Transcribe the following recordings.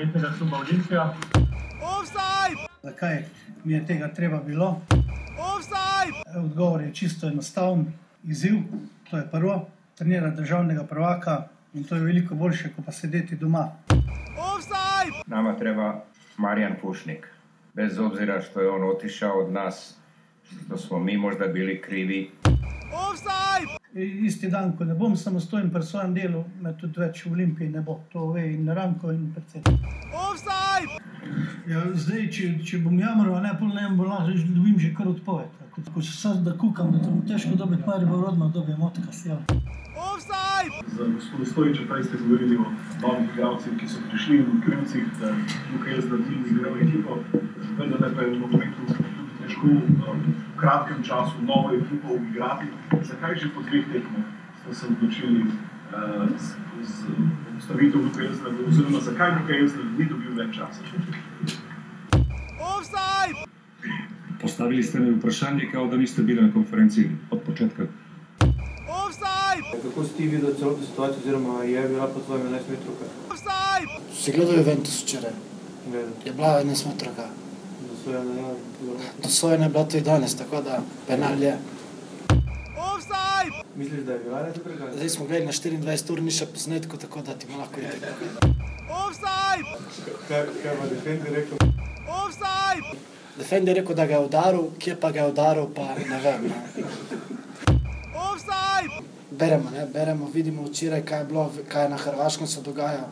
nogometnega kluba Olimpija. Zakaj mi je tega treba bilo? Odgovor je čisto enostaven. Izziv, to je prvo, trenirati državnega prvaka in to je veliko boljše, kot pa sedeti doma. Nama treba Marijan Pušnik. Bez obzira što je on otišao od nas, što smo mi možda bili krivi, I- Isti dan, ko ne bom samostojen pri svojem delu, me tudi več v Olimpiji ne bo. To ve in Ranko in predsednik. Ja, zdaj, če, če bom jamral, ne pol ne bo lahko, že dobim že kar odpoved. Ko, ko se sad da kukam, da to bo težko dobiti, mar bo rodno dobi motka sjela. Za gospoda Stojiča prej ste govorili o novih igralcih, ki so prišli in krivcih, da tukaj je zdaj njim igral ekipo. Vendar pa je v nogometu težko um, v kratkem času novo ekipo igrati. Zakaj že po dveh tekmah ste se odločili uh, z, z ustavitev Luka Jezna, oziroma zakaj Luka Jezna ni dobil več časa? Postavili ste mi vprašanje, kao da niste bili na konferenci od početka. Kako si ti videl celotno situacijo, oziroma je bila po tvojem 11 metrovka? Si gledal Juventus včeraj? Gledal, Je bila 11 metrova. Najavili. Dosojena je bila tudi danes, tako da penal je. Misliš, da je bila 11 metrovka? Zdaj smo gledali na 24 ur, ni še posnetko, tako da ti bomo lahko iti. Kaj, kaj pa defender rekel? Defender je rekel, da ga je udaril, kje pa ga je udaril, pa ne vem. Ne. Beremo, ne? beremo, vidimo včeraj, kaj je bilo, kaj je na Hrvaškem se dogaja.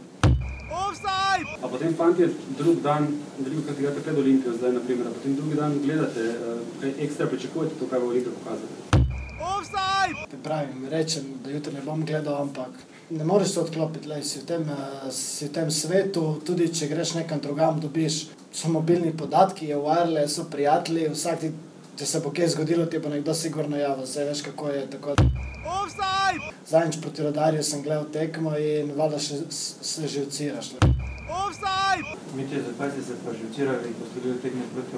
A potem, fanti, drug dan, veliko krat igrate pred Olimpijo, zdaj naprimer, a potem drugi dan gledate, eh, kaj ekstra pričakujete, to, kaj bo Olimpija pokazala. Pravim, rečem, da jutri ne bom gledal, ampak ne moreš se odklopiti, lej, si, v tem, eh, si v tem svetu, tudi če greš nekam drugam, dobiš, so mobilni podatki, je wireless, so prijatelji, vsak ti, če se bo kaj zgodilo, ti bo nekdo sigurno javil, vse veš kako je. Tako. Zadnjič proti rodarju sem gledal tekmo in valjda še, se že uciraš. lej. Mitja, zakaj ste se pa že včeraj, ko ste bili tekmi proti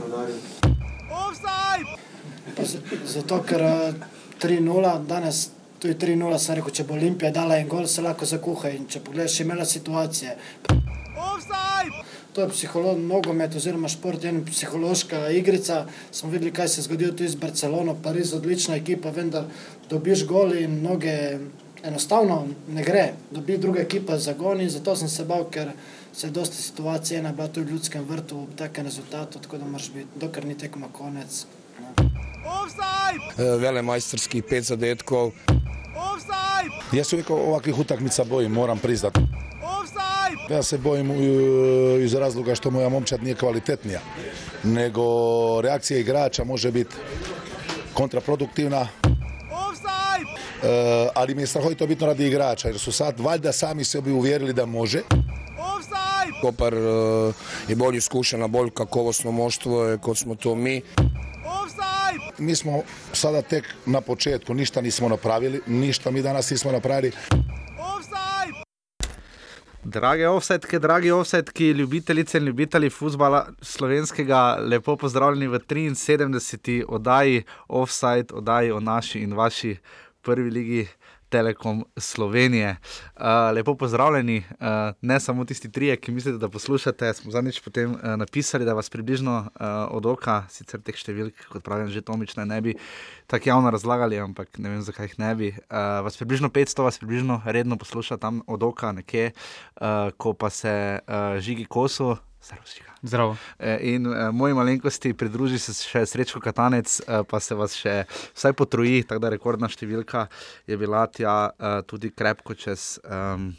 z- Zato, ker eh, 3-0, danes tudi 3-0, sem rekel, če bo Olimpija dala en gol, se lahko zakuha. In če pogledaš, je imela situacije. To je psiholo, nogomet oziroma šport, ena psihološka igrica. Smo videli, kaj se je zgodilo tudi z Barcelono, Pariz, odlična ekipa, vendar dobiš gol in mnoge enostavno ne gre. Dobi druga ekipa zagon in zato sem se bal, ker se je dosta situacij, ena bila tudi v ljudskem vrtu, v takem rezultatu, tako da moraš biti, dokler ni tekma konec. velemajstorskih pet zadetkov. Ja se uvijek ovakvih utakmica bojim, moram priznat. Ja se bojim uh, iz razloga što moja momčad nije kvalitetnija, nego reakcija igrača može biti kontraproduktivna. Uh, ali mi je strahovito bitno radi igrača, jer su sad valjda sami sebi uvjerili da može. Kopar eh, je bolj izkušena, bolj kakovostno moštvo je kot smo to mi. Mi smo sada tek na početku, ništa nismo napravili, ništa mi danas nismo napravili. Drage offsetke, dragi offsetki, ljubitelice in ljubitelji futbola slovenskega, lepo pozdravljeni v 73. oddaji Offside, oddaji o naši in vaši prvi ligi. Telekom Slovenije. Uh, lepo pozdravljeni, uh, ne samo tisti trije, ki mislite, da poslušate. Smo zadnjič potem uh, napisali, da vas približno uh, od oka, sicer teh številk, kot pravim, že Tomič ne, bi tako javno razlagali, ampak ne vem, zakaj jih ne bi. Uh, vas približno 500, vas približno redno posluša tam od oka nekje, uh, ko pa se uh, žigi kosu. Zdravo. In uh, moji malenkosti pridruži se še Srečko Katanec, uh, pa se vas še vsaj potroji, tako da rekordna številka je bila tja uh, tudi krepko čez. Um,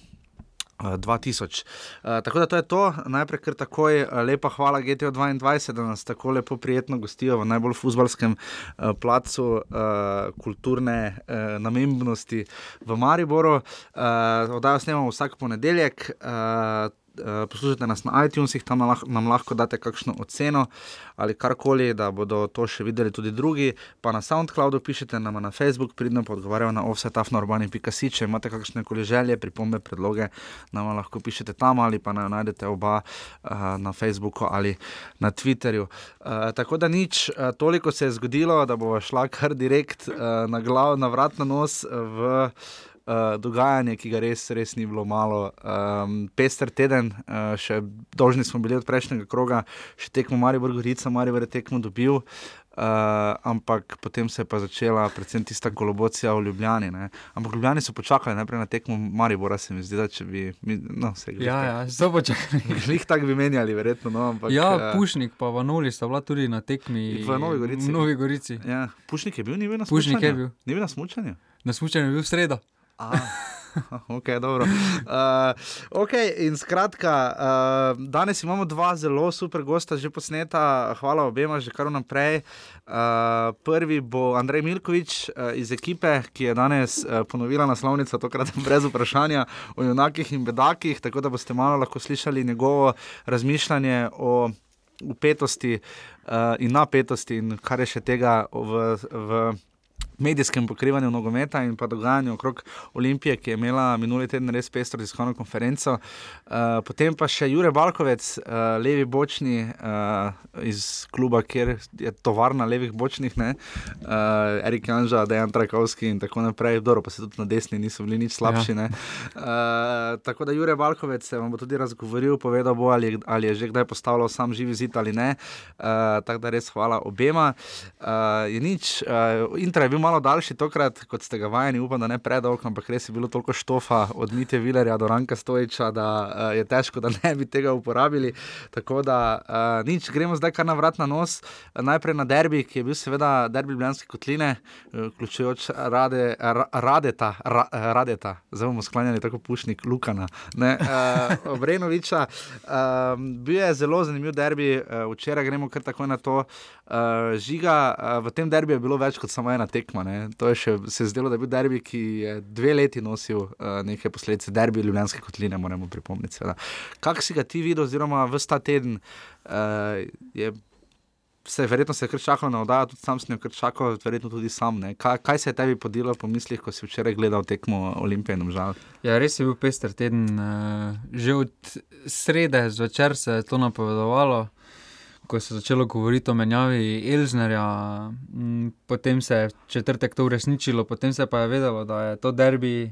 2000. Uh, tako da to je to, najprej kar takoj, lepa hvala GTO 22, da nas tako lepo prijetno gostijo v najbolj futbalskem uh, placu uh, kulturne uh, namembnosti v Mariboru. Uh, Oddajo snemamo vsak ponedeljek. Uh, poslušate nas na iTunesih, tam lah, nam lahko date kakšno oceno ali karkoli, da bodo to še videli tudi drugi. Pa na SoundCloudu pišete nam na Facebook, pridno pa odgovarjajo na offsetafnorbani.si, če imate kakšne koli želje, pripombe, predloge, nam lahko pišete tam ali pa naj najdete oba uh, na Facebooku ali na Twitterju. Uh, tako da nič, uh, toliko se je zgodilo, da bo šla kar direkt uh, na glav, na vrat na nos v. Uh, dogajanje, ki ga res, res ni bilo malo. Um, pester teden, uh, še dolžni smo bili od prejšnjega kroga, še tekmo Marijo Gorica, Marijo je tekmo dobil, uh, ampak potem se je pa začela predvsem tista kolobocija v Ljubljani. Ne? Ampak Ljubljani so počakali najprej na tekmo Marijo, se mi zdi, da če bi. Mi, no, se ja, ja, so počakali. Jih tako bi menjali, verjetno. No, ampak, ja, uh, Pušnik pa Vanoli sta bila tudi na tekmi v Novi Gorici. V Novi Gorici. Ja. Pušnik je bil, ni bil na smučanju. Pušnik je bil. Ni bil na smučanju. Na smučanju je bil v sredo. Ok, dobro. Uh, okay, in skratka, uh, danes imamo dva zelo super gosta, že posneta, hvala obema, že kar naprej. Uh, prvi bo Andrej Milkovič uh, iz ekipe, ki je danes uh, ponovila naslovnico, tokrat brez vprašanja o junakih in bedakih, tako da boste malo lahko slišali njegovo razmišljanje o upetosti uh, in napetosti in kar je še tega v. v medijskem pokrivanju nogometa in pa dogajanju okrog Olimpije, ki je imela minuli teden res pestro tiskovno konferenco. Uh, potem pa še Jure Balkovec, uh, levi bočni uh, iz kluba, kjer je tovarna levih bočnih, uh, Erik Anža, Dejan Trakovski in tako naprej. Dobro, pa se tudi na desni niso bili nič slabši. Ja. Uh, tako da Jure Balkovec se vam bo tudi razgovoril, povedal bo, ali, ali je že kdaj postavljal sam živi zid ali ne. Uh, tako da res hvala obema. Uh, je nič, uh, Intra je bil malo malo daljši tokrat, kot ste ga vajeni, upam, da ne predolg, ampak res je bilo toliko štofa od Mite Vilerja do Ranka Stojiča, da uh, je težko, da ne bi tega uporabili. Tako da uh, nič, gremo zdaj kar na vrat na nos. Najprej na derbi, ki je bil seveda derbi Bljanske kotline, vključujoč rade, radeta, ra, radeta, zdaj bomo sklanjali tako pušnik Lukana, ne, uh, Obrenoviča. Uh, bil je zelo zanimiv derbi, uh, včeraj gremo kar tako na to. Uh, žiga, uh, v tem derbi je bilo več kot samo ena tekma tekma. To je še se zdelo, da je bil derbi, ki je dve leti nosil uh, neke posledice, derbi Ljubljanske kotline, moramo pripomniti. Kaj si ga ti videl, oziroma v ta teden uh, je. Se, verjetno se je kar čakalo na oddajo, tudi sam sem kar čakal, verjetno tudi sam. Kaj, kaj se je tebi podilo po mislih, ko si včeraj gledal tekmo Olimpije in žal? Ja, res je bil pester teden. Uh, že od srede zvečer se je to napovedovalo ko se je začelo govoriti o menjavi Elžnerja, potem se je četrtek to uresničilo, potem se pa je vedelo, da je to derbi,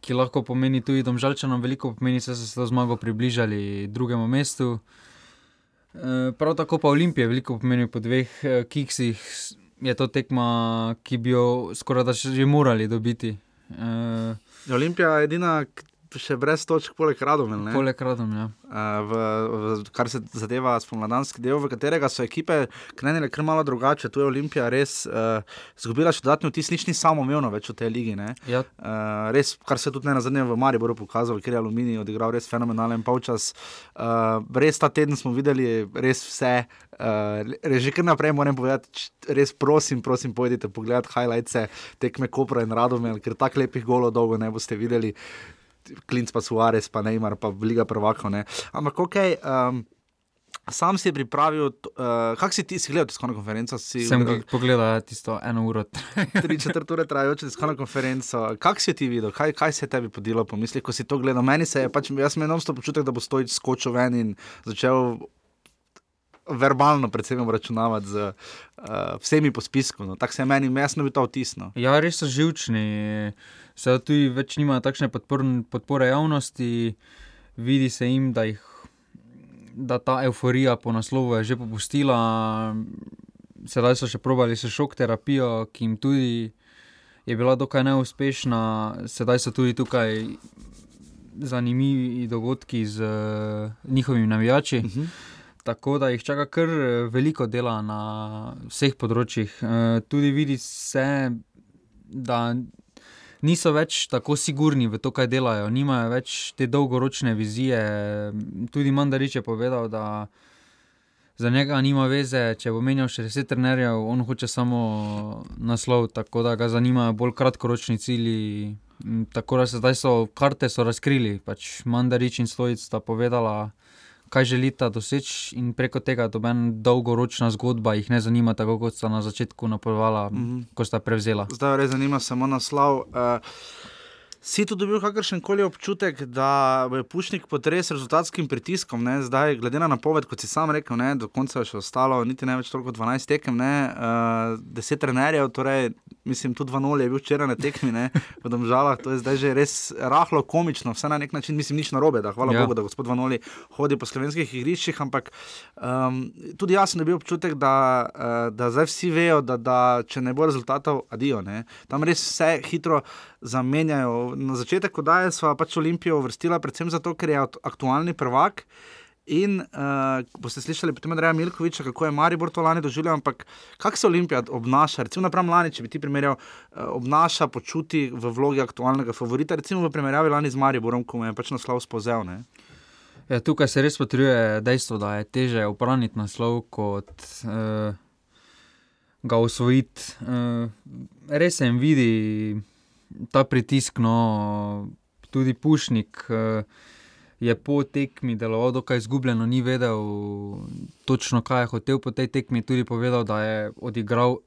ki lahko pomeni tudi domžalčanom, veliko pomeni, da so se to zmago približali drugemu mestu. E, prav tako pa Olimpije, veliko pomeni po dveh e, kiksih, je to tekma, ki bi jo skoraj da že morali dobiti. E, Olimpija je edina, še brez točk, poleg Radomlja. Poleg Radomlja. Uh, kar se zadeva spomladanski del, v katerega so ekipe krenile kar malo drugače. Tu je Olimpija res izgubila uh, še dodatni vtis, nič ni samo umevno več v tej ligi. Ja. Uh, res, kar se tudi ne na zadnjem v Mariboru pokazalo, ker je Aluminij odigral res fenomenalen polčas. Uh, res ta teden smo videli res vse. Uh, že kar naprej moram povedati, res prosim, prosim, pojdite pogledat highlights tekme Kopra in Radomel, ker tako lepih golo dolgo ne boste videli. Klinc pa Suarez, pa Neymar, pa Liga prvakov. Ampak ok. Um, Sam si pripravil, uh, kako si ti si gledal tiskovno konferenco? Si Sem gledal, pogledal tisto eno uro. Tri četrt ure trajajoče tiskovno konferenco. Kako si ti videl, kaj, kaj se je tebi podilo po mislih, ko si to gledal? Meni se je, pač, jaz imam enostavno počutek, da bo stojič skočil ven in začel verbalno, predvsem, računavati z uh, vsemi po spisku. No. Tako se je meni, jaz sem bil ta vtisnjen. Ja, res so živčni se tudi več nima takšne podpor, podpore javnosti, vidi se jim, da, jih, da ta euforija po naslovu je že popustila. Sedaj so še probali s šok terapijo, ki jim tudi je bila dokaj neuspešna, sedaj so tudi tukaj zanimivi dogodki z uh, njihovimi navijači. Uh mhm. -huh. Tako da jih čaka kar veliko dela na vseh področjih. Uh, tudi vidi se, da niso več tako sigurni v to, kaj delajo, nimajo več te dolgoročne vizije. Tudi Mandarič je povedal, da za njega nima veze, če bo menjal še deset trenerjev, on hoče samo naslov, tako da ga zanimajo bolj kratkoročni cilji. Tako da se zdaj so karte so razkrili, pač Mandarič in Stojic sta povedala, kaj želita doseči, in preko tega doben dolgoročna zgodba jih ne zanima, tako kot sta na začetku napovedovala, mm -hmm. ko sta prevzela. Zdaj res zanima samo naslov. Uh, Si tu dobil kakršen koli občutek, da je Pušnik potres rezultatskim pritiskom, ne? zdaj, glede na napoved, kot si sam rekel, ne? do konca je še ostalo, niti ne več toliko 12 tekem, uh, 10 trenerjev, torej, mislim, tudi 2-0 je bil včeraj na tekmi, v Domžalah, to je zdaj že res rahlo komično, vse na nek način, mislim, nič narobe, da hvala ja. Bogu, da gospod 2-0 hodi po slovenskih igriščih, ampak um, tudi jaz sem dobil občutek, da, uh, da zdaj vsi vejo, da, da če ne bo rezultatov, adijo, ne? tam res vse hitro zamenjajo na začetek, ko daje sva pač Olimpijo uvrstila, predvsem zato, ker je aktualni prvak. In uh, boste slišali potem od Reja Milkoviča, kako je Maribor to lani doživljal, ampak kako se Olimpija obnaša, recimo napram lani, če bi ti primerjal, uh, obnaša, počuti v vlogi aktualnega favorita, recimo v primerjavi lani z Mariborom, ko je pač naslov spozel. Ja, tukaj se res potrjuje dejstvo, da je teže obraniti naslov kot uh, ga usvojiti. Uh, res se jim vidi ta pritisk, no, tudi Pušnik uh, je po tekmi deloval dokaj izgubljeno, ni vedel točno, kaj je hotel po tej tekmi. Tudi povedal, da je odigral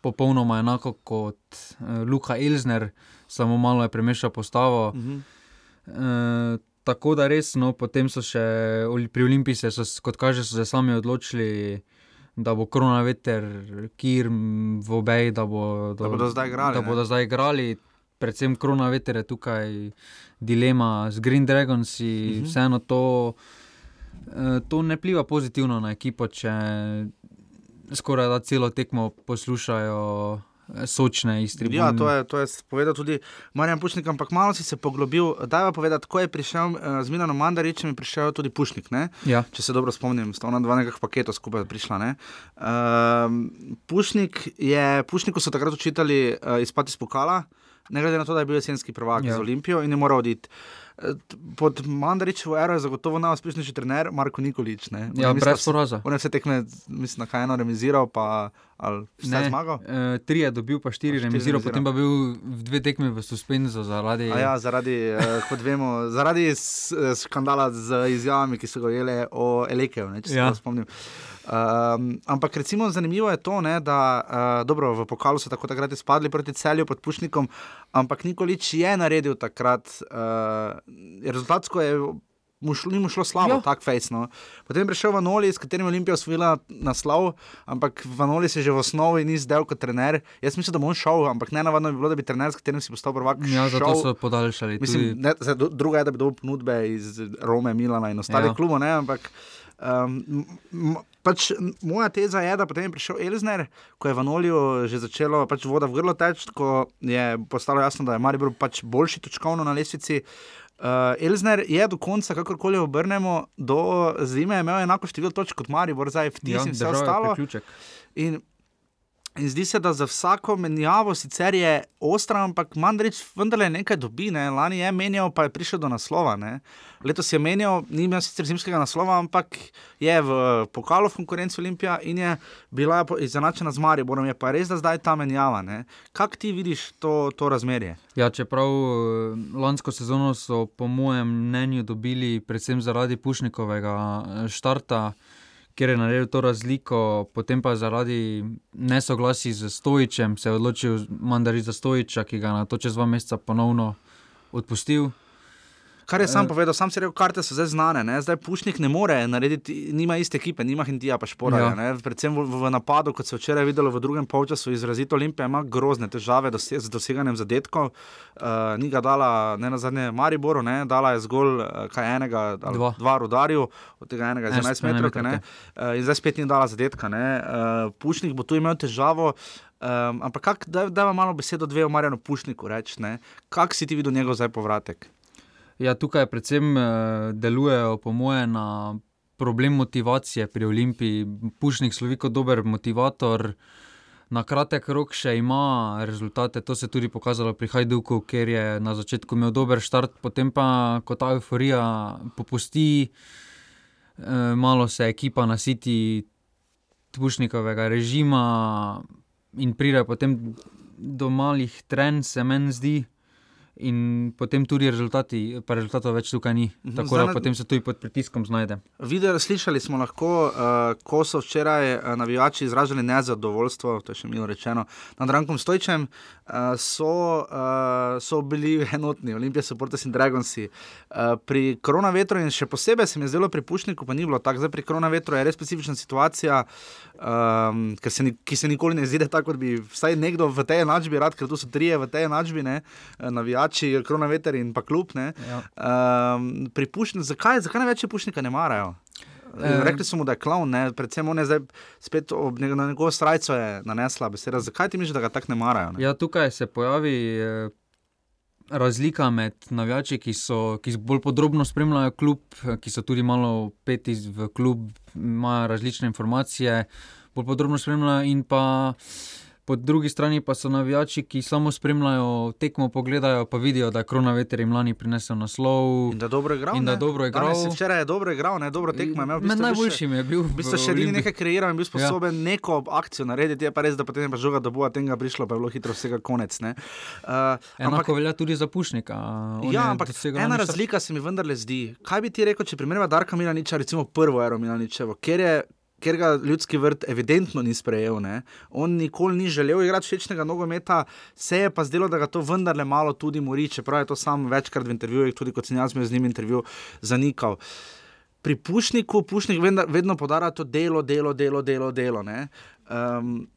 popolnoma enako kot uh, Luka Elzner, samo malo je premešal postavo. Uh -huh. uh, tako da res, no, potem so še pri Olimpiji, se so, kot kaže, so se sami odločili. Da bo korona veter, kjer v obeji, da, bo, da, da bodo zdaj igrali. Da bodo zdaj igrali predvsem korona veter je tukaj dilema z Green Dragons. Uh mhm. -huh. Vseeno to, eh, to ne pliva pozitivno na ekipo, če skoraj da celo tekmo poslušajo. Eh, sočne iz tribune. Ja, to je, to je povedal tudi Marjan Pušnik, ampak malo si se poglobil. Da, pa povedati, ko je prišel uh, z Milanom Mandaričem, je prišel tudi Pušnik. Ja. Če se dobro spomnim, sta ona dva nekakšna paketa skupaj prišla. Uh, Pušnik je, Pušniku so takrat učitali uh, izpati iz pokala ne glede na to, da je bil jesenski prvak ja. za Olimpijo in je moral oditi. Eh, pod Mandaričevo ero je zagotovo najuspešnejši trener Marko Nikolič. Ja, brez poroza. On je vse tekme, mislim, na kaj eno remiziral, pa ali vse zmagal. E, tri je dobil, pa štiri, štiri remiziral, potem pa bil v dve tekme v suspenzu zaradi. A ja, zaradi, eh, kot vemo, zaradi skandala z izjavami, ki so ga jele o Elekeju, če se ja. spomnim. Um, ampak recimo zanimivo je to, ne, da uh, dobro, v pokalu so tako takrat izpadli proti celju pod Pušnikom, ampak Nikolič je naredil takrat, uh, rezultatsko je. Mušlo, ni mu šlo slabo, ja. tako fejsno. Potem je prišel Vanoli, s katerim je Olimpija osvojila naslov, ampak Vanoli se že v osnovi ni zdel kot trener. Jaz mislim, da bo on šel, ampak ne navadno bi bilo, da bi trener, s katerim si postal prvak. Ja, šel. zato so podaljšali. Mislim, tudi... ne, druga je, da bi dobil ponudbe iz Rome, Milana in ostalih ja. klubov, ampak. Um, pač, moja teza je, da potem je prišel Elzner, ko je v Anoliju že začelo pač voda v grlo teči, ko je postalo jasno, da je Maribor pač boljši točkovno na lesvici. Uh, Elzner je do konca, kakorkoli obrnemo, do zime imel enako število točk kot Maribor, zdaj v tistem ja, vse ostalo. In In zdi se, da za vsako menjavo sicer je ostra, ampak Mandrič vendarle nekaj dobi. Ne? Lani je menjal, pa je prišel do naslova. Ne? Letos je menjal, ni imel sicer zimskega naslova, ampak je v pokalu v konkurenci Olimpija in je bila izenačena z Mariborom. Je pa res, da zdaj ta menjava. Kako ti vidiš to, to razmerje? Ja, čeprav eh, lansko sezono so, po mojem mnenju, dobili predvsem zaradi Pušnikovega eh, štarta ker je naredil to razliko, potem pa zaradi nesoglasij z Stojičem se je odločil mandariti za Stojiča, ki ga na to čez dva meseca ponovno odpustil. Kar je sam uh, povedal, sam si rekel, karte so zdaj znane, ne? zdaj Pušnik ne more narediti, nima iste ekipe, nima Hindija, pa špora. Ja. Predvsem v, v napadu, kot se je včeraj videlo v drugem polčasu, izrazito Olimpija ima grozne težave doseg, z doseganjem zadetkov. Uh, ni ga dala, ne na zadnje, Mariboru, ne? dala je zgolj uh, kaj enega, dva, dva rudarju, od tega enega z 11 metrov, uh, in zdaj spet ni dala zadetka. Uh, Pušnik bo tu imel težavo. Um, ampak, kak, da, da ima malo besedo dve o Marjanu Pušniku, reči, kako si ti videl njegov zdaj povratek? Ja, tukaj predvsem uh, delujejo, po moje, na problem motivacije pri Olimpiji. Pušnik slovi kot dober motivator, na kratek rok še ima rezultate. To se je tudi pokazalo pri Hajduku, ker je na začetku imel dober start, potem pa, ko ta euforija popusti, uh, malo se ekipa nasiti Pušnikovega režima in pride potem do malih trend, se meni zdi. In potem tudi rezultati, pa rezultatov več tukaj ni. Mhm. Tako Zdaj da potem se tudi pod pritiskom znajde. Videli, slišali smo lahko, uh, ko so včeraj uh, navijači izražali nezadovoljstvo, to je še milo rečeno, nad Rankom Stojčem, uh, so, uh, so bili enotni, Olimpija, Supporters in Dragonsi. Uh, pri koronavetru in še posebej se mi je zdelo pri Pušniku, pa ni bilo tako, zdaj pri koronavetru je res specifična situacija, um, se, ni, ki se nikoli ne zide tako, kot bi vsaj nekdo v tej enačbi rad, ker tu so trije v tej enačbi, ne, eh, navijači, koronaveter in pa klub. Ja. um, pri Pušniku, zakaj, zakaj največje Pušnika ne marajo? Eh. Rekli smo, da je klovn, ne? predvsem on je zdaj spet ob njego, na njegovo srajco nanesla beseda. Zakaj ti misliš, da ga tako ne marajo? Ne? Ja, tukaj se pojavi eh, razlika med navijači, ki, so, ki bolj podrobno spremljajo klub, ki so tudi malo peti v klub, imajo različne informacije, bolj podrobno spremljajo, in pa po drugi strani pa so navijači, ki samo spremljajo tekmo, pogledajo pa vidijo, da je Krona Veter jim lani prinesel naslov. In da dobro igral. In da ne? dobro igral. Danes Včeraj je dobro igral, ne? dobro tekmo imel. v Med bistvu je bil še- najboljšim je bil. V bistvu še edini nekaj kreiral in bil sposoben ja. neko akcijo narediti, je pa res, da potem je pa žoga do boja tega prišlo, pa je bilo hitro vsega konec. ne. Uh, Enako velja tudi za Pušnika. on Ja, ampak ena razlika se mi vendarle zdi. Kaj bi ti rekel, če primerjava Darka Milaniča, recimo prvo ero Milaničevo, ker je. Ker ga ljudski vrt evidentno ni sprejel, ne? on nikoli ni želel igrati všečnega nogometa, se je pa zdelo, da ga to vendarle malo tudi mori, čeprav je to sam večkrat v intervjujih, tudi kot sem jaz z njim intervju, zanikal. Pri Pušniku, Pušnik vedno, vedno podara to delo, delo, delo, delo. delo ne? um,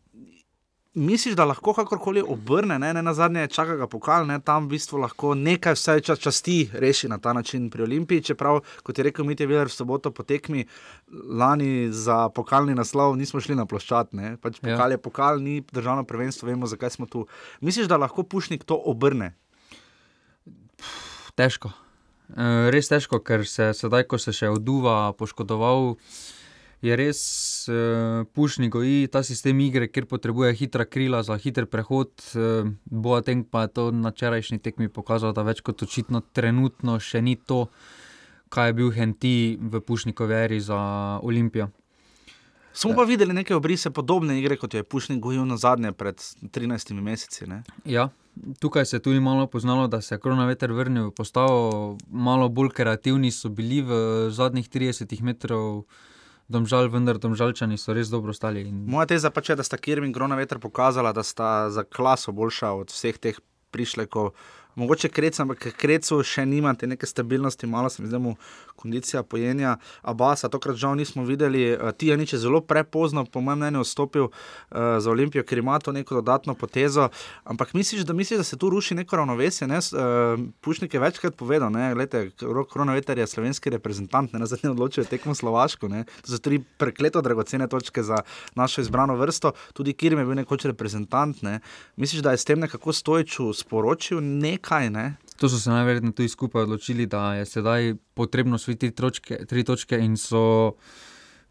misliš, da lahko kakorkoli obrne, ne, ne na zadnje čaka ga pokal, ne, tam v bistvu lahko nekaj vsaj čas, časti reši na ta način pri Olimpiji. Čeprav, kot je rekel Mitja Viler v soboto po tekmi, lani za pokalni naslov nismo šli na ploščat, ne, pač Ja. pokal je pokal, ni državno prvenstvo, vemo, zakaj smo tu. Misliš, da lahko Pušnik to obrne? Težko. Eh, Res težko, ker se sedaj, ko se še oduva, poškodoval, je res uh, pušni goji ta sistem igre, kjer potrebuje hitra krila za hiter prehod. Uh, Boateng pa je to na včerajšnji tekmi pokazal, da več kot očitno trenutno še ni to, kaj je bil Henti v pušnikovi eri za Olimpijo. Smo pa videli neke obrise podobne igre, kot jo je Pušnik gojil na zadnje pred 13 meseci. Ne? Ja, tukaj se je tudi malo poznalo, da se je koronaveter vrnil v postavo, malo bolj kreativni so bili v zadnjih 30 metrov. Domžal, vendar domžalčani so res dobro stali. In... Moja teza pač je, da sta Kirm in Grona veter pokazala, da sta za klaso boljša od vseh teh prišlekov. Mogoče krec, ampak krecu še nimate neke stabilnosti, malo se mi zdi, mu kondicija pojenja. Abasa, tokrat žal nismo videli. Uh, Tijanič je zelo prepozno, po mojem mnenju, vstopil uh, za Olimpijo, ker ima to neko dodatno potezo. Ampak misliš, da, misliš, da se tu ruši neko ravnovesje? Ne? Uh, Pušnik je večkrat povedal, da Rok Kronaveter je slovenski reprezentant, ne na zadnje odločijo tekmo Slovaško. Ne? To so tri prekleto dragocene točke za našo izbrano vrsto. Tudi Kirm je bil nekoč reprezentant. Ne? Misliš, da je s tem nekako stojču sporočil nekaj? Ne? To so se najverjetneje tudi skupaj odločili, da je sedaj potrebno osvojiti tri točke, tri točke in so.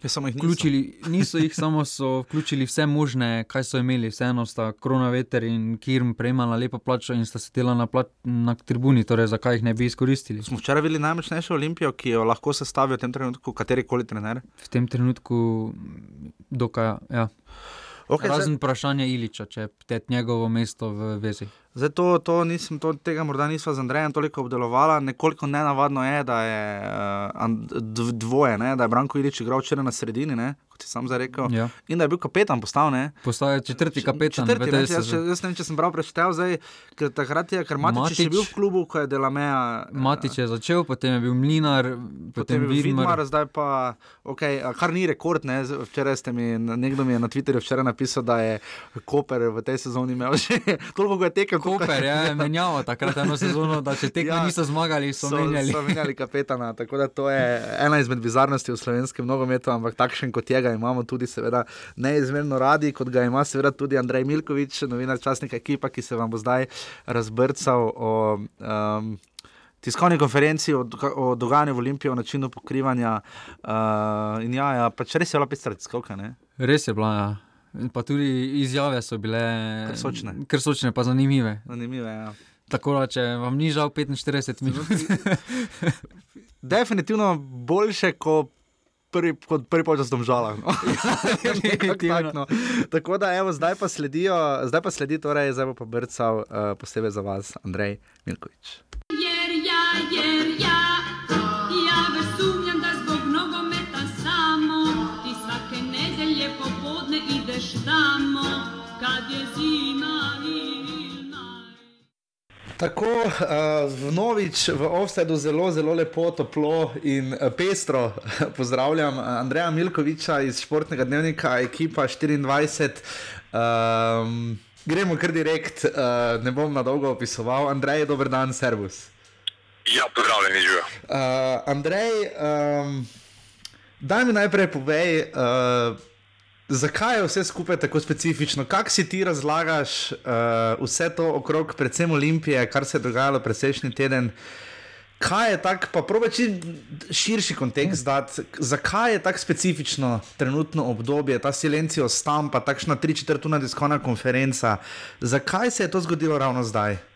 Ja, samo jih vključili, niso jih, samo so vključili vse možne, kaj so imeli. Vseeno sta Krona Veter in Kirm prejemala lepo plačo in sta sedela na, pla na tribuni, torej zakaj jih ne bi izkoristili. Smo včeraj videli najmočnejšo olimpijo, ki jo lahko sestavi v tem trenutku katerikoli trener. V tem trenutku, dokaj. Ja. Okay, Razen vprašanje Iliča, če je njegovo mesto v vezi. Zdaj, to, to nisem, to, tega morda nisva z Andrejem toliko obdelovala. Nekoliko nenavadno je, da je uh, dvoje, ne? da je Branko Ilič igral včeraj na sredini, ne? kot si sam zarekel. Ja. In da je bil kapetan postal. Postal je četrti kapetan. Četrti, ne, jaz, jaz, jaz ne vem, če sem prav preštel, zdaj, ker takrat je, ker Matič, Matič je bil v klubu, ko je Delameja. Matič je začel, potem je bil Mlinar, potem, potem je bil Vidmar. Vidmar, zdaj pa, okay, kar ni rekord, ne? včeraj ste mi, nekdo mi je na Twitterju včeraj napisal, da je Koper v tej sezoni imel že toliko, ko je tekel. Koper, ja, menjavo takrat eno sezono, da če tekme ja, niso zmagali, so, so menjali. So menjali kapetana, tako da to je ena izmed bizarnosti v slovenskem nogometu, ampak takšen kot je ga imamo tudi seveda neizmerno radi, kot ga ima seveda tudi Andrej Milkovič, novinar časnika ekipa, ki se vam bo zdaj razbrcal o um, tiskovni konferenci o, o dogajanju v Olimpiji, o načinu pokrivanja. Uh, ja, ja pač res je bila pestra tiskovka, ne? Res je bila, ja. Pa tudi izjave so bile krsočne, krsočne pa zanimive. zanimive ja. Tako da, če vam ni žal 45 minut. Definitivno boljše, kot prvi, kot prvi počas domžala. No. tak, no. Tako da, evo, zdaj pa sledijo, zdaj pa sledi, torej, zdaj pa brcal uh, posebej za vas, Andrej Milkovič. Jer ja, jer ja, ja Tako, uh, vnovič v Ovsedu zelo, zelo lepo, toplo in uh, pestro pozdravljam Andreja Milkoviča iz športnega dnevnika, ekipa 24. Um, gremo kar direkt, uh, ne bom na dolgo opisoval. Andrej, dober dan, servus. Ja, pozdravljen, živijo. Uh, Andrej, um, daj mi najprej povej. Uh, Zakaj je vse skupaj tako specifično? Kako si ti razlagaš uh, vse to okrog, predvsem Olimpije, kar se je dogajalo prejšnji teden? Kaj je tako, pa probeči širši kontekst dati, zakaj je tako specifično trenutno obdobje, ta silencijo stampa, takšna tri četrtuna diskovna konferenca? Zakaj se je to zgodilo ravno zdaj?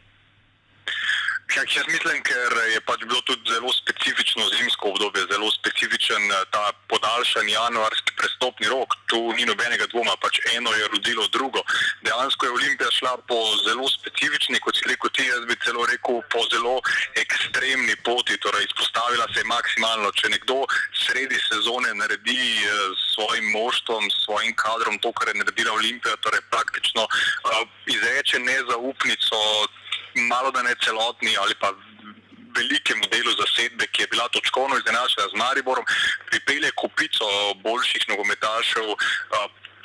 Kak, jaz mislim, ker je pač bilo tudi zelo specifično zimsko obdobje, zelo specifičen eh, ta podaljšan januarski prestopni rok. Tu ni nobenega dvoma, pač eno je rodilo drugo. Dejansko je Olimpija šla po zelo specifični, kot si rekel ti, jaz bi celo rekel, po zelo ekstremni poti. Torej, izpostavila se je maksimalno. Če nekdo sredi sezone naredi eh, s svojim moštvom, s svojim kadrom to, kar je naredila Olimpija, torej praktično uh, izreče nezaupnico malo da ne celotni ali pa velikemu delu zasedbe, ki je bila točkovno izenačena z Mariborom, pripelje kupico boljših nogometašev,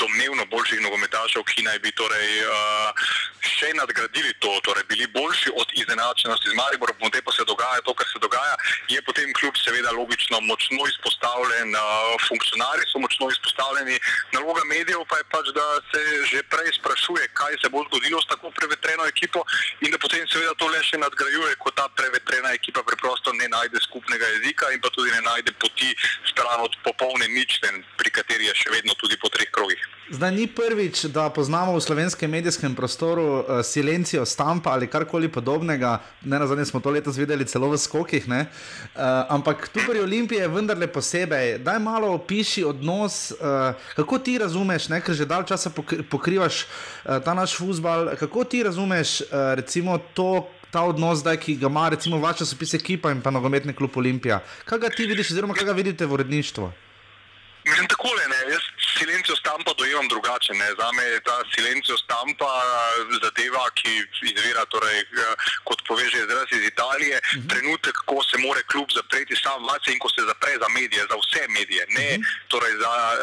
domnevno boljših nogometašev, ki naj bi torej, uh, še nadgradili to, torej bili boljši od izenačenosti z Mariborom, potem pa se dogaja to, kar se dogaja. Je potem kljub seveda logično močno izpostavljen, uh, funkcionarji so močno izpostavljeni, naloga medijev pa je pač, da se že prej sprašuje, kaj se bo zgodilo s tako prevetreno ekipo in da potem seveda to le še nadgrajuje, ko ta prevetrena ekipa preprosto ne najde skupnega jezika in pa tudi ne najde poti stran od popolne nične, pri kateri je še vedno tudi po treh krogih. Zdaj ni prvič, da poznamo v slovenskem medijskem prostoru uh, silencijo stampa ali karkoli podobnega. Ne na zadnje smo to letos videli celo v skokih. Uh, ampak tu pri Olimpiji je vendarle posebej. Daj malo opiši odnos, uh, kako ti razumeš, ne? ker že dalj časa pokrivaš uh, ta naš futbal. Kako ti razumeš uh, recimo to? Ta odnos, zdaj, ki ga ima, recimo, vaša sopis ekipa in pa nogometni klub Olimpija. Kaj ga ti vidiš, oziroma kaj ga vidite v uredništvu? Mislim, takole, ne, jaz silencijo stampa dojemam drugače. Ne. Za me je ta silencijo stampa zadeva, ki izvira, torej, kot poveže izraz iz Italije, uh mhm. -huh. trenutek, ko se more klub zapreti sam vase in ko se zapre za medije, za vse medije, ne uh mhm. -huh. torej za uh,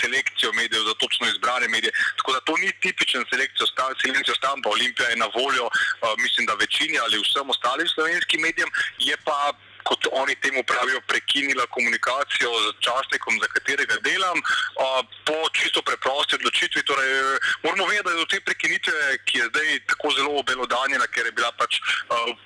selekcijo medijev, za točno izbrane medije. Tako da to ni tipičen selekcijo stampa, silencijo stampa. Olimpija je na voljo, uh, mislim, da večini ali vsem ostalim slovenskim medijem, je pa kot oni temu pravijo, prekinila komunikacijo z časnikom, za katerega delam, po čisto preprosti odločitvi. Torej, moramo vedeti, da je do te prekinitve, ki je zdaj tako zelo obelodanjena, ker je bila pač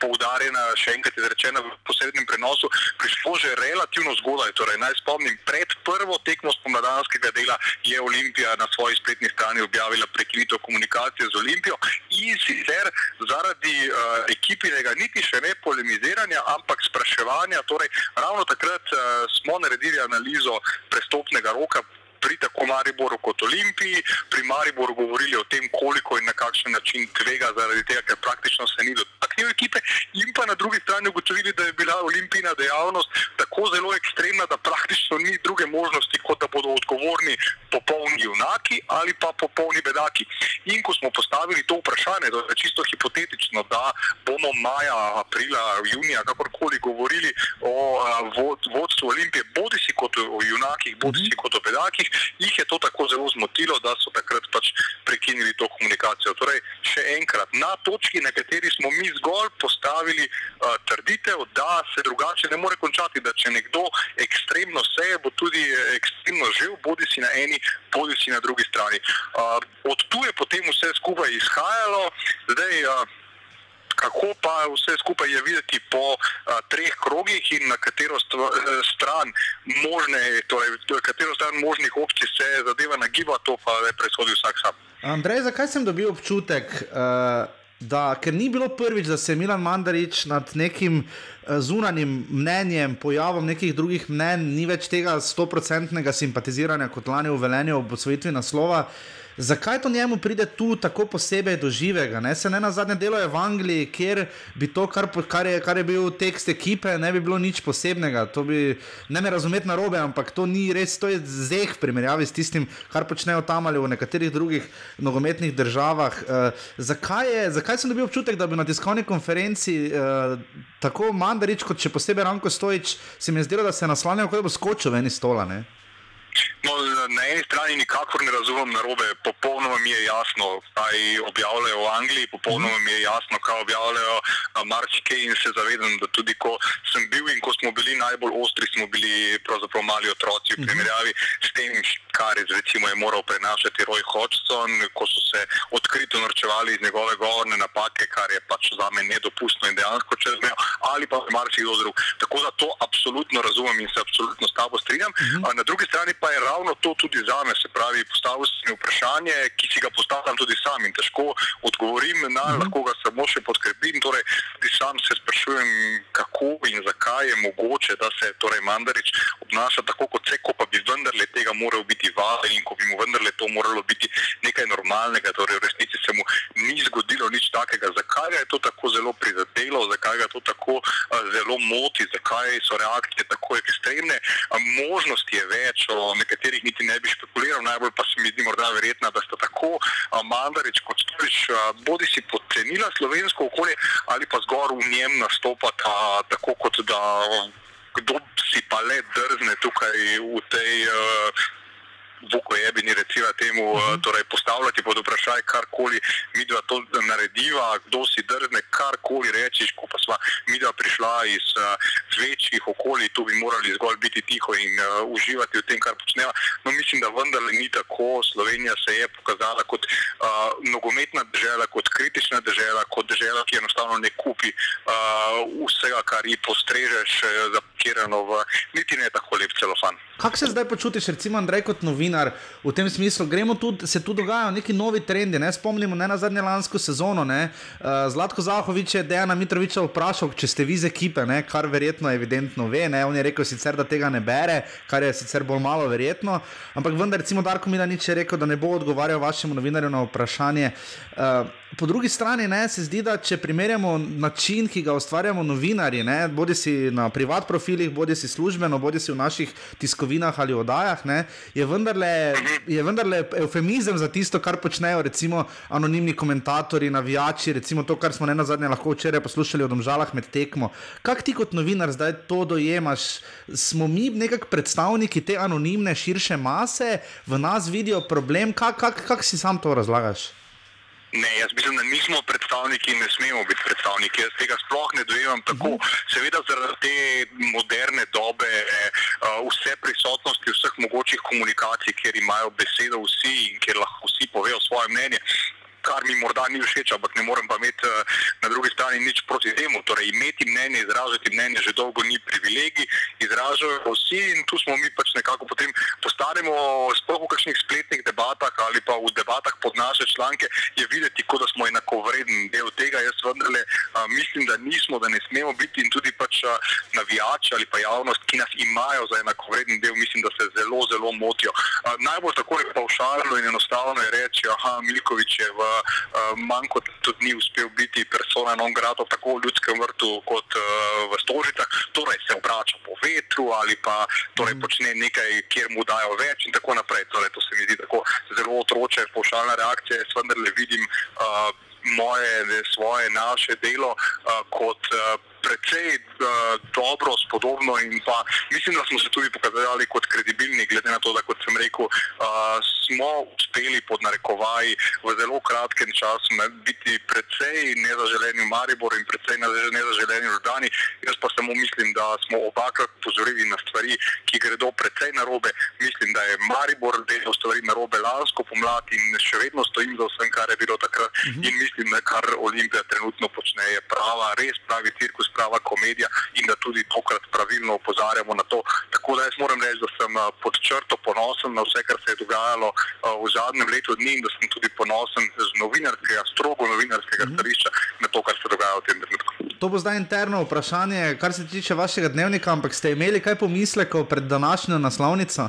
poudarjena, še enkrat izrečena v posebnem prenosu, prišlo že relativno zgodaj. Torej, naj spomnim, pred prvo tekmo spomladanskega dela je Olimpija na svoji spletni strani objavila prekinitev komunikacije z Olimpijo in sicer zaradi uh, ekipinega niti še ne polemiziranja, ampak spraševanja sodelovanja. Torej, ravno takrat uh, smo naredili analizo prestopnega roka. Pri tako Mariboru kot Olimpiji, pri Mariboru govorili o tem, koliko in na kakšen način tvega, zaradi tega, ker praktično se ni dotaknil ekipe, in pa na drugi strani ugotovili, da je bila olimpijska dejavnost tako zelo ekstremna, da praktično ni druge možnosti, kot da bodo odgovorni popolni junaki ali pa popolni bedaki. In ko smo postavili to vprašanje, da je čisto hipotetično, da bomo maja, aprila, junija, kakorkoli govorili o vod, vodstvu Olimpije, bodi si kot o junakih, bodi si kot o bedakih, jih je to tako zelo zmotilo, da so takrat pač prekinili to komunikacijo. Torej, še enkrat, na točki, na kateri smo mi zgolj postavili uh, trditev, da se drugače ne more končati, da če nekdo ekstremno seje, bo tudi ekstremno živ, bodi si na eni bodi si na drugi strani. Uh, od tu je potem vse skupaj izhajalo, zdaj. Uh, Kako pa vse skupaj je videti po a, treh krogih in na katero stva, stran, možne, torej, katero stran možnih opcij se zadeva nagiba, to pa je presodil vsak sam. Andrej, zakaj sem dobil občutek, uh, da ker ni bilo prvič, da se je Milan Mandarič nad nekim uh, zunanjim mnenjem, pojavom nekih drugih mnen, ni več tega stoprocentnega simpatiziranja kot lani v Velenju ob osvojitvi naslova. Zakaj to njemu pride tu tako posebej do živega? Ne? Se ne na zadnje delo je v Angliji, kjer bi to, kar, kar, je, kar je bil tekst ekipe, ne bi bilo nič posebnega. To bi ne me razumeti na robe, ampak to ni res, to je zeh v primerjavi s tistim, kar počnejo tam ali v nekaterih drugih nogometnih državah. Uh, zakaj, je, zakaj sem dobil občutek, da bi na tiskovni konferenci uh, tako Mandarič kot še posebej Ranko Stojič se mi je zdelo, da se je naslanjal, kot da bo skočil ven iz stola? Ne? No, na eni strani nikakor ne razumem narobe, popolnoma mi je jasno, kaj objavljajo v Angliji, popolnoma mi je jasno, kaj objavljajo marsikaj in se zavedam, da tudi ko sem bil in ko smo bili najbolj ostri, smo bili pravzaprav mali otroci v primerjavi s tem, kar je, recimo, je moral prenašati Roy Hodgson, ko so se odkrito norčevali iz njegove govorne napake, kar je pač za me nedopustno in dejansko čez mejo, ali pa marsikdo drug. Tako da to absolutno razumem in se absolutno s tabo strinjam. Na drugi strani pa je ravno to tudi za me, se pravi, postavil si mi vprašanje, ki si ga postavljam tudi sam in težko odgovorim na, uh -huh. lahko ga samo še podkrepim. Torej, tudi sam se sprašujem, kako in zakaj je mogoče, da se torej Mandarič obnaša tako kot se, ko pa bi vendarle tega moral biti vajen in ko bi mu vendarle to moralo biti nekaj normalnega, torej v resnici se mu ni zgodilo nič takega. Zakaj je to tako zelo prizadelo, zakaj ga to tako uh, zelo moti, zakaj so reakcije tako ekstremne. Uh, možnosti je več, o nekaterih niti ne bi špekuliral, najbolj pa se mi zdi morda verjetno, da sta tako Mandarič kot Storič bodi si podcenila slovensko okolje ali pa zgor v njem nastopata tako kot da kdo si pa le drzne tukaj v tej uh, Vuko jebini recimo temu, uh -huh. torej postavljati pod vprašaj karkoli mi dva to narediva, kdo si drzne karkoli reči, ko pa sva mi dva prišla iz uh, večjih okolij, tu bi morali zgolj biti tiho in uh, uživati v tem, kar počneva. No, mislim, da vendarle ni tako. Slovenija se je pokazala kot uh, nogometna država, kot kritična država, kot država, ki enostavno ne kupi uh, vsega, kar ji postrežeš, zapakirano v niti ne tako lep celofan. Kako se zdaj počutiš, recimo, Andrej, kot novinar v tem smislu? Gremo tudi, se tu dogajajo neki novi trendi. Ne? Spomnimo ne na zadnje lansko sezono. Ne? Zlatko Zahovič je Dejana Mitroviča vprašal, če ste vi z ekipe, ne? kar verjetno evidentno ve. Ne? On je rekel sicer, da tega ne bere, kar je sicer bolj malo verjetno. Ampak vendar, recimo, Darko Milanič je rekel, da ne bo odgovarjal vašemu novinarju na vprašanje. Uh, po drugi strani ne, se zdi, da če primerjamo način, ki ga ustvarjamo novinarji, bodi si na privat profilih, bodi si službeno, bodi si v naših tiskovinah ali oddajah, ne, je, vendarle, je vendarle eufemizem za tisto, kar počnejo recimo anonimni komentatorji, navijači, recimo to, kar smo ne na zadnje lahko včeraj poslušali o domžalah med tekmo. Kaj ti kot novinar zdaj to dojemaš? Smo mi nekak predstavniki te anonimne širše mase, v nas vidijo problem, kako kak, kak si sam to razlagaš? Ne, jaz mislim, da nismo predstavniki in ne smemo biti predstavniki. Jaz tega sploh ne dojemam tako. -huh. Seveda zaradi te moderne dobe, uh, vse prisotnosti vseh mogočih komunikacij, kjer imajo besedo vsi in kjer lahko vsi povejo svoje mnenje kar mi morda ni všeč, ampak ne morem pa imeti uh, na drugi strani nič proti temu. Torej, imeti mnenje, izražati mnenje že dolgo ni privilegij, izražajo vsi in tu smo mi pač nekako potem postanemo, sploh v kakšnih spletnih debatah ali pa v debatah pod naše članke, je videti, kot da smo enakovreden del tega. Jaz vendarle uh, mislim, da nismo, da ne smemo biti in tudi pač uh, navijači ali pa javnost, ki nas imajo za enakovreden del, mislim, da se zelo, zelo motijo. Uh, najbolj tako je paušalno in enostavno je reči, aha, Milkovič je v manj kot tudi ni uspel biti persona non grata tako v ljudskem vrtu kot uh, v Stožicah, torej se obrača po vetru ali pa torej počne nekaj, kjer mu dajo več in tako naprej. Torej, to se mi zdi tako zelo otroče, pošaljna reakcija. Jaz vendarle vidim uh, moje, svoje, naše delo uh, kot. Predvsej uh, dobro, spodobno, in pa mislim, da smo se tudi pokazali kot kredibilni, glede na to, da, kot sem rekel, uh, smo uspeli pod narekovaji v zelo kratkem času biti precej nezaželeni v Mariboru in precej nezaželeni v Ljubljani. Jaz pa samo mislim, da smo obakrat pozorili na stvari, ki gredo precej narobe. Mislim, da je Maribor delal stvari narobe lansko pomlad in še vedno stojim za vsem, kar je bilo takrat. Uh -huh. In mislim, da kar Olimpija trenutno počne, je prava, res pravi cirkus, prava komedija in da tudi tokrat pravilno opozarjamo na to. Tako da jaz moram reči, da sem pod črto ponosen na vse, kar se je dogajalo v zadnjem letu dni in da sem tudi ponosen z novinarskega, strogo novinarskega Mhm. stališča na to, kar se dogaja v tem trenutku. To bo zdaj interno vprašanje, kar se tiče vašega dnevnika, ampak ste imeli kaj pomislekov pred današnjo naslovnico?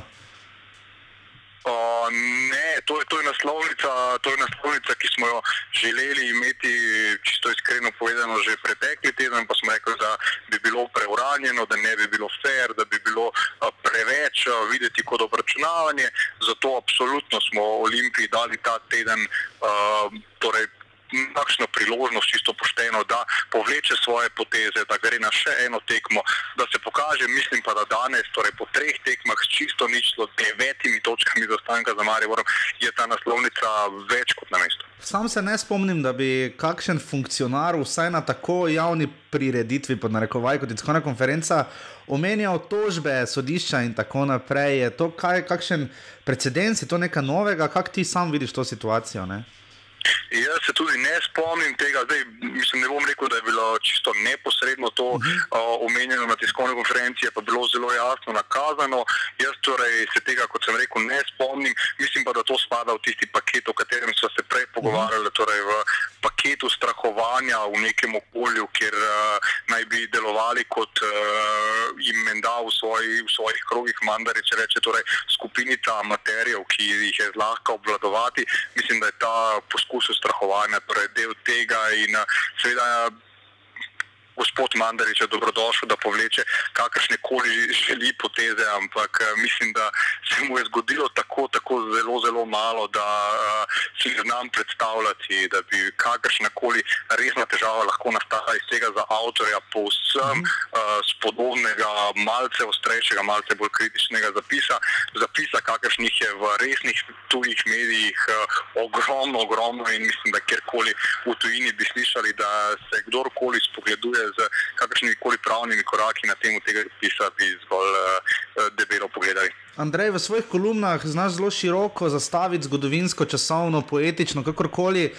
Uh, ne, to je, to, je naslovnica, to je naslovnica, ki smo jo želeli imeti, čisto iskreno povedano, že pretekli teden, pa smo rekli, da bi bilo preuranjeno, da ne bi bilo fair, da bi bilo preveč videti kot obračunavanje. Zato absolutno smo Olimpiji dali ta teden uh, torej, takšno priložnost, čisto pošteno, da povleče svoje poteze, da gre na še eno tekmo, da se pokaže. Mislim pa, da danes, torej po treh tekmah s čisto ničlo devetimi točkami zaostanka za Mariborom, je ta naslovnica več kot na mestu. Sam se ne spomnim, da bi kakšen funkcionar, vsaj na tako javni prireditvi, pod narekovaj, kot je tiskovna konferenca, omenjal tožbe sodišča in tako naprej. Je to kaj, kakšen precedens, je to nekaj novega, kako ti sam vidiš to situacijo? Ne? Jaz se tudi ne spomnim tega, zdaj mislim, ne bom rekel, da je bilo čisto neposredno to uh -huh. uh, omenjeno na tiskovni konferenci, je pa bilo zelo jasno nakazano. Jaz torej se tega, kot sem rekel, ne spomnim. Mislim pa, da to spada v tisti paket, o katerem smo se prej pogovarjali, torej v paketu strahovanja v nekem okolju, kjer uh, naj bi delovali kot uh, jim menda v, svoj, v svojih krogih mandarič, reče torej skupinica amaterjev, ki jih je zlahka obvladovati. Mislim, da je ta poskus poskusu strahovanja, torej del tega in seveda. Gospod Mandarič je dobrodošel, da povleče kakršne koli želi poteze, ampak mislim, da se mu je zgodilo tako, tako zelo, zelo malo, da uh, si ne znam predstavljati, da bi kakršna koli resna težava lahko nastala iz tega za avtorja povsem uh, spodobnega, malce ostrejšega, malce bolj kritičnega zapisa, zapisa, kakršnih je v resnih tujih medijih uh, ogromno, ogromno in mislim, da kjerkoli v tujini bi slišali, da se kdorkoli spogleduje z kakršnimi koli pravnimi koraki na temu tega pisa, bi zgolj uh, debelo pogledali. Andrej, v svojih kolumnah znaš zelo široko zastaviti zgodovinsko, časovno, poetično, kakorkoli.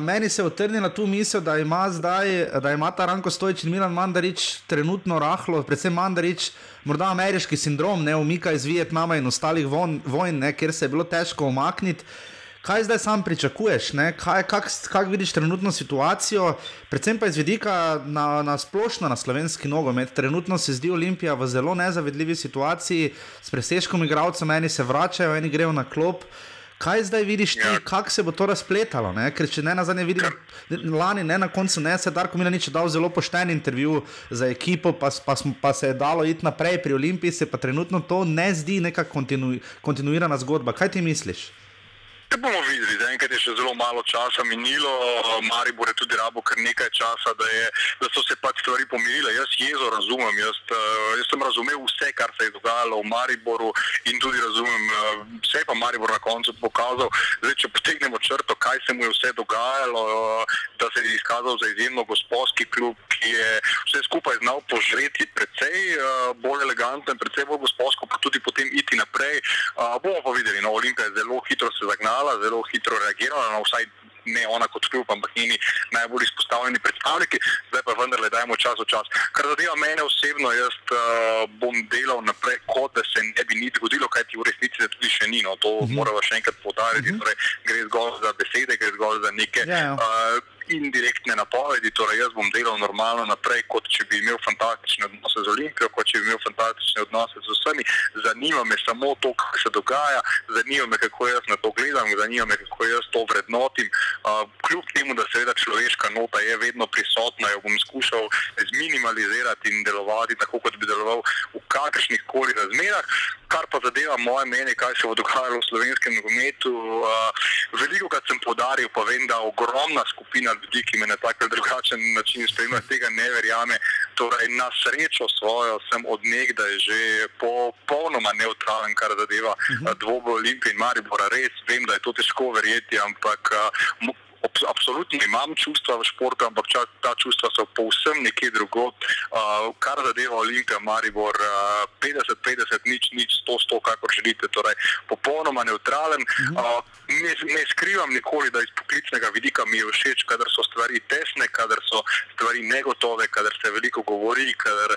Meni se je utrnila tu misel, da ima zdaj, da ima ta Ranko Stojč in Milan Mandarič trenutno rahlo, predvsem Mandarič, morda ameriški sindrom, ne umika iz Vietnama in ostalih von, vojn, ne, kjer se je bilo težko omakniti. Kaj zdaj sam pričakuješ, kako kak vidiš trenutno situacijo, predvsem pa iz vidika na, na splošno na slovenski nogomet. Trenutno se zdi Olimpija v zelo nezavedljivi situaciji, s presežkom igralcev, eni se vračajo, eni grejo na klop. Kaj zdaj vidiš ja. kako se bo to razpletalo? Ne? Ker če ne na zadnje vidim, lani ne na koncu, ne se Darko Milanič dal zelo pošten intervju za ekipo, pa, pa, pa se je dalo iti naprej pri Olimpiji, se pa trenutno to ne zdi neka kontinu, kontinuirana zgodba. Kaj ti misliš? Te bomo videli, zaenkrat je še zelo malo časa minilo, Maribor je tudi rabo kar nekaj časa, da, je, da so se pač stvari pomirile. Jaz jezo razumem, jaz, jaz sem razumel vse, kar se je dogajalo v Mariboru in tudi razumem, vse pa Maribor na koncu pokazal. Zdaj, če potegnemo črto, kaj se mu je vse dogajalo, da se je izkazal za izjemno gospodski klub, ki je vse skupaj znal požreti precej bolj elegantno in precej bolj gospodsko, pa tudi potem iti naprej. Bomo pa videli, no, Olimpija je zelo hitro se zagnala zelo hitro reagirala, no, vsaj ne ona kot klub, ampak njeni najbolj izpostavljeni predstavniki, zdaj pa vendarle dajmo čas v čas. Kar zadeva mene osebno, jaz uh, bom delal naprej, kot da se ne bi nič zgodilo, kajti v resnici se tudi še ni. No, to uh -huh. moramo še enkrat povdariti. Uh -huh. torej, gre zgolj za besede, gre zgolj za neke. Yeah. Uh, indirektne napovedi, torej jaz bom delal normalno naprej, kot če bi imel fantastične odnose z Olimpijo, kot če bi imel fantastične odnose z vsemi. Zanima me samo to, kaj se dogaja, zanima me, kako jaz na to gledam, zanima me, kako jaz to vrednotim. Uh, kljub temu, da seveda človeška nota je vedno prisotna, jo bom skušal zminimalizirati in delovati tako, kot bi deloval v kakršnih koli razmerah. Kar pa zadeva moje mnenje, kaj se bo dogajalo v slovenskem nogometu. Uh, veliko krat sem podaril, pa vem, da ogromna skupina ljudi, ki me na tak ali drugačen način spremlja, tega ne verjame. Torej, na srečo svojo sem odnegdaj že popolnoma neutralen, kar zadeva uh -huh. dvoboj Olimpije in Maribora. Res vem, da je to težko verjeti, ampak uh, Absolutno imam čustva v športu, ampak ča, ta čustva so povsem nekje drugo. Uh, kar zadeva Olimpija, Maribor, uh, 50-50, nič, nič, 100-100, kako želite. Torej, popolnoma neutralen. Uh, ne, ne skrivam nikoli, da iz poklicnega vidika mi je všeč, kadar so stvari tesne, kadar so stvari negotove, kadar se veliko govori, kadar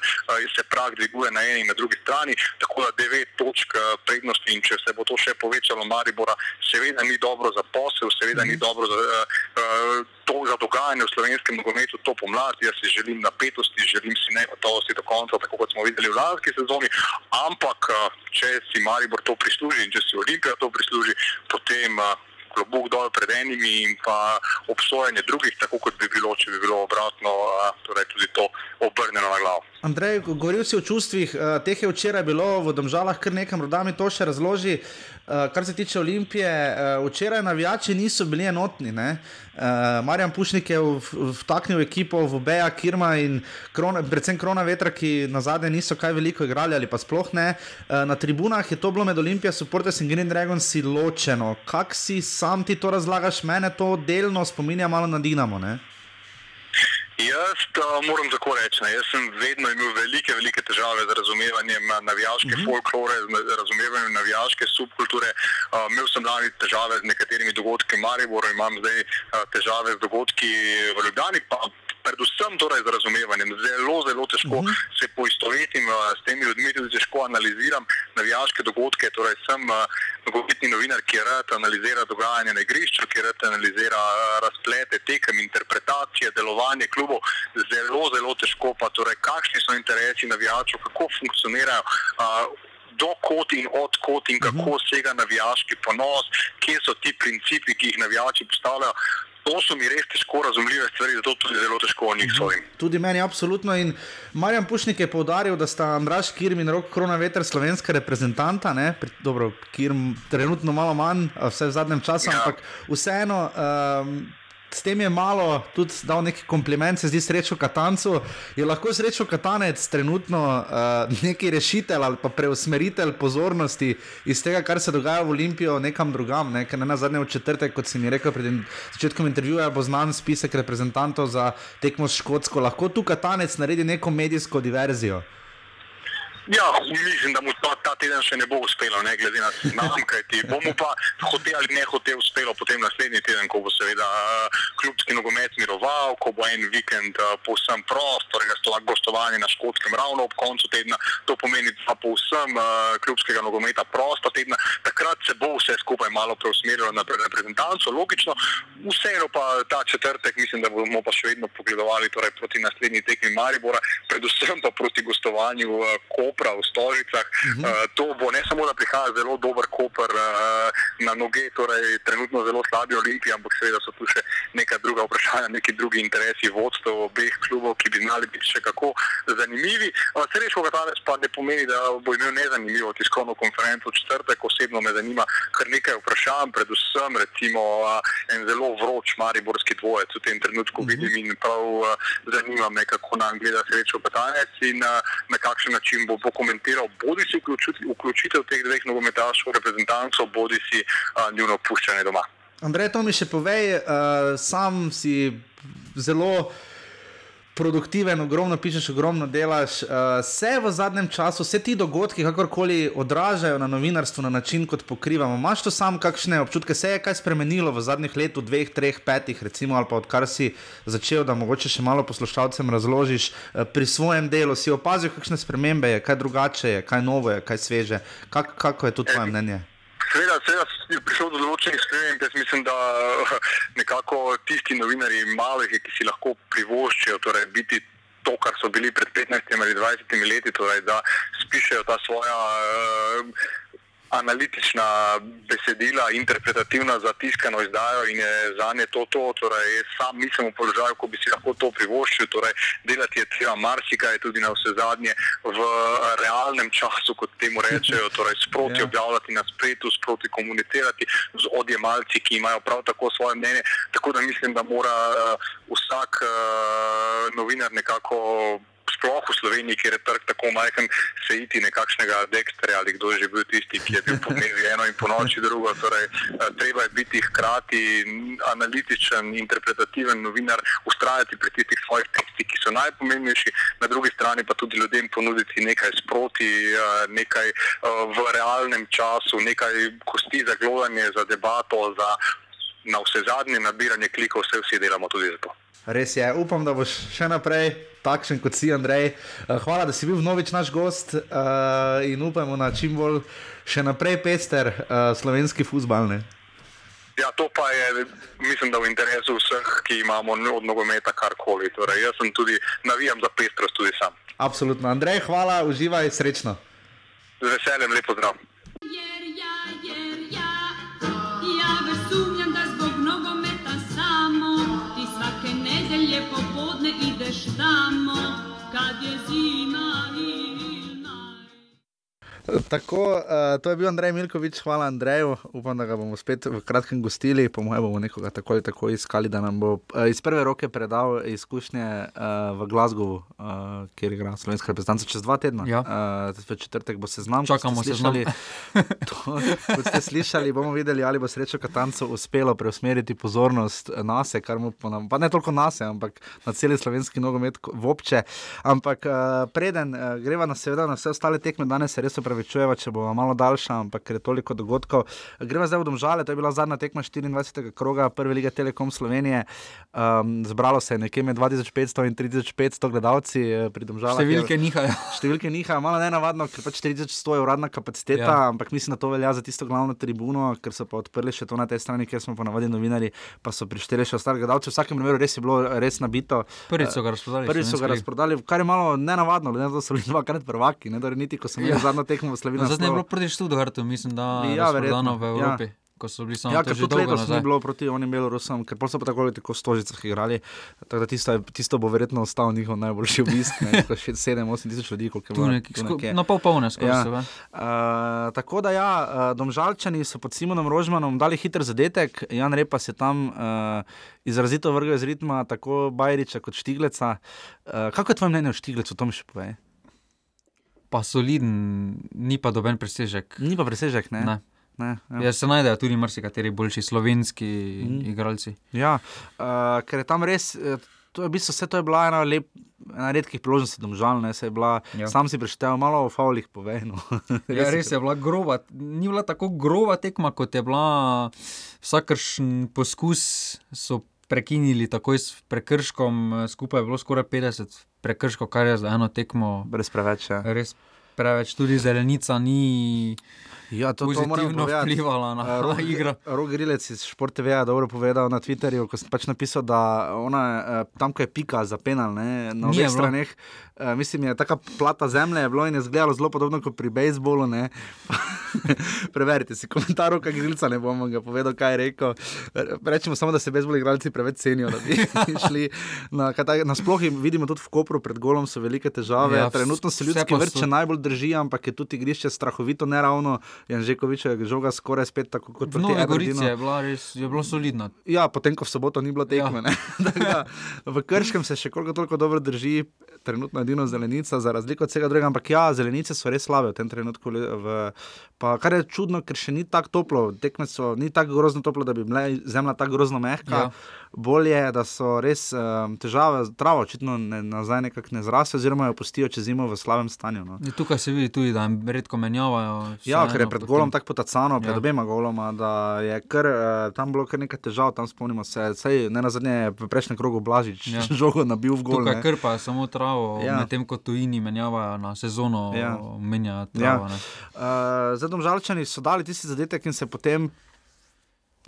se prag dviguje na eni in na drugi strani. Tako da devet točk prednosti in če se bo to še povečalo, Maribora, seveda ni dobro za posel, seveda ni dobro za. To za dogajanje v slovenskem nogometu to pomladi, jaz si želim napetosti, želim si negotovosti do konca, tako kot smo videli v lanski sezoni. Ampak, če si Maribor to prisluži in če si Olimpija to prisluži, potem klobuk dol pred enimi in pa obsojanje drugih, tako kot bi bilo, če bi bilo obratno, torej tudi to obrnjeno na glavo. Andrej, govoril si o čustvih, teh je včeraj bilo v Domžalah kar nekaj, morda mi to še razloži. Kar se tiče Olimpije, včeraj navijači niso bili enotni. Ne? Marjan Pušnik je vtaknil ekipo v Beja, Kirma in krona, predvsem Krona Vetra, ki na zadnje niso kaj veliko igrali ali pa sploh ne. Na tribunah je to bilo med Olimpijo, Supporters in Green Dragons ločeno. Kak si sam ti to razlagaš, mene to delno spominja malo na Dinamo? Ne? Jaz uh, moram tako reči, ne. jaz sem vedno imel velike, velike težave z razumevanjem navijaške mm -hmm. folklore, z razumevanjem navijaške subkulture. Uh, imel sem lani težave z nekaterimi dogodki v Mariboru, imam zdaj uh, težave z dogodki v Ljubljani, pa predvsem torej z razumevanjem. Zelo, zelo težko uh -huh. se poistovetim uh, s temi ljudmi, tudi težko analiziram navijaške dogodke. Torej sem uh, nogometni novinar, ki rad analizira dogajanje na igrišču, ki rad analizira uh, razplete, tekem, interpretacije, delovanje klubov. Zelo, zelo težko pa torej, kakšni so interesi navijačev, kako funkcionirajo. Uh, Dokot in odkot in kako sega navijaški ponos, kje so ti principi, ki jih navijači postavljajo to so mi res težko razumljive stvari, zato tudi zelo težko o njih sodim. Tudi meni, absolutno. In Marjan Pušnik je povdaril, da sta Andraš Kirm in Rok Krona Veter slovenska reprezentanta, ne? dobro, Kirm trenutno malo manj, vse v zadnjem času, ja. ampak vseeno. Um, S tem je malo tudi dal neki kompliment, se zdi srečo Katancu. Je lahko srečo Katanec trenutno uh, neki rešitelj ali pa preusmeritelj pozornosti iz tega, kar se dogaja v Olimpiji, nekam drugam. Ne, ne na zadnje v četrtek, kot si mi rekel pred začetkom intervjuja, bo znan spisek reprezentantov za tekmo s Škotsko. Lahko tu Katanec naredi neko medijsko diverzijo. Ja, mislim, da mu to ta teden še ne bo uspelo, ne glede na seznam, kajti bomo pa hotel ali ne hotel uspelo potem naslednji teden, ko bo seveda uh, klubski nogomet miroval, ko bo en vikend uh, povsem prost, torej gostovanje na škotskem ravno ob koncu tedna, to pomeni pa povsem uh, klubskega nogometa prosta tedna, takrat se bo vse skupaj malo preusmerilo na reprezentanco, logično, vseeno pa ta četrtek mislim, da bomo pa še vedno pogledovali torej proti naslednji tekmi Maribora, predvsem pa proti gostovanju uh, Kopra v Stožicah. Uh -huh. uh, to bo ne samo, da prihaja zelo dober Koper uh, na noge, torej trenutno zelo slabi Olimpiji, ampak seveda so tu še neka druga vprašanja, neki drugi interesi vodstva obeh klubov, ki bi znali biti še kako zanimivi. Uh, Srečo, Katalec pa ne pomeni, da bo imel nezanimivo tiskovno konferenco četrtek. Osebno me zanima kar nekaj vprašanj, predvsem recimo uh, en zelo vroč mariborski dvojec v tem trenutku uh -huh. vidim in prav uh, zanima me, kako nam gleda Srečo Katalec in uh, na kakšen način bo pokomentiral bodi si vključitev teh dveh nogometašov, reprezentantov, bodi si uh, njuno opuščanje doma. Andrej, to mi še povej, uh, sam si zelo produktiven, ogromno pišeš, ogromno delaš. Uh, se v zadnjem času, vse ti dogodki, kakorkoli odražajo na novinarstvu na način, kot pokrivamo. Imáš to sam kakšne občutke, se je kaj spremenilo v zadnjih letih, dveh, treh, petih, recimo, ali pa odkar si začel, da mogoče še malo poslušalcem razložiš uh, pri svojem delu. Si opazil, kakšne spremembe je, kaj drugače je, kaj novo je, kaj sveže. Kak, kako je to tvoje mnenje? Seveda, seveda je prišel do določenih sprememb. Jaz mislim, da nekako tisti novinari malih, ki si lahko privoščijo torej biti to, kar so bili pred 15 ali 20 leti, torej da spišejo ta svoja. Uh, analitična besedila, interpretativna za tiskano izdajo in je za nje to to. Torej, sam nisem v položaju, ko bi si lahko to privoščil. Torej, delati je treba marsikaj, tudi na vse zadnje v realnem času, kot temu rečejo. Torej, sproti ja. objavljati na spletu, sproti komunicirati z odjemalci, ki imajo prav tako svoje mnenje. Tako da mislim, da mora uh, vsak uh, novinar nekako sploh v Sloveniji, kjer je trg tako majhen, se iti nekakšnega Dexterja ali kdo je že bil tisti, ki je bil po dnevi eno in po noči drugo. Torej, eh, treba je biti hkrati analitičen, interpretativen novinar, ustrajati pri tistih svojih tekstih, ki so najpomembnejši, na drugi strani pa tudi ljudem ponuditi nekaj sproti, eh, nekaj eh, v realnem času, nekaj kosti za gledanje, za debato, za na vse zadnje nabiranje klikov, vse vsi delamo tudi za to. Res je, upam, da boš še naprej takšen kot si, Andrej. Uh, hvala, da si bil vnovič naš gost uh, in upamo na čim bolj še naprej pester uh, slovenski futbalni. Ja, to pa je, mislim, da v interesu vseh, ki imamo od nogometa karkoli. Torej, jaz sem tudi navijam za pestrost, tudi sam. Absolutno. Andrej, hvala, uživaj, srečno. Z veseljem, lepo zdrav. Ideš tamo kad je zima ilna. Tako, uh, to je bil Andrej Milkovič, hvala Andreju. Upam, da ga bomo spet v kratkem gostili, po mojem bomo nekoga tako ali tako iskali, da nam bo uh, iz prve roke predal izkušnje uh, v Glasgowu, uh, kjer igra slovenska reprezentanca čez dva tedna. Ja. Uh, v četrtek bo seznam. Čakamo slišali- to, Kot ste slišali, bomo videli, ali bo srečo Katancu uspelo preusmeriti pozornost na sebe, kar mu ponavlja. Pa ne toliko na sebe, ampak na celi slovenski nogomet v obče. Ampak uh, preden uh, greva na, seveda, na vse ostale tekme, danes se res opravičujeva, če bo malo daljša, ampak ker je toliko dogodkov. Greva zdaj v Domžale, to je bila zadnja tekma 24. kroga Prve lige Telekom Slovenije. Um, zbralo se je nekje med 2500 in 3500 gledalci eh, pri Domžalah. Številke nihajo. Številke nihajo, malo nenavadno, ker pač 4100 je uradna kapaciteta, Ja. ampak mislim, da to velja za tisto glavno tribuno, ker so pa odprli še to na tej strani, kjer smo ponavadi novinari, pa so prišteli še ostale gledalce. V vsakem primeru res je bilo res nabito. Prvič so ga razprodali, Prvič so ga razprodali, kar je malo nenavadno, glede na to, da so bili dvakrat prvaki, ne, torej niti ko sem videl Ja. zadnjo tekmo v Sloveniji. Zdaj je bilo proti Študgartu, mislim, da je Ja, verjetno, v ja. Evropi. Ko so bili samo Ja, tudi letos ni nazaj. bilo proti onim Belorusom, ker so pa tako ali tako Stožicah igrali. Tako da tisto, tisto bo verjetno ostal njihov najboljši obisk, ne, 7-8 tisoč ljudi, koliko je bilo. nekje. na pol polne skoraj so, ja. Uh, tako da ja, uh, domžalčani so pod Simonom Rožmanom dali hiter zadetek, Jan Repa se tam uh, izrazito vrgel iz ritma, tako Bajriča kot Štigleca. Uh, kako je tvoje mnenje o Štiglecu, to mi še povej? Pa soliden, ni pa doben presežek. Ni pa presežek, ne? ne. ne ja. ja, se najdejo tudi marsikateri boljši slovenski mm. igralci. Ja, uh, ker je tam res. eh, To je v bistvu vse to je bila ena, lep, ena redkih priložnosti, domžalna, se je bila. Ja. Sam si preštel malo o faulih, povej. No. Ja, res je bila groba, ni bila tako groba tekma, kot je bila vsakršen poskus. So prekinili takoj s prekrškom, skupaj je bilo skoraj 50 prekrškov, kar je za eno tekmo. Brez preveč. Ja. Res preveč, tudi zelenica ni. Ja, to, to pozitivno povedati. vplivala na, Eh, na Rok- igro. Rok Grilec iz Šport TV je dobro povedal na Twitterju, ko sem pač napisal, da ona, eh, tam, ko je pika za penal, ne, na obeh je bilo. straneh, eh, mislim, je taka plata zemlje je bilo in je izgledalo zelo podobno kot pri bejzbolu. Preverite si komentar Roka Grilca, ne bom ga povedal, kaj je rekel. Rečemo samo, da se bejzbol igralci preveč cenijo, da bi šli na, kaj tak- nasploh jim vidimo tudi v Kopru pred golom so velike težave. Ja, Trenutno se ljudski vrt so- še najbolj drži, ampak je tudi igrišče strahovito neravno. Janžekovič je žoga skoraj spet tako kot V Novi. Gorici je bila res je bilo solidno. Ja, potem, ko v soboto ni bilo tekme. Ja. Ja. da, v Krškem se še koliko toliko dobro drži, trenutno edino zelenica, za razliko od vsega drugega. Ampak ja, zelenice so res slabe v tem trenutku. V, pa, kar je čudno, ker še ni tako toplo, tekme so ni tako grozno toplo, da bi bila zemlja tako grozno mehka. Ja. Bolje je, da so res um, težave, trava očitno ne, nazaj nekako ne zraste, oziroma jo pustijo čez zimo v slabem stanju. No. Ja, Tukaj se vidi tudi, da jim redko menjavajo. Ja, ker je pred potem- golom tako potacano, pred Ja. ja. obema goloma, da je kar, eh, tam bilo kar nekaj težav, tam spomnimo se. Sej, ne na zadnje je v prejšnjem krogu Blažič Ja. ja. žogo nabil v gol. Tukaj ne. krpajo samo travo, ja. Ja. medtem ko tujini menjavajo na sezono, ja. Ja. menjajo Ja. travo. Ja. Uh, zdaj, domžalčani so dali tisti zadetek in se potem.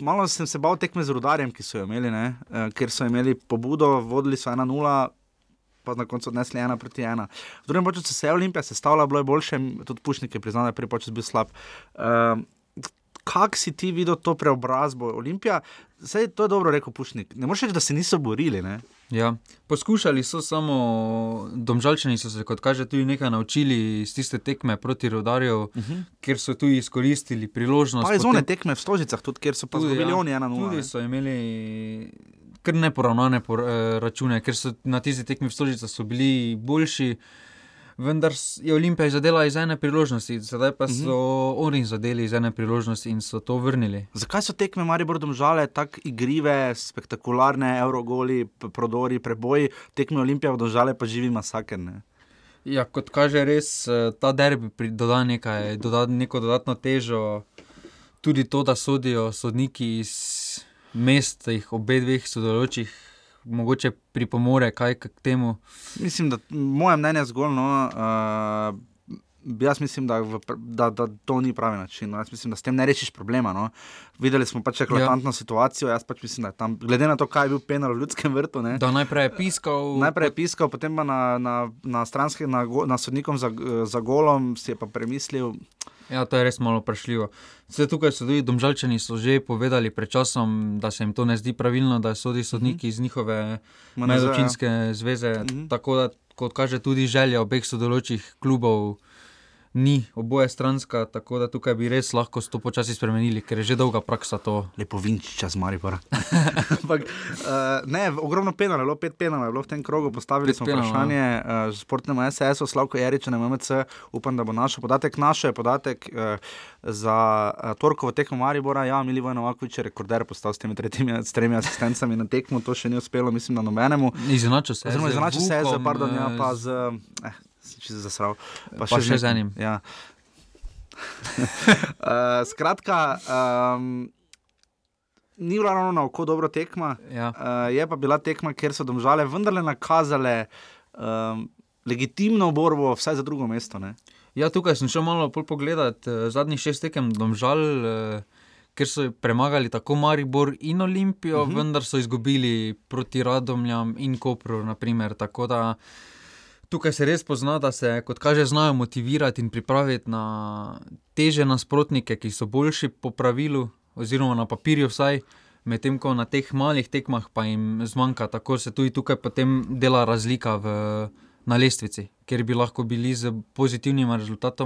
Malo sem se bal tekme z rudarjem, ki so jo imeli, ne? uh, ker so imeli pobudo, vodili so 1-0, pa na koncu odnesli 1 proti 1. V drugem času se je Olimpija sestavila, bilo je boljše, tudi Pušnik je priznal, da je prvi čas bil slab. Uh, Kak si ti videl to preobrazbo Olimpija? Sej to je dobro rekel Pušnik. Ne moreš reči, da se niso borili. Ne? Ja. Poskušali so samo, domžalčani so se, kot kaže, tudi nekaj naučili iz tiste tekme proti rodarju, uh -huh. kjer so tudi izkoristili priložnost. Pa iz one tekme v Stožicah, tudi kjer so pa zgubili oni 1-0. ja. Tudi so imeli kar neporavnane por, eh, račune, ker so na tisti tekmi v Stožicah bili boljši. Vendar je Olimpija zadela iz ene priložnosti, sedaj pa so uh -huh. oni zadeli iz ene priložnosti in so to vrnili. Zakaj so tekme Maribor domžale tako igrive, spektakularne, eurogoli, p- prodori, preboji, tekme Olimpije v domžale pa živi masaker? Ne? Ja, kot kaže, res eh, ta derbi doda nekaj, doda neko dodatno težo. Tudi to, da sodijo sodniki iz mest, teh obeh dveh sodelujočih mogoče pripomore kaj k temu. Mislim, da moje mnenje zgolj. No, uh, Jaz mislim, da, v, da, da to ni pravi način. No. Jaz mislim, da s tem ne rešiš problema. No. Videli smo pač eklatantno ja. situacijo. Jaz pač mislim, da je tam, glede na to, kaj je bil penal v ljudskem vrtu. Ne. Da najprej je piskal. Najprej je piskal, potem pa na, na, na stranski, na, na sodnikom za, za golom si je pa premislil. Ja, to je res malo vprašljivo. Vse tukaj so tudi domžalčani že povedali pred časom, da se jim to ne zdi pravilno, da sodi sodniki uh -huh. iz njihove ja. zveze. Uh -huh. Tako da, kot kaže tudi želja obeh sodelujočih klubov ni oboje stranska, tako da tukaj bi res lahko to počasi spremenili, ker je že dolga praksa to. Lepo vinčiča z Maripora. Ampak, uh, ne, ogromno penal, zelo pet penal je bilo v tem krogu, postavili pet smo penal, vprašanje uh, športnemu SS-u, Slavko Jariča, MMC, upam, da bo naš podatek, naš je podatek uh, za uh, torkovo tekmo Maribora, ja, Milivo Novakovič je rekorder postal s temi tretjimi, s tremi asistencami na tekmo, to še ni uspelo, mislim, na nobenemu. Izenačil se je. Izenačil se je, pardon, ja, pa z... Eh, če se zasral. Pa, pa še, še z enim. Ja. uh, skratka, um, ni bila ravno na oko dobro tekma. Ja. Uh, je pa bila tekma, kjer so domžale vendarle nakazale um, legitimno borbo, vsaj za drugo mesto. Ne? Ja, tukaj sem šel malo pogledat uh, zadnjih šest tekem domžal. Uh, Ker so premagali tako Maribor in Olimpijo, uh mhm. -huh. vendar so izgubili proti Radomljam in Kopru. Naprimer, tako da uh, tukaj se res pozna, da se, kot kaže, znajo motivirati in pripraviti na teže nasprotnike, ki so boljši po pravilu, oziroma na papirju vsaj. Medtem ko na teh malih tekmah pa jim zmanjka, tako se tudi tukaj potem dela razlika v, na lestvici, ker bi lahko bili z pozitivnimi rezultati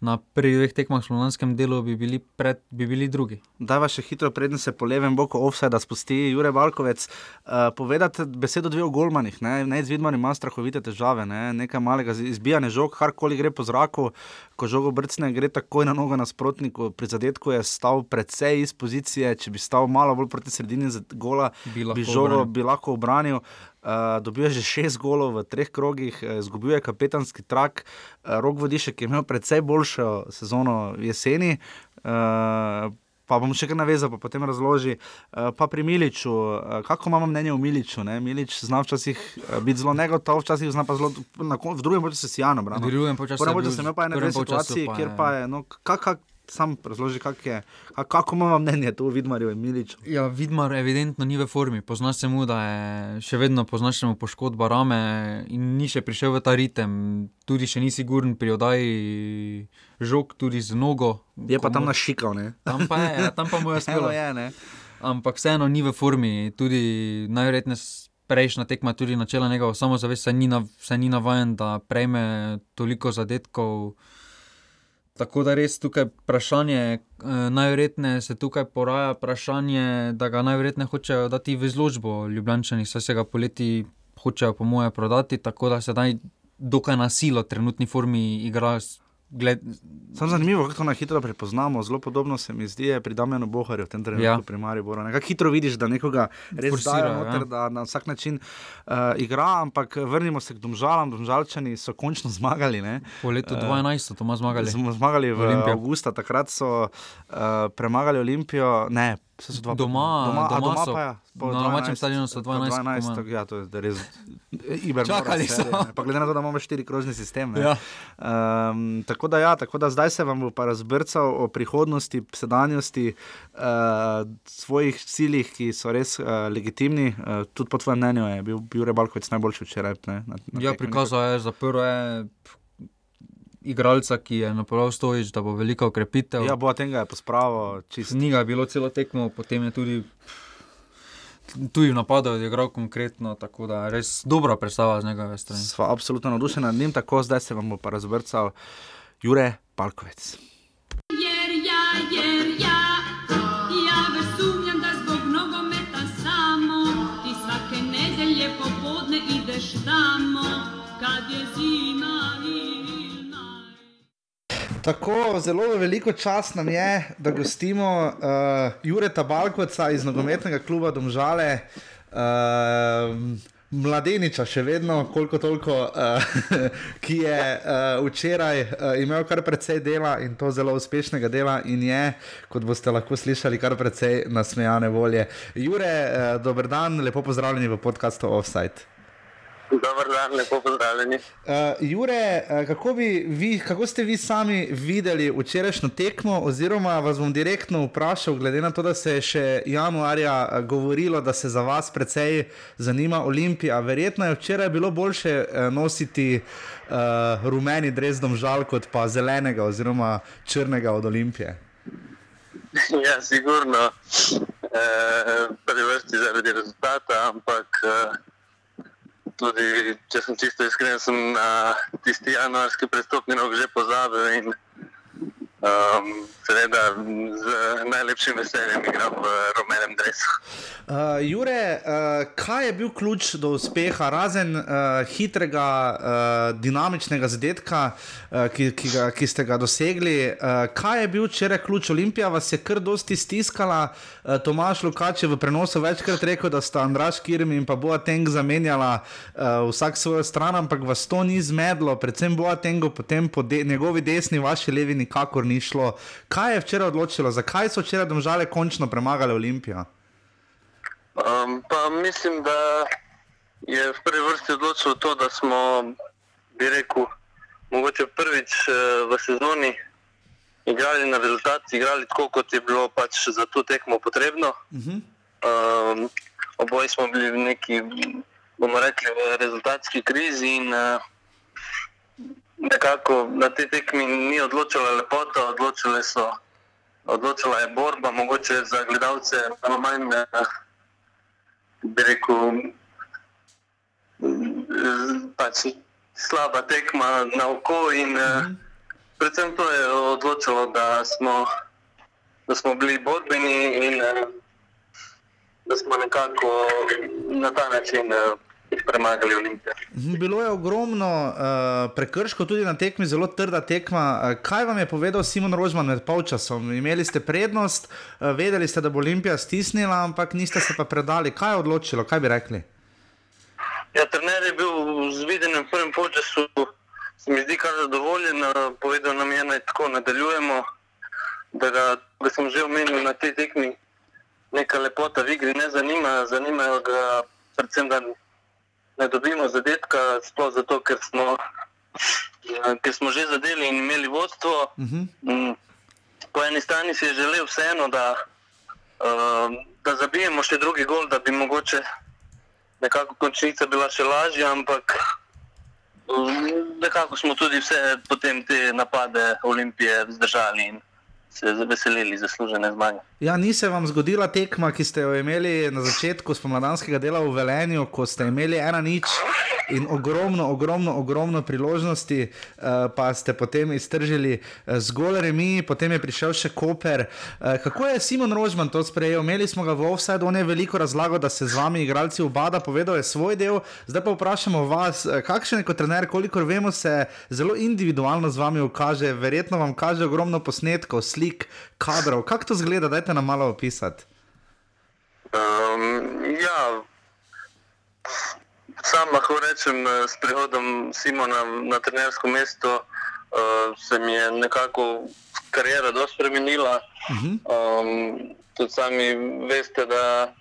na prvih dveh tekmah v slovenskem delu bi bili, pred, bi bili drugi. Dajva še hitro, preden se po levem boku offside spusti Jure Balkovec. Uh, povedati besedo dve o Golmanih, ne, ne z vidmanjem ima strahovite težave, ne, nekaj malega izbijanja žog, karkoli gre po zraku, ko žogo brcne, gre takoj na nogo nasprotniku. Pri zadetku je stal precej iz pozicije, če bi stal malo bolj proti sredini gola, bi, bi žogo bi lahko obranil. Uh, dobil je že šest golov v treh krogih, izgubil je kapetanski trak, uh, rok vodišek je imel precej boljšo sezono jeseni. Uh, Pa bom še kaj navezal, pa potem razloži. Pa pri Miliču, kako imamo mnenje o Miliču? Ne? Milič zna včasih biti zelo negotov, včasih zna pa zelo, v drugem času se sjano. V drugem času se je pa ena situacija, kjer pa je, no, kak, kak, sam razloži, kak je, kako ima mnenje o Vidmarju in Miliču. Ja, Vidmar evidentno ni v formi. Poznaš se mu, da je še vedno poznaš mu poškodba rame in ni še prišel v ta ritem. Tudi še nisi guren pri oddaji žog, tudi z nogo. Je pa tam našikal, ne? Tam pa je, ja, tam pa mu je spelo. Ampak vseeno ni v formi, tudi najverjetneje. Prejšnja tekma, tudi načela njegova samozavest, se ni, nav, ni navaden, da prejme toliko zadetkov. Tako da res tukaj vprašanje, eh, najverjetneje se tukaj poraja vprašanje, da ga najverjetneje hočejo dati v izložbo Ljubljani, saj se ga poleti hočejo, po moje, prodati, tako da se naj dokaj na silo, trenutni formi igrajo Gled... Sam zanimivo, kako to na hitro prepoznamo. Zelo podobno se mi zdi pri Damjanu Boharju, v tem trenutku ja. pri Mariboru. Nekako hitro vidiš, da nekoga res Forsira, noter, ja. da na vsak način uh, igra, ampak vrnimo se k Domžalam. Domžalčani so končno zmagali. Ne? Po letu 2012 so to zmagali. Zmagali v Avgusta, takrat so uh, premagali Olimpijo. Ne, Dva, doma, doma, doma, doma so, pa ja. Na domačem stadionu so 12. 12 ja, to je res iber. Čakali so. Pa glede na to, da imamo štiri krožni sistem. Ja. Um, tako, da, ja, tako da zdaj se vam bo pa razbrcal o prihodnosti, sedanjosti, uh, svojih ciljih, ki so res uh, legitimni. Uh, tudi po tvojem mnenju je bil Jure Balkovec najboljši včeraj. Ne, na, na ja, prikazal je za prvo igralca, ki je napravil stojič, da bo velika ukrepitev. Ja, bo tega je pospravil. Ni ga bilo celo tekmo, potem je tudi. Tu je napadal, je igral konkretno, tako da je res dobra predstava z njegove strani. Sva absolutno navdušena nad njim, tako zdaj se vam bo pa razvrcal Jure Palkovec. Tako zelo veliko čas nam je, da gostimo uh, Jureta Balkoca iz nogometnega kluba Domžale. Uh, mladeniča, še vedno, koliko toliko, uh, ki je uh, včeraj uh, imel kar precej dela in to zelo uspešnega dela, in je, kot boste lahko slišali, kar precej nasmejane volje. Jure, uh, dober dan, lepo pozdravljeni v podkastu Offside. Dobar dan, lepo pozdravljeni. Uh, Jure, uh, kako, vi, kako ste vi sami videli včerajšnjo tekmo, oziroma vas bom direktno vprašal, glede na to, da se je še januarja uh, govorilo, da se za vas precej zanima Olimpija. Verjetno je včeraj bilo boljše nositi uh, rumeni drezdom žal, kot pa zelenega oziroma črnega od Olimpije. Ja, sigurno. E, prvi vrsti zaradi rezultata, ampak. E, tudi, če sem čisto iskren, sem na tisti januarski prestopni rok že pozabil in Um, seveda, z najlepšim veseljem igram v rumenem dresu. Uh, Jure, uh, kaj je bil ključ do uspeha, razen uh, hitrega, uh, dinamičnega zadetka, uh, ki, ki, ga, ki ste ga dosegli? Uh, kaj je bil včeraj ključ? Olimpija vas je kar dosti stiskala, uh, Tomaš Lukač je v prenosu večkrat rekel, da sta Andraš Kirm in pa Boateng zamenjala uh, vsak svojo stran, ampak vas to ni zmedlo, predvsem Boatengu, potem po de njegovi desni, vaši levi nikakor ni šlo. Kaj je včeraj odločilo, zakaj so včeraj domžale končno premagali Olimpijo? Um, mislim, da je v prvi vrsti odločilo to, da smo, bi rekel, mogoče prvič uh, v sezoni igrali na rezultat, igrali tako, kot je bilo pač za to tekmo potrebno. Uh -huh. um, oboji smo bili v neki, bomo rekli, v rezultatski krizi in uh, nekako na te tekmi ni odločila lepota, odločile so, odločila je borba, mogoče za gledalce malo manj, eh, bi rekel, pač slaba tekma na oko in mm -hmm. predvsem to je odločilo, da smo, da smo bili borbeni in eh, da smo nekako na ta način premagali Olimpijo. Mhm, bilo je ogromno uh, prekrškov, tudi na tekmi, zelo trda tekma. Uh, kaj vam je povedal Simon Rožman med polčasom? Imeli ste prednost, uh, vedeli ste, da bo Olimpija stisnila, ampak niste se pa predali. Kaj je odločilo, kaj bi rekli? Ja, trener je bil z videnjem v prvem polčasu, se mi zdi kar zadovoljen. Povedal nam je, da tako nadaljujemo. Da ga, ga sem že omenil na tej tekmi, neka lepota v igri ne zanima, zanimajo ga predvsem, da ne dobimo zadetka, sploh zato, ker smo, ja, ker smo že zadeli in imeli vodstvo. Uh mhm. -huh. Po eni strani si je želel vseeno, da, uh, da zabijemo še drugi gol, da bi mogoče nekako končnica bila še lažja, ampak um, nekako smo tudi vse potem te napade Olimpije zdržali se veselili zaslužene zmage. Ja, ni se vam zgodila tekma, ki ste jo imeli na začetku spomladanskega dela v Velenju, ko ste imeli ena nič in ogromno, ogromno, ogromno priložnosti, uh, pa ste potem iztržili uh, zgolj remi, potem je prišel še Koper. Uh, kako je Simon Rožman to sprejel? Imeli smo ga v offside, on je veliko razlagal, da se z vami igralci obada, povedal je svoj del. Zdaj pa vprašamo vas, kakšen je kot trener, kolikor vemo, se zelo individualno z vami ukaže, verjetno vam kaže ogromno posnetkov, slik, kadrov. Kako to zgleda, dajte nam malo opisati. Um, ja, Sam lahko rečem, eh, s prihodom Simona na trenersko mesto uh, se mi je nekako karijera dosti spremenila. Um, tudi sami veste, da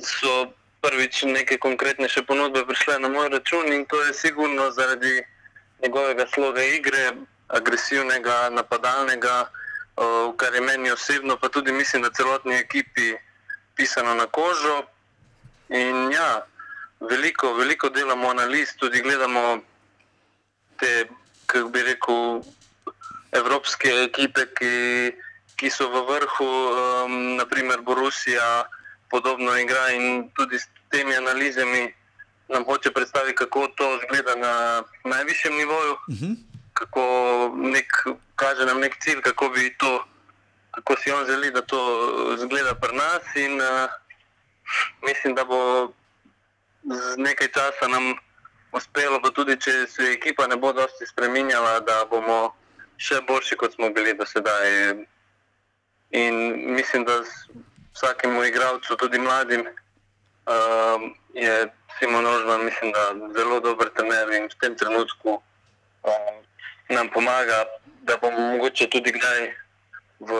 so prvič neke konkretnejše ponudbe prišle na moj račun in to je sigurno zaradi njegovega sloga igre, agresivnega, napadalnega, uh, kar je meni osebno, pa tudi mislim, da celotni ekipi pisano na kožo. In ja, veliko, veliko delamo analiz, tudi gledamo te, kako bi rekel, evropske ekipe, ki, ki so v vrhu, um, naprimer Borusija, podobno igra in tudi s temi analizami nam hoče predstaviti, kako to izgleda na najvišjem nivoju, uh mhm. -huh. kako nek, kaže nam nek cilj, kako bi to. Kako si on želi, da to izgleda pri nas, in uh, mislim, da bo z nekaj časa nam uspelo, pa tudi če se ekipa ne bo dosti spremenjala, da bomo še boljši, kot smo bili do sedaj. In mislim, da vsakemu igravcu, tudi mladim, uh, je Simon Rožman, mislim, da zelo dober trener in v tem trenutku uh, nam pomaga, da bomo mogoče tudi kdaj v,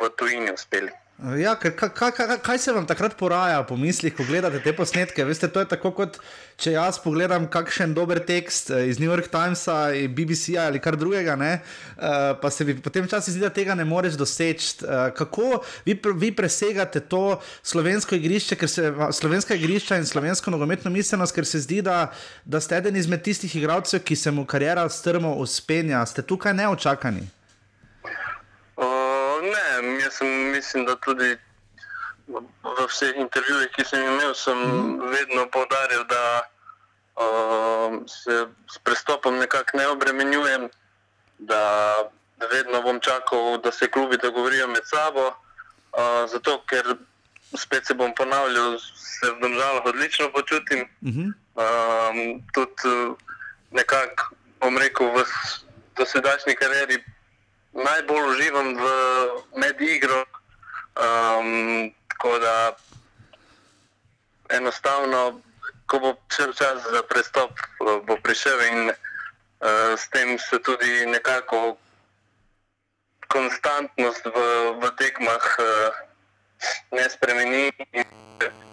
v tujini uspeli. Ja, kaj, kaj, kaj, kaj se vam takrat poraja po mislih, ko gledate te posnetke? Veste, to je tako, kot če jaz pogledam kakšen dober tekst eh, iz New York Timesa, BBC ali kar drugega, ne? Eh, pa se vi potem včasih zdi, da tega ne moreš doseči. Eh, kako vi, vi presegate to slovensko igrišče, ker se slovenska igrišča in slovensko nogometno miselnost, ker se zdi, da, da ste eden izmed tistih igralcev, ki se mu karijera strmo uspenja. Ste tukaj neočakani? Ne, jaz sem, mislim, da tudi v vseh intervjujih, ki sem imel, sem mm. vedno povdarjal, da uh, se s pristopom nekako ne obremenjujem, da vedno bom čakal, da se klubi dogovorijo med sabo. Uh, zato, ker spet se bom ponavljal, se v državah odlično počutim. Mm -hmm. uh, tudi nekako bom rekel, v dosedajšnji karieri najbolj uživam v medigro. Um, tako da enostavno, ko bo prišel čas za prestop, bo prišel in uh, s tem se tudi nekako konstantnost v, v tekmah uh, ne spremeni.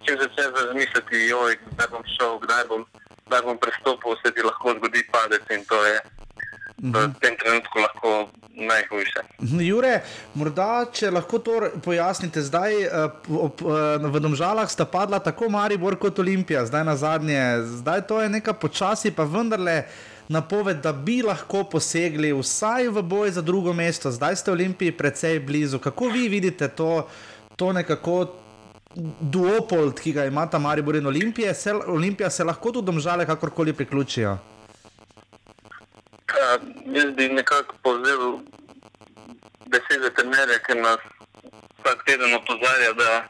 Če začneš razmišljati, joj, kdaj bom šel, kdaj bom, kdaj bom prestopil, se ti lahko zgodi padec in to je v tem trenutku lahko najhujše. Mhm, Jure, morda če lahko to pojasnite, zdaj eh, ob, eh, v Domžalah sta padla tako Maribor kot Olimpija, zdaj na zadnje, zdaj to je neka počasi, pa vendarle. Napoved, da bi lahko posegli vsaj v boj za drugo mesto, zdaj ste Olimpiji precej blizu. Kako vi vidite to, to nekako duopol, ki ga imata Maribor in Olimpija? Se, Olimpija se lahko tudi domžale kakorkoli priključijo? Ja, jaz bi nekako povzel besede trenerja, ki nas vsak teden opozarja, da,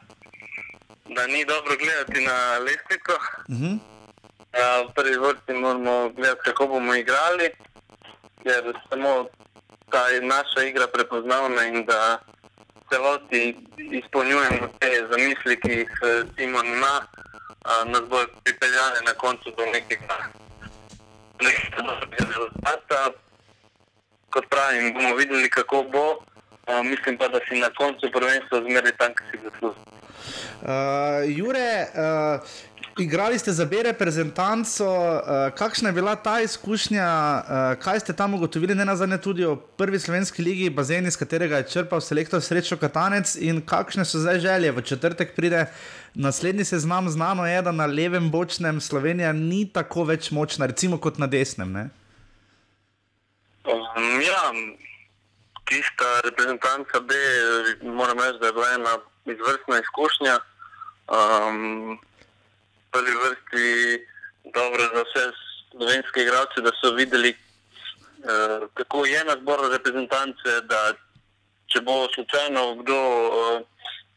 da ni dobro gledati na lestvico. Uh mhm. -huh. ja, v prvi vrsti moramo gledati, kako bomo igrali, ker samo ta naša igra prepoznavna in da celoti izpolnjujemo te zamisli, ki jih Simon ima, nas bo pripeljali na koncu do nekega rezultata. Kot pravim, bomo videli, kako bo. Uh, mislim pa, da si na koncu prvenstva zmeraj tam, kjer si zaslužil. Uh, Jure, uh, igrali ste za B reprezentanco, uh, kakšna je bila ta izkušnja, uh, kaj ste tam ugotovili, ne nazadnje tudi o prvi slovenski ligi, bazen, iz katerega je črpal selektor Srečo Katanec in kakšne so zdaj želje. V četrtek pride naslednji seznam, znano je, da na levem bočnem Slovenija ni tako več močna, recimo kot na desnem. Ne? Um, ja, tista reprezentanca B, moram reči, da je bila ena izvrstna izkušnja. Um, prvi vrsti dobro za vse slovenske igralce, da so videli, uh, kako je na zboru reprezentance, da če bo slučajno kdo uh,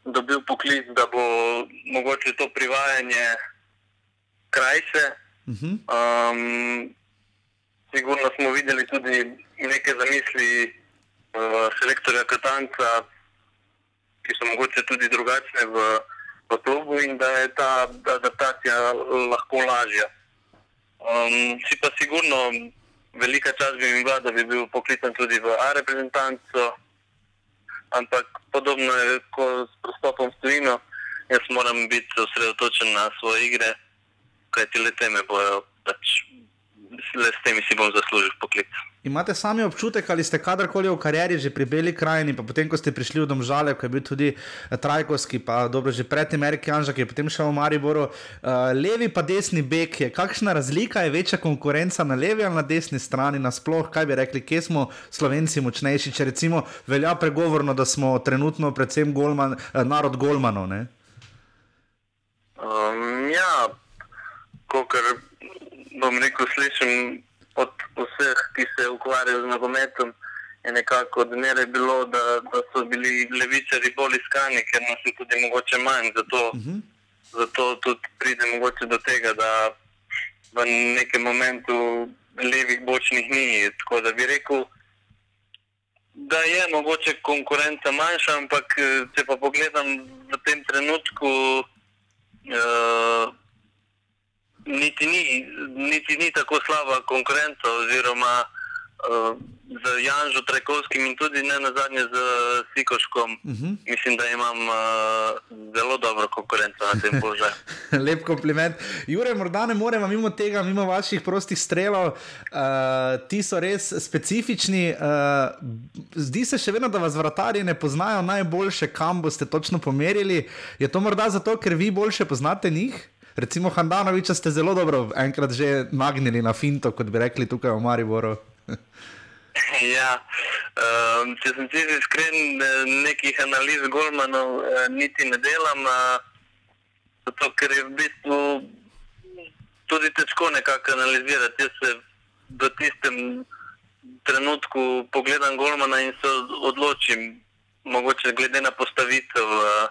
dobil poklic, da bo mogoče to privajanje krajše. Um, sigurno smo videli tudi neke zamisli uh, selektorja Katanca, ki so mogoče tudi drugačne v, v klubu in da je ta adaptacija lahko lažja. Um, si pa sigurno velika čast bi mi bila, da bi bil poklican tudi v A reprezentanco ampak podobno je kot s pristopom v tujino. Jaz moram biti osredotočen na svoje igre, kajti le teme bojo, pač, le s temi si bom zaslužil poklic. Imate sami občutek, ali ste kadarkoli v karieri že pri Beli krajini, pa potem, ko ste prišli v Domžale, ko je bil tudi eh, Trajkovski, pa dobro, že predtem Erik Janžak, ki je potem šel v Mariboru, uh, levi pa desni bek, je kakšna razlika, je večja konkurenca na levi ali na desni strani, nasploh, kaj bi rekli, kje smo slovenci močnejši, če recimo velja pregovorno, da smo trenutno predvsem golman, uh, narod golmanov. Um, ja, kot bom rekel, slišim od vseh, ki se ukvarjajo z nogometom, je nekako odmeraj bilo, da, da so bili levičari bolj iskani, ker nas je tudi mogoče manj. Zato, uh mhm. -huh. zato tudi pride mogoče do tega, da v nekem momentu levih bočnih ni. Tako da bi rekel, da je mogoče konkurenca manjša, ampak če pa pogledam v tem trenutku. Uh, niti ni, niti ni tako slaba konkurenca, oziroma uh, z Janžo Trajkovskim in tudi ne na zadnje z Sikoškom. Uh -huh. Mislim, da imam uh, zelo dobro konkurenco na tem položaju. Lep kompliment. Jure, morda ne moremo mimo tega, mimo vaših prostih strelov, uh, ti so res specifični. Uh, zdi se še vedno, da vas vratarji ne poznajo najboljše, kam boste točno pomerili. Je to morda zato, ker vi boljše poznate njih? Recimo Handanoviča ste zelo dobro enkrat že nagnili na finto, kot bi rekli tukaj v Mariboru. ja, um, če sem čisto iskren, nekih analiz Golmanov uh, niti ne delam, uh, zato ker je v bistvu tudi težko nekako analizirati. Jaz se v tistem trenutku pogledam Golmana in se odločim, mogoče glede na postavitev, uh,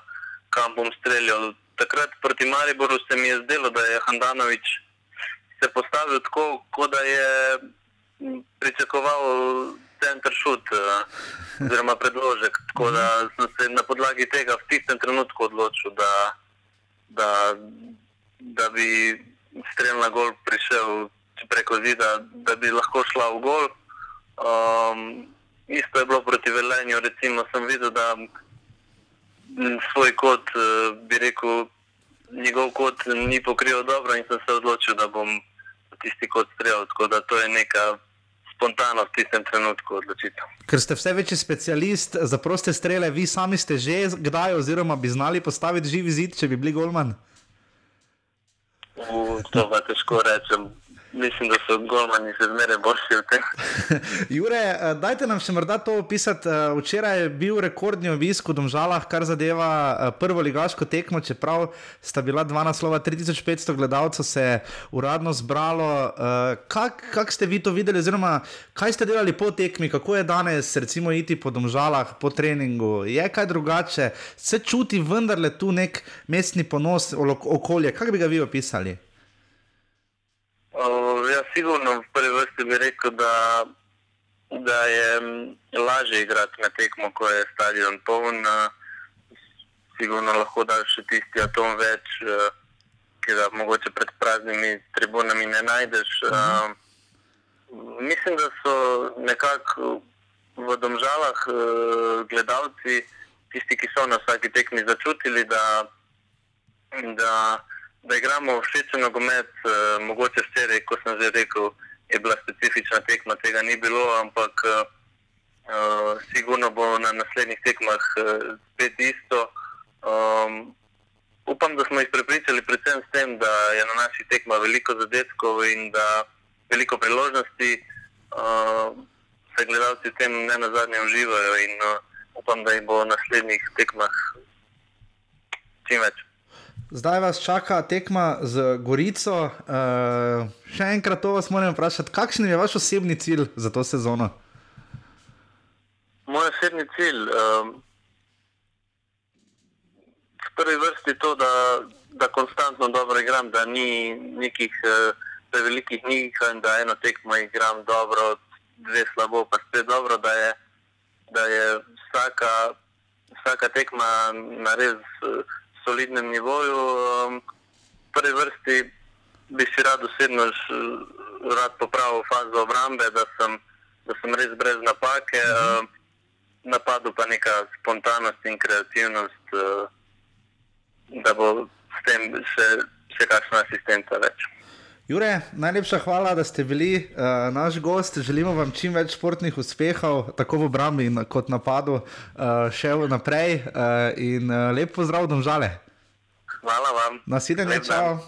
kam bom streljal takrat proti Mariboru se mi je zdelo, da je Handanovič se postavil tako, kot da je pričakoval center šut, eh, oziroma predložek. Tako da sem se na podlagi tega v tistem trenutku odločil, da, da, da bi strel na gol prišel preko zida, da bi lahko šla v gol. Um, isto je bilo proti Velenju, recimo sem videl, da svoj kot, eh, bi rekel, njegov kot ni pokril dobro in sem se odločil, da bom tisti kot streljal. Tako da to je neka spontanost v tistem trenutku odločitev. Ker ste vse večji specialist za proste strele, vi sami ste že kdaj, oziroma bi znali postaviti živi zid, če bi bili golman? U, to pa težko rečem. Mislim, da so golmani še zmeraj boljši v tem. Jure, eh, dajte nam še morda to opisati. Eh, včeraj je bil rekordni obisk v Domžalah, kar zadeva eh, prvo ligaško tekmo, čeprav sta bila dva naslova, 3500 gledalcev se je uradno zbralo. Kako kak ste vi to videli, oziroma kaj ste delali po tekmi, kako je danes recimo iti po Domžalah, po treningu? Je kaj drugače? Se čuti vendarle tu nek mestni ponos, okolje? Kako bi ga vi opisali? Uh, ja, sigurno v prvi vrsti bi rekel, da, da je lažje igrati na tekmo, ko je stadion poln. Uh, sigurno lahko daš še tisti atom več, uh, ki ga mogoče pred praznimi tribunami ne najdeš. Uh, mislim, da so nekako v domžalah uh, gledalci, tisti, ki so na vsaki tekmi začutili, da. da da igramo všečen nogomet, uh, mogoče včeraj, ko sem že rekel, je bila specifična tekma, tega ni bilo, ampak uh, sigurno bo na naslednjih tekmah uh, spet isto. Um, upam, da smo jih prepričali predvsem s tem, da je na naših tekmah veliko zadetkov in da veliko priložnosti. Uh, Se gledalci v tem ne na zadnje uživajo, in uh, upam, da jih bo v naslednjih tekmah čim več. Zdaj vas čaka tekma z Gorico. Uh, še enkrat to vas moram vprašati, kakšen je vaš osebni cilj za to sezono? Moj osebni cilj je um, v prvi vrsti to, da, da konstantno dobro igram, da ni nekih uh, prevelikih in da eno tekmo igram dobro, dve slabo, pa spet dobro, da je, da je vsaka, vsaka tekma na res. Uh, solidnem nivoju. Um, prvi vrsti bi si rad osebno rad popravil fazo obrambe, da sem, da sem res brez napake, uh, napadu pa neka spontanost in kreativnost, uh, da bo s tem še, še kakšna asistenta več. Jure, najlepša hvala, da ste bili uh, naš gost. Želimo vam čim več športnih uspehov, tako v obrambi kot napadu, uh, še naprej. Uh, in uh, lep pozdrav, domžale. Hvala vam. Naslednje, čau.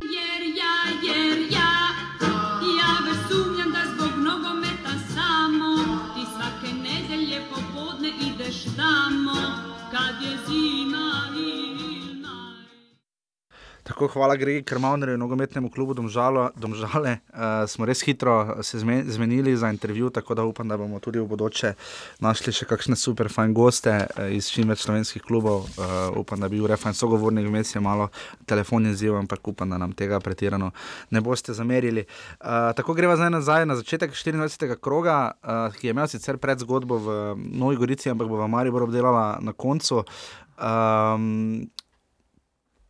Jer ja, jer Tako, hvala Gregi Krmavnerju, nogometnemu klubu Domžalo, Domžale. Uh, smo res hitro se zmenili za intervju, tako da upam, da bomo tudi v bodoče našli še kakšne super fajn goste uh, iz čim več slovenskih klubov. Uh, upam, da bi bil refajn sogovornik, vmes je malo telefon jeziv, ampak upam, da nam tega pretirano ne boste zamerili. Uh, tako greva zdaj nazaj na začetek 24. kroga, uh, ki je imel sicer pred zgodbo v Novi Gorici, ampak bo v Mariboru obdelala na koncu. Um,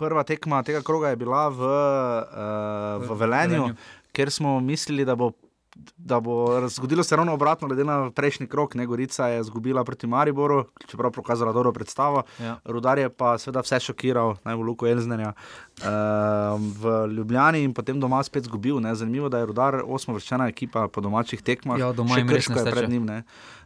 prva tekma tega kroga je bila v, uh, v Velenju, Velenju. ker smo mislili, da bo. Da bo zgodilo se ravno obratno, glede na prejšnji krok. Ne, Gorica je izgubila proti Mariboru, čeprav je pokazala dobro predstavo. Ja. Rudar je pa seveda vse šokiral, najbolj Luko Elznerja uh, v Ljubljani in potem doma spet izgubil. Zanimivo, da je Rudar osmovrščena ekipa po domačih tekmah. Ja, doma Še Krško je pred njim. Ne.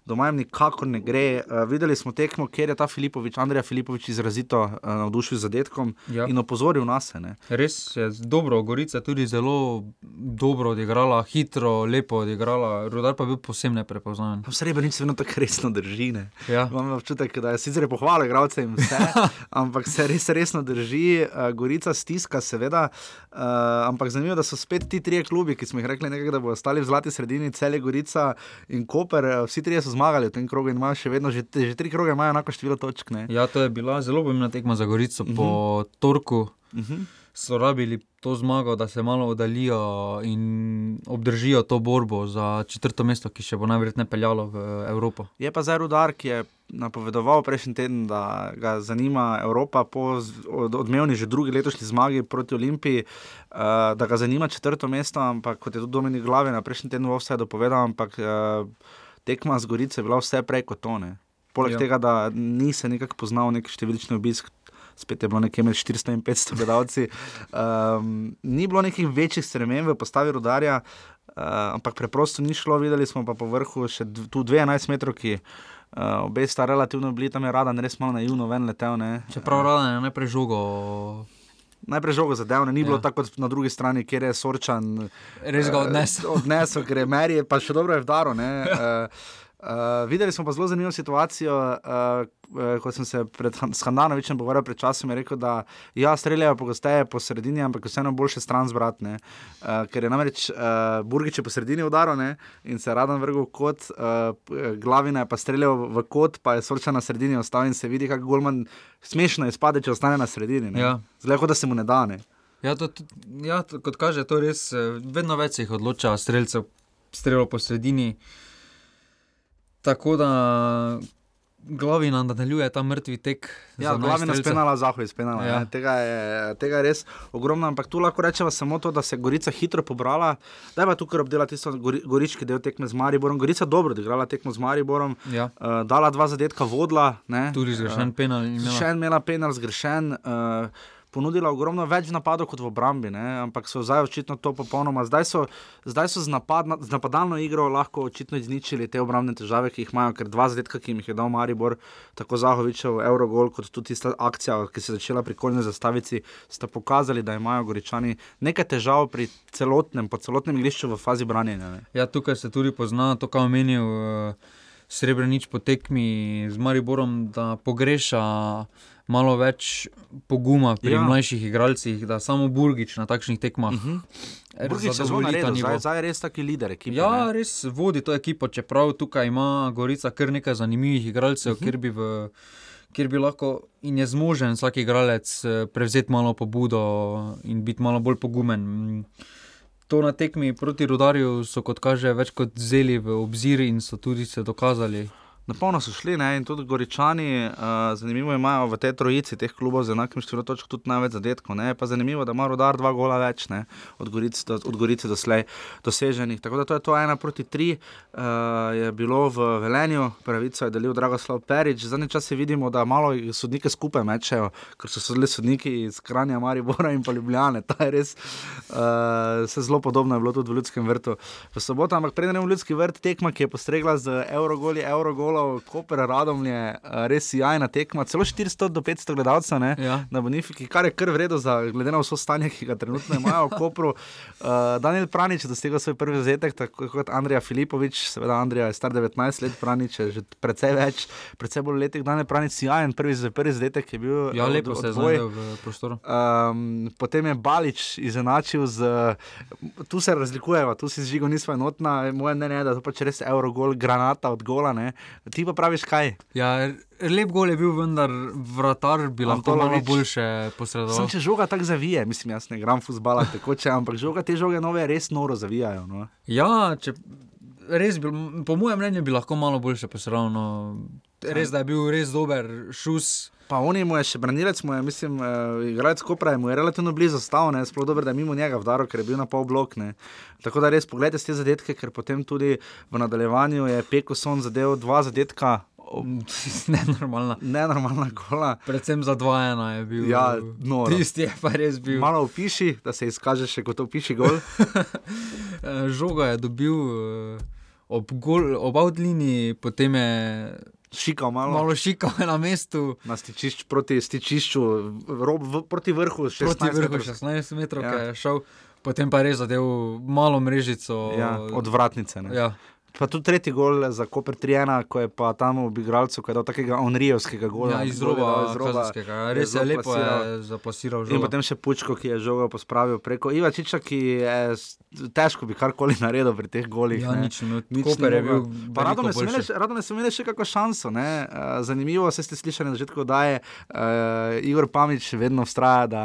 Doma jim nikakor ne gre. Uh, videli smo tekmo, kjer je ta Filipovič, Andrej Filipovič, izrazito uh, navdušil z zadetkom Ja. in opozoril nas. Ne. Res je dobro, Gorica je tudi zelo dobro odigrala, hitro, lepo odigrala, Rudar pa je bil posebno neprepoznaven. Pa Srebrenic se vedno tako resno drži. ne. Ja. Imam občutek, da je sicer pohvala igralce in vse, ampak se res resno drži. Uh, Gorica stiska, seveda. Uh, ampak zanimivo da so spet ti trije klubi, ki smo jih rekli, nekaj, da bodo ostali v zlati sredini, cele Gorica in Koper. Vsi trije so zmagali v tem krogu in imajo še vedno, že, že tri kroge imajo enako število točk. Ne? Ja, to je bila zelo pomembna tekma za Gorico uh -huh. po torku. Uh -huh. So rabili to zmago, da se malo oddalijo in obdržijo to borbo za četrto mesto, ki še bo najverjetneje peljalo v Evropo. Je pa zdaj Rudar, ki je napovedoval prejšnji teden, da ga zanima Evropa po odmevni že drugi letošnji zmagi proti Olimpiji, uh, da ga zanima četrto mesto, ampak kot je tudi Dominik Glave na prejšnji teden v vse dopovedal, ampak uh, tekma z Gorice je bila vse prej kot tone. Poleg Ja. tega, da ni se nekako poznal nek številčni obisk. Spet je bilo nekje med 400 in 500 gledalci. Um, ni bilo nekih večjih sprememb v postavi rodarja, uh, ampak preprosto ni šlo. Videli smo pa po vrhu še tu 12 metrov, ki uh, obe sta relativno bili tam, je rada, res malo naivno ven letel. Ne. Čeprav rada je najprej žogo. Najprej žogo zadevne, ni bilo Ja. tako kot na drugi strani, kjer je Sorčan. Res ga eh, odnesel. odnesel, ker je Meri, pa še dobro je vdaro. Uh, uh, videli smo pa zelo zanimivo situacijo, uh, uh, ko sem se pred s Handanovičem pogovarjal pred časom, je rekel, da ja, streljajo pogosteje po sredini, ampak vseeno boljše stran zbratne. Uh, ker je namreč uh, Burgič po sredini udaril ne, in se radan vrgel kot, uh, glavina je pa streljal v kot, pa je Sorčan na sredini ostal in se vidi, kako Golman smešno izpade, če ostane na sredini. ne. Ja. Zelo, kot da se mu ne da. Ne. Ja, to, ja to, kot kaže, to res vedno več se jih odloča, streljcev, strelo po sredini. Tako da glavina nadaljuje ta mrtvi tek. Ja, glavina najstrelce. spenala, zahoj spenala. Ja. Ja. Tega, je, tega je res ogromno, ampak tu lahko rečemo samo to, da se je Gorica hitro pobrala. Da je pa tukaj obdelala tisto gori, gorički del tekme z Mariborom. Gorica dobro odigrala tekmo z Mariborom, Ja. uh, dala dva zadetka, vodla. Ne, Tudi zgrešen penal je imela. Še en imela penal, zgrešen. Uh, Ponudila ogromno več napadov kot v obrambi, ne? ampak so zdaj očitno to popolnoma. Zdaj so, zdaj so z, napad, z napadalno igro lahko očitno izničili te obrambne težave, ki jih imajo, ker dva zadetka, ki jim jih je dal Maribor, tako Zahovičev, Eurogol, kot tudi tista akcija, ki se je začela pri kolni zastavici, sta pokazali, da imajo Goričani nekaj težav pri celotnem, po celotnem igrišču v fazi branjenja. Ne? Ja, tukaj se tudi pozna to, kar omenil uh, Srebrenic po tekmi z Mariborom, da pogreša malo več poguma pri Ja. mlajših igralcih, da samo Burgič na takšnih tekmah. Uh Mhm. Burgič je zelo naredil, zdaj, zdaj je res taki lider ekipe. Ja, ne. res vodi to ekipo, čeprav tukaj ima Gorica kar nekaj zanimivih igralcev, uh Mhm. -huh. kjer, bi v, kjer bi lahko in je zmožen vsak igralec eh, prevzeti malo pobudo in biti malo bolj pogumen. To na tekmi proti Rudarju so, kot kaže, več kot vzeli v obzir in so tudi se dokazali. Na polno so šli ne? in tudi Goričani, uh, zanimivo imajo v tej trojici teh klubov z enakim številom točk tudi največ zadetkov. Ne? Pa zanimivo, da ima rodar dva gola več ne? od Gorice, do, od Gorice doslej doseženih. Tako da to je to ena proti tri, uh, je bilo v Velenju, pravico je delil Dragoslav Perič. Zadnji čas vidimo, da malo sodnike skupaj mečejo, ker so sodili sodniki iz Kranja, Maribora in pa Ljubljane. Ta je res uh, se zelo podobno je bilo tudi v Ljudskem vrtu v soboto, ampak preden je v Ljudski vrt tekma, ki je postregla z Eurogoli, Eurogolov, Koper, Radomlje, uh, res jajna tekma, celo 400 do 500 gledalcev ne, Ja. na Bonifiki, kar je kar vredno glede na vso stanje, ki ga trenutno imajo v Kopru. Uh, Daniel Pranič je dosegel svoj prvi zadetek, tako kot Andrija Filipovič, seveda Andrija je star 19 let, Pranič je že precej več, precej bolj letih. Daniel Pranič jajen, prvi, prvi zadetek je bil. Ja, eh, lepo od- se je znašel v prostoru. Um, potem je Balič izenačil z. Tu se razlikujemo, tu si z žigo nismo enotna, moje mnenje je, da je to pač res Eurogol, granata od gola. Ne? Ti pa praviš kaj? Ja, lep gol je bil, vendar vratar bi lahko malo boljše posredoval. Sem če žoga tako zavije, mislim, jaz ne gram fusbala tekoče, ampak žoga te žoge nove res noro zavijajo. No? Ja, če, res bi, po mojem mnenju bi lahko malo boljše posredoval. No. Res, da je bil res dober šus. Pa on je še branilec, mu je, mislim, uh, igralec Kopra, mu je relativno blizu stal, ne, sploh dobro, da je mimo njega vdaro, ker je bil na pol blok. Ne. Tako da res pogledajte te zadetke, ker potem tudi v nadaljevanju je Pekoson zadev dva zadetka. Nenormalna. Nenormalna gola. Predvsem za dva ena je bil. Ja, no. Tisti je pa res bil. Malo opiši, da se izkaže še kot opiši gol. Žoga je dobil ob, gol, ob avtlini, potem je šikal malo. Malo šikal na mestu. Na stičišču, proti stičišču, rob, v, proti vrhu 16 proti vrhu 16 metrov, ja. je šel. Potem pa je res zadev malo mrežico. Ja, od vratnice. Ja. Pa tudi tretji gol za Koper 3-1, ko je pa tam v igralcu, ko je dal takega onrijevskega gola. Ja, iz roba, iz roba. Res je lepo zaplasiral žogo. In potem še Pučko, ki je žogo pospravil preko Iva Čiča, ki je težko bi karkoli naredil pri teh golih. Ja, ne. nič, nič Koper je bil. Pa rado ne smo imeli še kakšno šanso. Ne? Zanimivo, se ste slišali na začetku, da je uh, Igor Pamič vedno vztraja, da,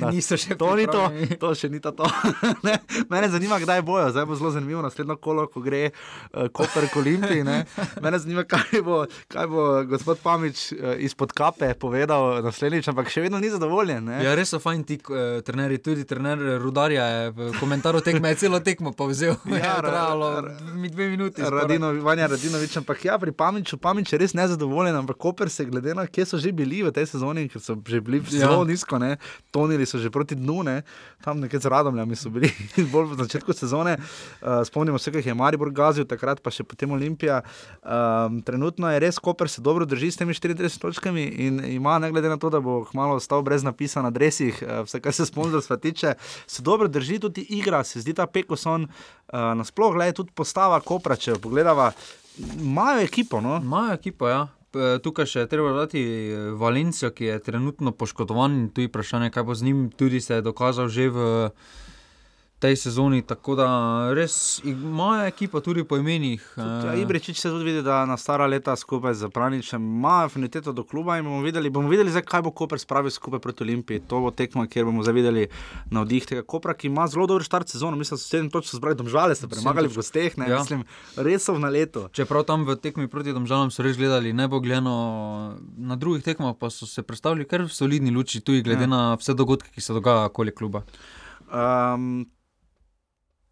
da niso še to. Ni to, to še ni to. Mene zanima, kdaj bojo. Zdaj bo zelo zanimivo naslednjo kolo, ko gre uh, Koper k Olimpiji. Ne? Mene zanima, kaj bo, kaj bo gospod Pamič uh, izpod kape povedal naslednjič, ampak še vedno ni zadovoljen. Ne? Ja, res so fajn ti uh, trenerji, tudi trener Rudarja je v komentarju tekme, je celo tekmo povzel. Ja, trajalo mi dve minuti. Radino, Vanja Radinovič, ampak ja, pri Pamiču, Pamič je res nezadovoljen, ampak Koper se glede na, kje so že bili v tej sezoni, ker so že bili ja. zelo nizko, ne? tonili so že proti dnu, ne? tam nekaj z radomljami so bili bolj v začetku sezone. Uh, spomnimo se, kaj je Maribor gazil takrat pa še potem Olimpija. Um, trenutno je res, Koper se dobro drži s temi 34 točkami in ima, ne glede na to, da bo kmalo ostal brez napisa na dresih, uh, vse kar se sponzorstva tiče, se dobro drži tudi igra, se zdi ta Pekoson, uh, nasploh gledaj tudi postava Kopra, če pogledava. Imajo ekipo. No? Imajo ekipo, ja. Tukaj še treba dodati Valencijo, ki je trenutno poškodovan in tu je vprašanje, kaj bo z njim. Tudi se je dokazal že v tej sezoni. Tako da res imajo ekipo tudi po imenih. Ja, Ibričič se tudi vidi, da na stara leta skupaj z Praničem ima afiniteto do kluba in bomo videli, bomo videli zdaj, kaj bo Koper spravil skupaj proti Olimpiji. To bo tekma, kjer bomo zavideli na vdih tega Kopra, ki ima zelo dober štart sezone. Mislim, da so sedem točk zbrali, domžale ste premagali v gosteh, ne ja. mislim, res so na leto. Čeprav tam v tekmi proti domžalam so res gledali nebogljeno, na drugih tekmah pa so se predstavili kar v solidni luči, tudi glede ja. na vse dogodke, ki se dogajajo okoli kluba. Um,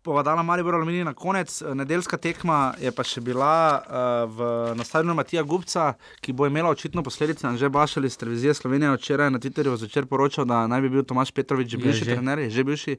povedala Maribor Aluminij na konec. Nedeljska tekma je pa še bila uh, v nastavljanju Matija Gupca, ki bo imela očitno posledice. Že bašali iz televizije Slovenije včeraj na Twitterju zvečer poročal, da naj bi bil Tomaš Petrovič že bivši trener, je že bivši.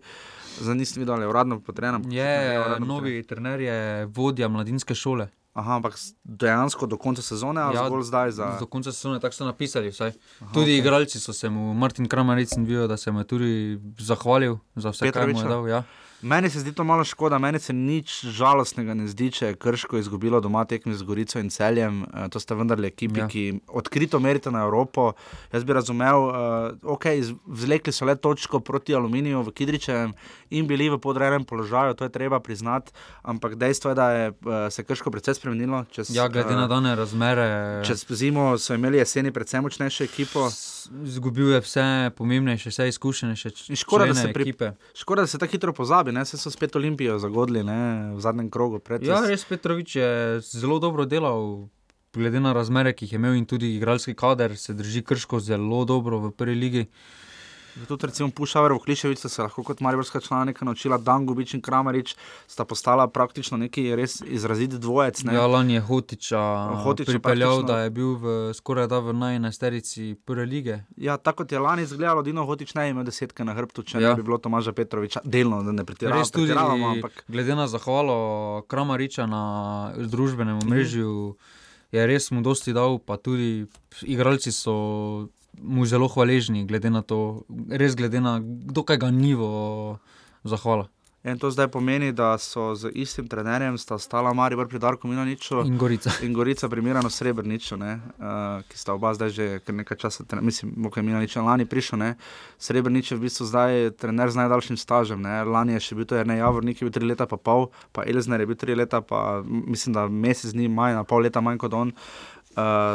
Za nisem videl, ali je uradno potreben. Je, je novi trener, je vodja mladinske šole. Aha, ampak dejansko do konca sezone, ali ja, zgolj zdaj? Za... Do konca sezone, tako so napisali. Aha, tudi okay. igralci so se mu, Martin in vidijo, da se mu je tudi zahvalil za vse, kar mu je dal. Ja. Meni se zdi to malo škoda, meni se nič žalostnega ne zdi, če je Krško izgubilo doma tekme z Gorico in Celjem. Uh, to sta vendarle ekipi, ja. ki odkrito merite na Evropo. Jaz bi razumel, uh, ok, vzlekli so le točko proti Aluminiju v Kidričevem in bili v podrejenem položaju, to je treba priznati, ampak dejstvo je, da je uh, se Krško precej spremenilo. Čez, ja, glede na dane razmere. Čez zimo so imeli jeseni predvsem močnejšo ekipo. Zgubil je vse pomembnejše, vse izkušenejše. Škoda, da se pri, škoda, da se tako hitro pozabi ne se so spet Olimpijo zagodili ne, v zadnjem krogu. Ja, res Petrovič je zelo dobro delal, glede na razmere, ki jih je imel in tudi igralski kader, se drži krško zelo dobro v prvi ligi. Tudi, recimo, Pušaver v Kliševici se lahko kot mariborska članica naučila, Dangovič in Kramerič sta postala praktično neki res izraziti dvojec. Ne? Ja, lani je Hotiča, Hotiča pripeljal, praktično... da je bil v, skoraj da v najnesterici prve lige. Ja, tako je lani izgledalo, Dino Hotič ne ima desetke na hrbtu, če ja. ne bi bilo Tomaža Petroviča, delno, da ne pretiravamo. Res tudi, ampak... glede na zahvalo Krameriča na družbenem omrežju, mhm. je res mu dosti dal, pa tudi igralci so mu zelo hvaležni, glede na to, res glede na dokaj nivo zahvala. In to zdaj pomeni, da so z istim trenerjem stala Marijo pri Darku Minoniču in Gorica. In Gorica primerjano Srebrniču, ne, uh, ki sta oba zdaj že nekaj časa, mislim, da je Minonič lani prišel. Srebrnič je v bistvu zdaj trener z najdaljšim stažem. Ne. Lani je še bil to Erne Javornik, ki je bil tri leta pa pol, pa Elzner je bil tri leta, pa mislim, da mesec dni, manj, na pol leta manj kot on. Uh,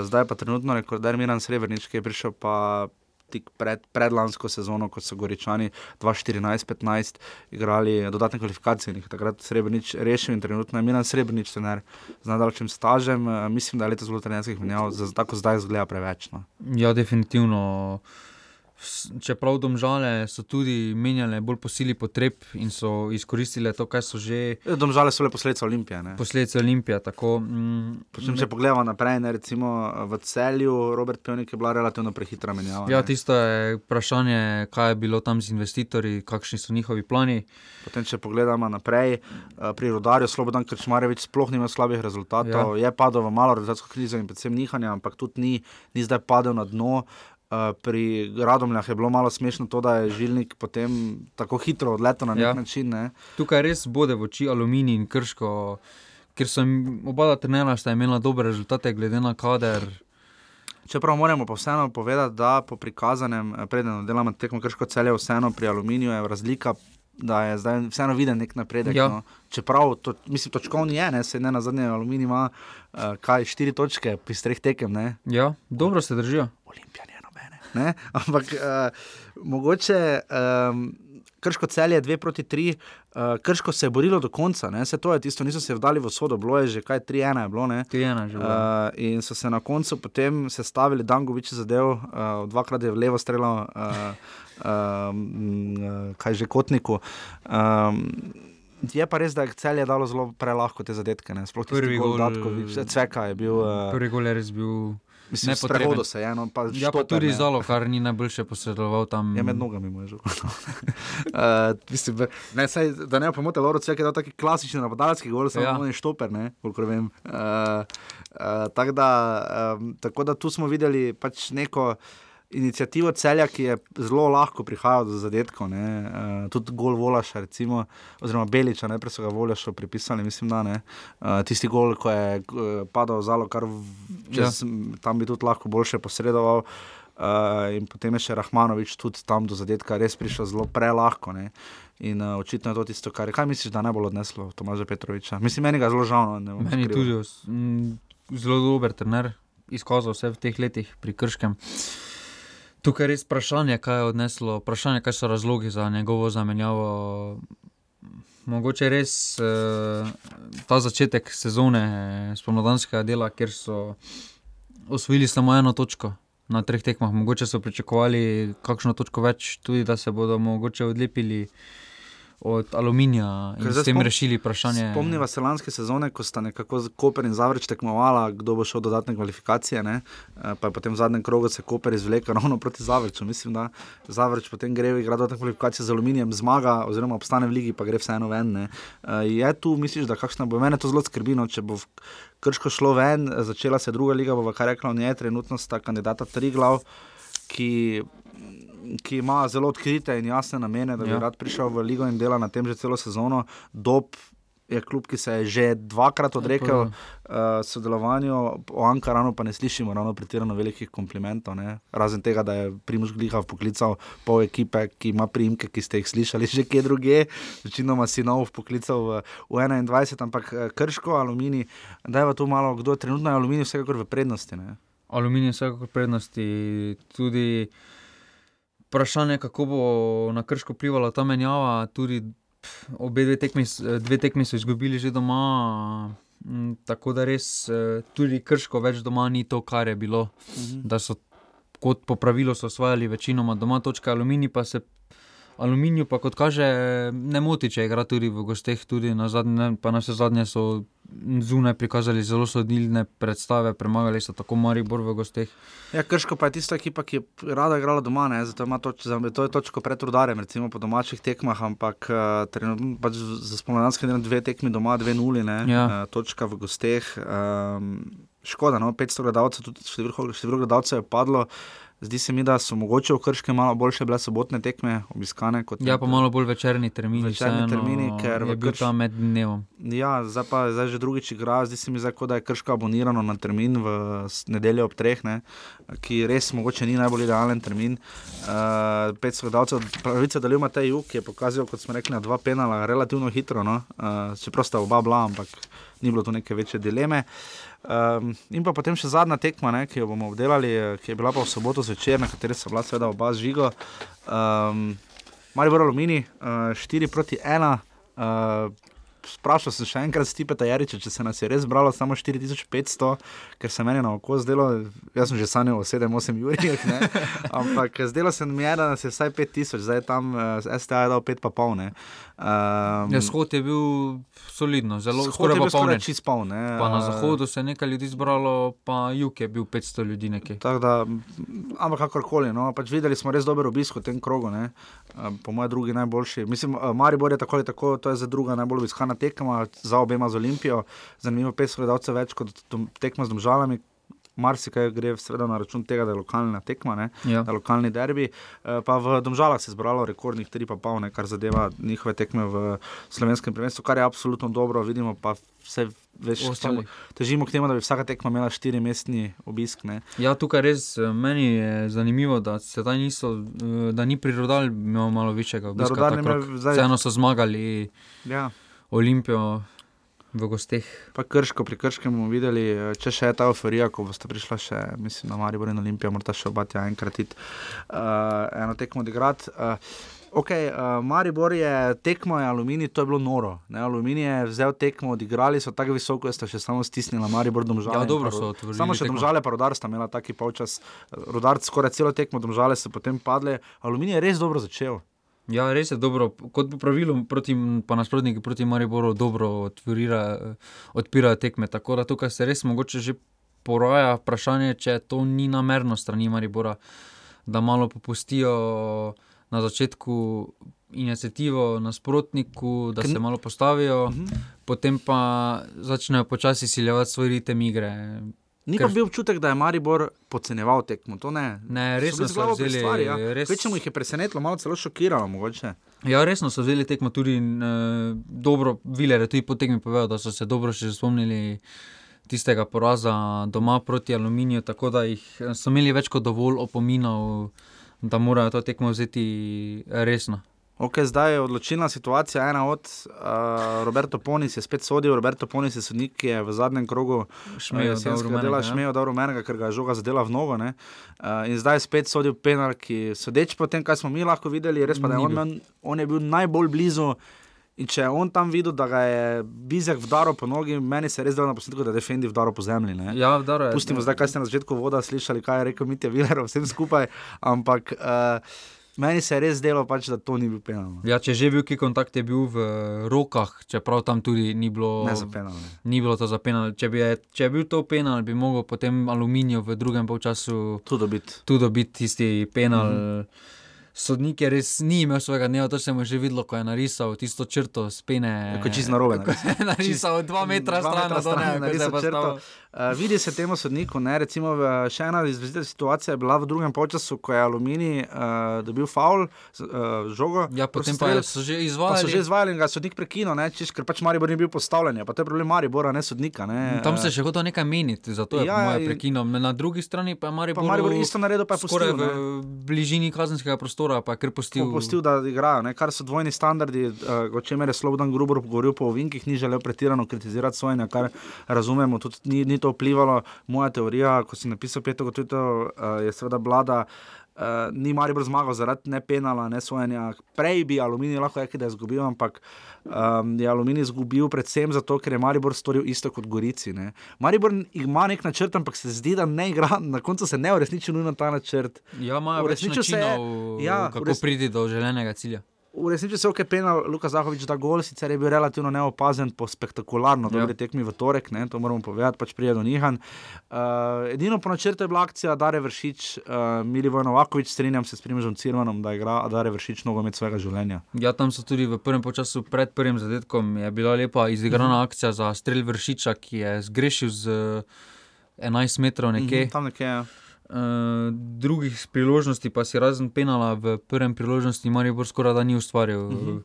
zdaj pa trenutno rekorder Miran Srebrenic, ki je prišel pa tik pred, predlansko sezono, ko so Goričani 2014-15 igrali dodatne kvalifikacije in takrat Srebrenic rešil in trenutno je Milan Srebrenic, trener z nadaljšim stažem. Uh, mislim, da je letos zelo trenerskih menjav, tako zdaj zgleda preveč. No. Ja, definitivno. Čeprav domžale so tudi menjale bolj po sili potreb in so izkoristile to, kar so že. Ja, domžale so le posledice Olimpije. Ne? Posledice Olimpije. Tako, mm, Počem, če pogledamo naprej, ne, recimo v celju, Robert Pionik je bila relativno prehitra menjava. Ja, tisto je vprašanje, kaj je bilo tam z investitorji, kakšni so njihovi plani. Potem, če pogledamo naprej, pri rodarju Slobodan Krčmarevič sploh nima slabih rezultatov. Ja. Je padel v malo rezultatsko krizo in predvsem nihanja, ampak tudi ni, ni zdaj padel na dno. Uh, pri Radomljah je bilo malo smešno to, da je žilnik potem tako hitro odletel na nek ja. način. Ne. Tukaj res bode v oči aluminij in krško, ker so oba trenera sta imela dobre rezultate, glede na kader. Čeprav moramo pa vseeno povedati, da po prikazanem, preden delamo tekmo krško celje, vseeno pri aluminiju je razlika. Da je zdaj vseeno viden nek napredek. Ja. No. Čeprav, to, mislim, točkovni je, ne, se ne na zadnje, aluminij ima uh, kaj, štiri točke, pri treh tekem. Ne. Ja, dobro se držijo. Olimpijani. Ne? Ampak uh, mogoče um, krško cel je 2 proti 3, uh, krško se je borilo do konca, ne? se to je tisto, niso se vdali v sodo, bilo je že kaj 3-1 je bilo. 3-1 že bilo. Uh, in so se na koncu potem sestavili, Dangovič je zadev, uh, dvakrat je v levo streljal, uh, uh, kaj že kotniku. Um, Je pa res, da je cel je dalo zelo prelahko te zadetke. Sploh prvi gol, Datkovič, Cveka je bil. Uh, prvi gol je res bil. Mislim, ne prehodo se je, no, pa ja, pa tudi zalo, kar ni najboljše posredoval tam. Ja, med nogami mu je že. uh, mislim, ne, saj, da ne pomote, Loro, vse je dal taki klasični napadalski gol, samo ja. on je štoper, ne, kolikor vem. Uh, uh, tako, da, um, tako da tu smo videli pač neko inicijativo celja, ki je zelo lahko prihajala do zadetkov. Uh, tudi gol Volaša, recimo, oziroma Beliča, najprej so ga Volaša pripisali, mislim, da ne. Uh, tisti gol, ko je uh, padal zalo, kar čez, ja. tam bi tudi lahko boljše posredoval. Uh, in potem je še Rahmanovič tudi tam do zadetka res prišel zelo prelahko. Ne? In uh, očitno je to tisto, kar je. Kaj misliš, da najbolj odneslo Tomaža Petroviča? Mislim, meni ga zelo žal. No, meni tudi m, zelo dober trener, izkazal vse v teh letih pri Krškem. Tukaj je res vprašanje, kaj je odneslo, vprašanje, kaj so razlogi za njegovo zamenjavo. Mogoče res uh, ta začetek sezone spomladanskega dela, kjer so osvojili samo eno točko na treh tekmah. Mogoče so pričakovali kakšno točko več, tudi da se bodo mogoče odlepili od aluminija in s tem rešili vprašanje. Spomniva se lanske sezone, ko sta nekako Koper in Zavrč tekmovala, kdo bo šel dodatne kvalifikacije. Ne? Pa je potem v zadnjem krogu se Koper izvlekel ravno proti Zavrču. Mislim, da Zavrč potem gre v igro dodatne kvalifikacije z aluminijem, zmaga oziroma obstane v ligi, pa gre vseeno ven. Ne? Je tu, misliš, da kakšna bo mene to zelo skrbino, če bo krško šlo ven, začela se druga liga, bo kar rekla, ne, trenutno sta kandidata tri glav, ki ki ima zelo odkrite in jasne namene, da bi ja. rad prišel v Ligo in dela na tem že celo sezono. Dob je klub, ki se je že dvakrat odrekel uh, sodelovanju, o Ankaranu pa ne slišimo ravno pretirano velikih komplimentov. Ne? Razen tega, da je Primož Glihav poklical pol ekipe, ki ima primke, ki ste jih slišali že kje druge, večinoma si nov poklical v, v 21, ampak krško, aluminij, da je tu malo, kdo je trenutno aluminij, vsekakor v prednosti. Ne? Aluminij je vsekakor prednosti, tudi vprašanje, kako bo na krško plivala ta menjava. Tudi obe dve tekmi, dve tekmi so izgubili že doma. Tako da res tudi krško več doma ni to, kar je bilo. Mhm. Da so kot po pravilu osvajali večinoma doma točke, aluminij pa se. Aluminij pa, kot kaže, ne moti, če igra tudi v gosteh, tudi na zadnje, pa na vse zadnje so zunaj prikazali zelo sodilne predstave, premagali so tako Maribor v gosteh. Ja, Krško pa je tista ekipa, ki je rada igrala doma, ne? zato ima toč, to je točko pred rudarjem, recimo po domačih tekmah, ampak uh, pač za spomladanske dve tekmi doma, dve nuli, ja. uh, točka v gosteh. Um, škoda, no? 500 gledalcev, tudi število gledalcev je padlo. Zdi se mi, da so mogoče v Krški malo boljše bile sobotne tekme, obiskane. Ja, pa malo bolj večerni termini. Večerni termini, ker je bil tam med dnevom. Ja, zdaj pa zdaj že drugič igra, zdi se mi, zdaj, kot da je krško abonirano na termin v nedeljo ob treh, ne, ki res mogoče ni najbolj idealen termin. Uh, pet skladalcev, pravica, da ljubite jug, je pokazal, kot smo rekli, dva penala, relativno hitro, no, uh, čeprav sta oba bila, ampak ni bilo tu neke večje dileme. Um, in pa potem še zadnja tekma, ne, ki jo bomo obdelali, ki je bila pa v soboto zvečer, na kateri so bila seveda oba žigo. Um, Mali bo alumini, uh, 4 proti 1. Uh, Sprašal sem še enkrat, Stipeta Jariča, če se nas je res bralo samo 4500, ker se meni na oko zdelo, jaz sem že sanjal o 7-8 urah, ampak zdelo se mi je, da nas je vsaj 5000, zdaj tam uh, STA je dal 5,5. Um, ja, shod je bil solidno, zelo skoraj pa poln. Čist poln. Pa na zahodu se je nekaj ljudi zbralo, pa jug je bil 500 ljudi nekaj. Da, ampak kakorkoli, no, pač videli smo res dober obisk v tem krogu, ne. po mojem drugi najboljši. Mislim, Maribor je tako ali tako, to je za druga najbolj obiskana tekma, za obema z Olimpijo, zanimivo 500 gledalcev več kot tekma z domžalami marsikaj gre na račun tega, da je lokalna tekma, ja. da je lokalni derbi. Eh, pa v Domžalah se je zbralo rekordnih 3,5, kar zadeva njihove tekme v slovenskem prvenstvu, kar je absolutno dobro. Vidimo pa vse. Veš, težimo k temu, da bi vsaka tekma imela štiri mestni obisk. Ne. Ja, tukaj res eh, meni je zanimivo, da se ta niso, eh, da ni prirodali, imamo malo večjega obiska. Vseeno so zmagali ja. Olimpijo v gostih. Pa krško, pri krškem bomo videli, eh, če še je ta euforija, ko boste prišli še, mislim, na Maribor in Olimpijo, morda še obati enkrat iti uh, eno tekmo odigrati. Uh, Ok, uh, Maribor je tekmo, je aluminij, to je bilo noro. Ne? Aluminij je vzel tekmo, odigrali so tako visoko, da ste še samo stisnili, Maribor domžale. Ja, dobro so otvorili. Samo še tekmo. domžale, pa rodar sta imela taki polčas. Rodar skoraj celo tekmo, domžale so potem padle. Aluminij je res dobro začel. Ja, res je dobro, kot po pravilu, proti, pa nasprotniki proti Mariboru dobro odpirajo tekme. Tako da tukaj se res mogoče že poraja vprašanje, če to ni namerno strani Maribora, da malo popustijo na začetku inicijativo nasprotniku, da se malo postavijo, uh mhm. -huh. potem pa začnejo počasi siljevati svoj ritem igre. Ni pa bil občutek, da je Maribor podcenjeval tekmo. Ne. ne, resno so vzeli stvari. Ja. Res... Večemu jih je presenetilo, malo celo šokiralo. Mogoče. Ja, resno so vzeli tekmo tudi uh, dobro. Viler je tudi po tekmi povedal, da so se dobro še spomnili tistega poraza doma proti Aluminiju, tako da jih eh, so imeli več kot dovolj opominov, da morajo to tekmo vzeti resno. Okay, zdaj je odločilna situacija. Ena od uh, Roberto Ponis je spet sodil, Roberto Ponis je sodnik, ki je v zadnjem krogu šmejo dela, šmejo da rumenega, ker ga je žoga zadela v novo. Uh, in zdaj je spet sodil penal, ki sodeč po tem, kaj smo mi lahko videli, res pa da je on, on je bil najbolj blizu. In če je on tam videl, da ga je Bizek vdaro po nogi, meni se je res zdelo na posnetku, da je Defendi vdaro po zemlji. Ne? Ja, vdaro je. Pustimo zdaj, kaj ste na začetku voda slišali, kaj je rekel Mitja Viler, vsem skupaj. Ampak. Uh, Meni se je res zdelo, pač, da to ni bil penal. No. Ja, če že bil ki kontakt, je bil v rokah, čeprav tam tudi ni bilo. Ne za penal. Ne. Ni bilo to za penal. Če bi, je, če bi bil to penal, bi mogel potem aluminijo v drugem polčasu dobiti. Tu dobiti tisti penal. Mm -hmm sodnik je res ni imel svojega dneva, to se mu že videlo, ko je narisal tisto črto spene. Kot čist narobe. Narisal dva metra stran, da ne bi se črto. Uh, vidi se temu sodniku, ne, recimo, v, še ena izrazita situacija je bila v drugem času, ko je Alumini uh, dobil faul, uh, žogo. Ja, potem pa so že izvajali. So že izvajali in ga sodnik prekinil, ker pač Maribor ni bil postavljen, pa to je problem Maribora, ne sodnika. Ne. Tam se je še hotel nekaj meniti, zato je ja, prekinil. Na drugi strani pa je Maribor, pa Maribor isto naredil, pa je postal v bližini kazenskega prostora pa je kar postil. Postil, da igrajo, ne? kar so dvojni standardi, uh, o čemer je Slobodan Grubor govoril po ovinkih, ni želel pretirano kritizirati svoje, kar razumemo, tudi ni, ni to vplivalo. Moja teorija, ko si napisal Petro, uh, je seveda vlada. Uh, ni Maribor zmagal zaradi ne penala, ne sojenja. Prej bi Aluminij lahko rekel, da je izgubil, ampak um, je Aluminij izgubil predvsem zato, ker je Maribor storil isto kot Gorici. Ne. Maribor ima nek načrt, ampak se zdi, da ne igra, na koncu se ne uresniči nujno ta načrt. Ja, ima več načinov, ja, kako res... priti do želenega cilja. V resnici se je okepena, Luka Zahovič, da gol sicer je bil relativno neopazen po spektakularno ja. dobri tekmi v torek, ne, to moramo povedati, pač prije do Nihan. Uh, edino po načrtu je bila akcija Dare Vršič, uh, Mili Vojnovakovič, strinjam se s Primožem Cirmanom, da igra Dare Vršič nogomet svojega življenja. Ja, tam so tudi v prvem času pred prvim zadetkom je bila lepa izigrana mhm. akcija za strelj Vršiča, ki je zgrešil z 11 metrov nekje. Mhm, tam nekje, ja. Uh, drugih priložnosti, pa si razen penala v prvem priložnosti, Marijo Bor skoraj da ni ustvaril. Uh mhm. -huh.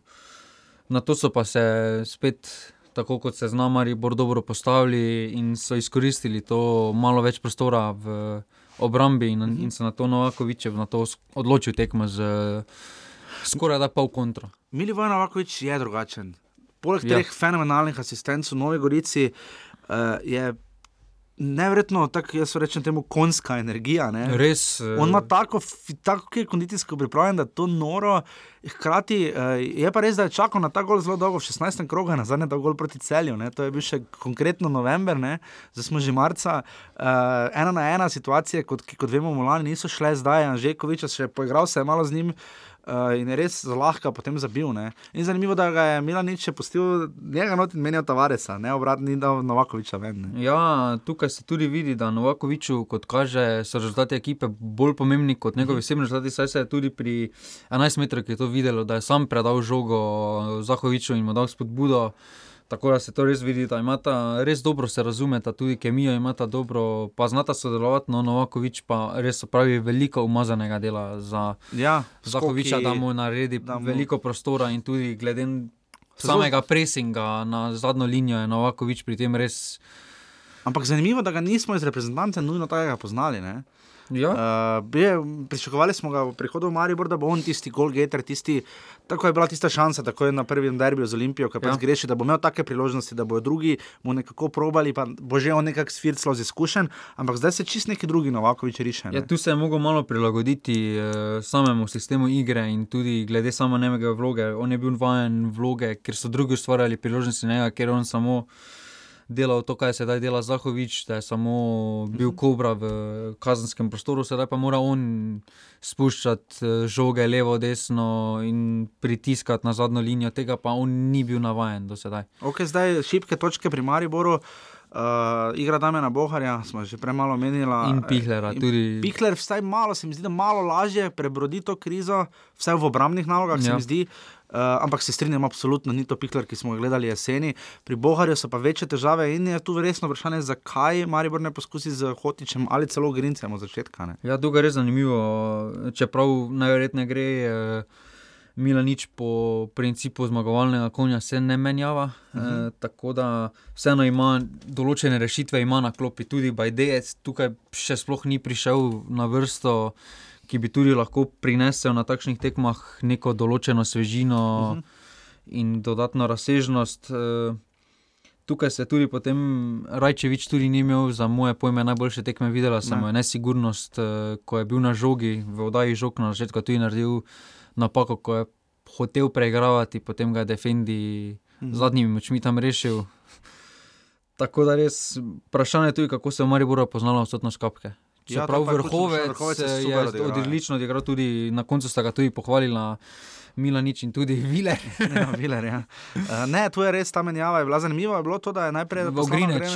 Na to so pa se spet tako kot se z nami bolj dobro postavili in so izkoristili to malo več prostora v obrambi in, Mhm. in se na to Novakovič na to odločil tekmo z skoraj da pol kontra. Milivoj Novakovič je drugačen. Poleg Ja. teh fenomenalnih asistentov v Novi Gorici uh, je nevrjetno, tako jaz rečem temu, konska energija. Ne? Res, eh, On ima tako, fi- tako ki je kondicijsko pripravljen, da je to noro. Hkrati uh, je pa res, da je čakal na ta gol zelo dolgo, v 16. krogu, na zadnje gol proti celju. Ne? To je bil še konkretno november, ne? zdaj smo že marca. Uh, ena na ena situacija, kot, kot vemo, v Lani niso šle zdaj, Anžekovič še poigral se je malo z njim. Uh, in je res zlahka potem zabil. Ne? In zanimivo, da ga je Milanič še pustil njega not in menjal Tavaresa, ne obratno, ni dal Novakoviča ven. Ne? Ja, tukaj se tudi vidi, da Novakoviču, kot kaže, so rezultati ekipe bolj pomembni kot njegovi osebni rezultati. Saj se je tudi pri 11 metrih to videlo, da je sam predal žogo Zahoviču in mu dal spodbudo. Tako da se to res vidi, da imata res dobro se razumeta, tudi kemijo imata dobro, pa znata sodelovati. No, Novakovič pa res pravi veliko umazanega dela za Ja, Zahoviča, da mu naredi da mu- veliko prostora in tudi glede samega presinga na zadnjo linijo je Novakovič pri tem res. Ampak zanimivo, da ga nismo iz reprezentance nujno takega poznali. Ne? Ja. Uh, je, pričakovali smo ga v prihodu v Maribor, da bo on tisti golgeter, tisti, tako je bila tista šansa, tako je na prvem derbiju z Olimpijo, ki pač Ja. greši, da bo imel take priložnosti, da bodo drugi mu nekako probali, pa bo že on nekako svirclo z izkušenj, ampak zdaj se čist neki drugi Novakovič riše. Ja, ne. tu se je mogel malo prilagoditi uh, samemu sistemu igre in tudi glede samo njegove vloge. On je bil vajen vloge, ker so drugi ustvarjali priložnosti njega, ker on samo delal to, kar se zdaj dela Zahovič, da je samo bil kobra v kazenskem prostoru, sedaj pa mora on spuščati eh, žoge levo, desno in pritiskati na zadnjo linijo, tega pa on ni bil navajen do sedaj. Ok, zdaj šibke točke pri Mariboru. Uh, igra Damena Boharja, smo že premalo menili. In Pihlera tudi. Pihler, vsaj malo, se mi zdi, da malo lažje prebrodi to krizo, vsaj v obrambnih nalogah, ja. se mi zdi. Uh, ampak se strinjam, absolutno ni to Pihler, ki smo ga gledali jeseni. Pri Boharju so pa večje težave in je tu resno vprašanje, zakaj Maribor ne poskusi z Hotičem ali celo Grincem od začetka. Ne? Ja, to je res zanimivo. Čeprav najverjetneje gre eh, Milanič po principu zmagovalnega konja, se ne menjava. Uh Mhm. -huh. e, tako da vseeno ima določene rešitve, ima na klopi tudi Bajdejec, tukaj še sploh ni prišel na vrsto. Ki bi tudi lahko prinesel na takšnih tekmah neko določeno svežino uh Mhm. -huh. in dodatno razsežnost. Eh, Tukaj se tudi potem Rajčevič tudi ni imel za moje pojme najboljše tekme. Videla sem Ne. ne. nesigurnost, eh, ko je bil na žogi, v oddaji žog na začetku, tudi naredil napako, ko je hotel preigravati, potem ga je Defendi Mhm. z zadnjimi močmi tam rešil. Tako da res vprašanje je tudi, kako se je v Mariboru poznala odsotnost kapke. Ja, to pa je vrhovec, Vrhovec je je, odlično odigral, tudi na koncu sta ga tudi pohvalila. Milanič in tudi Viler. ja, Viler, ja. Uh, ne, tu je res ta menjava. Je bila zanimiva je bilo to, da je najprej Vogrinec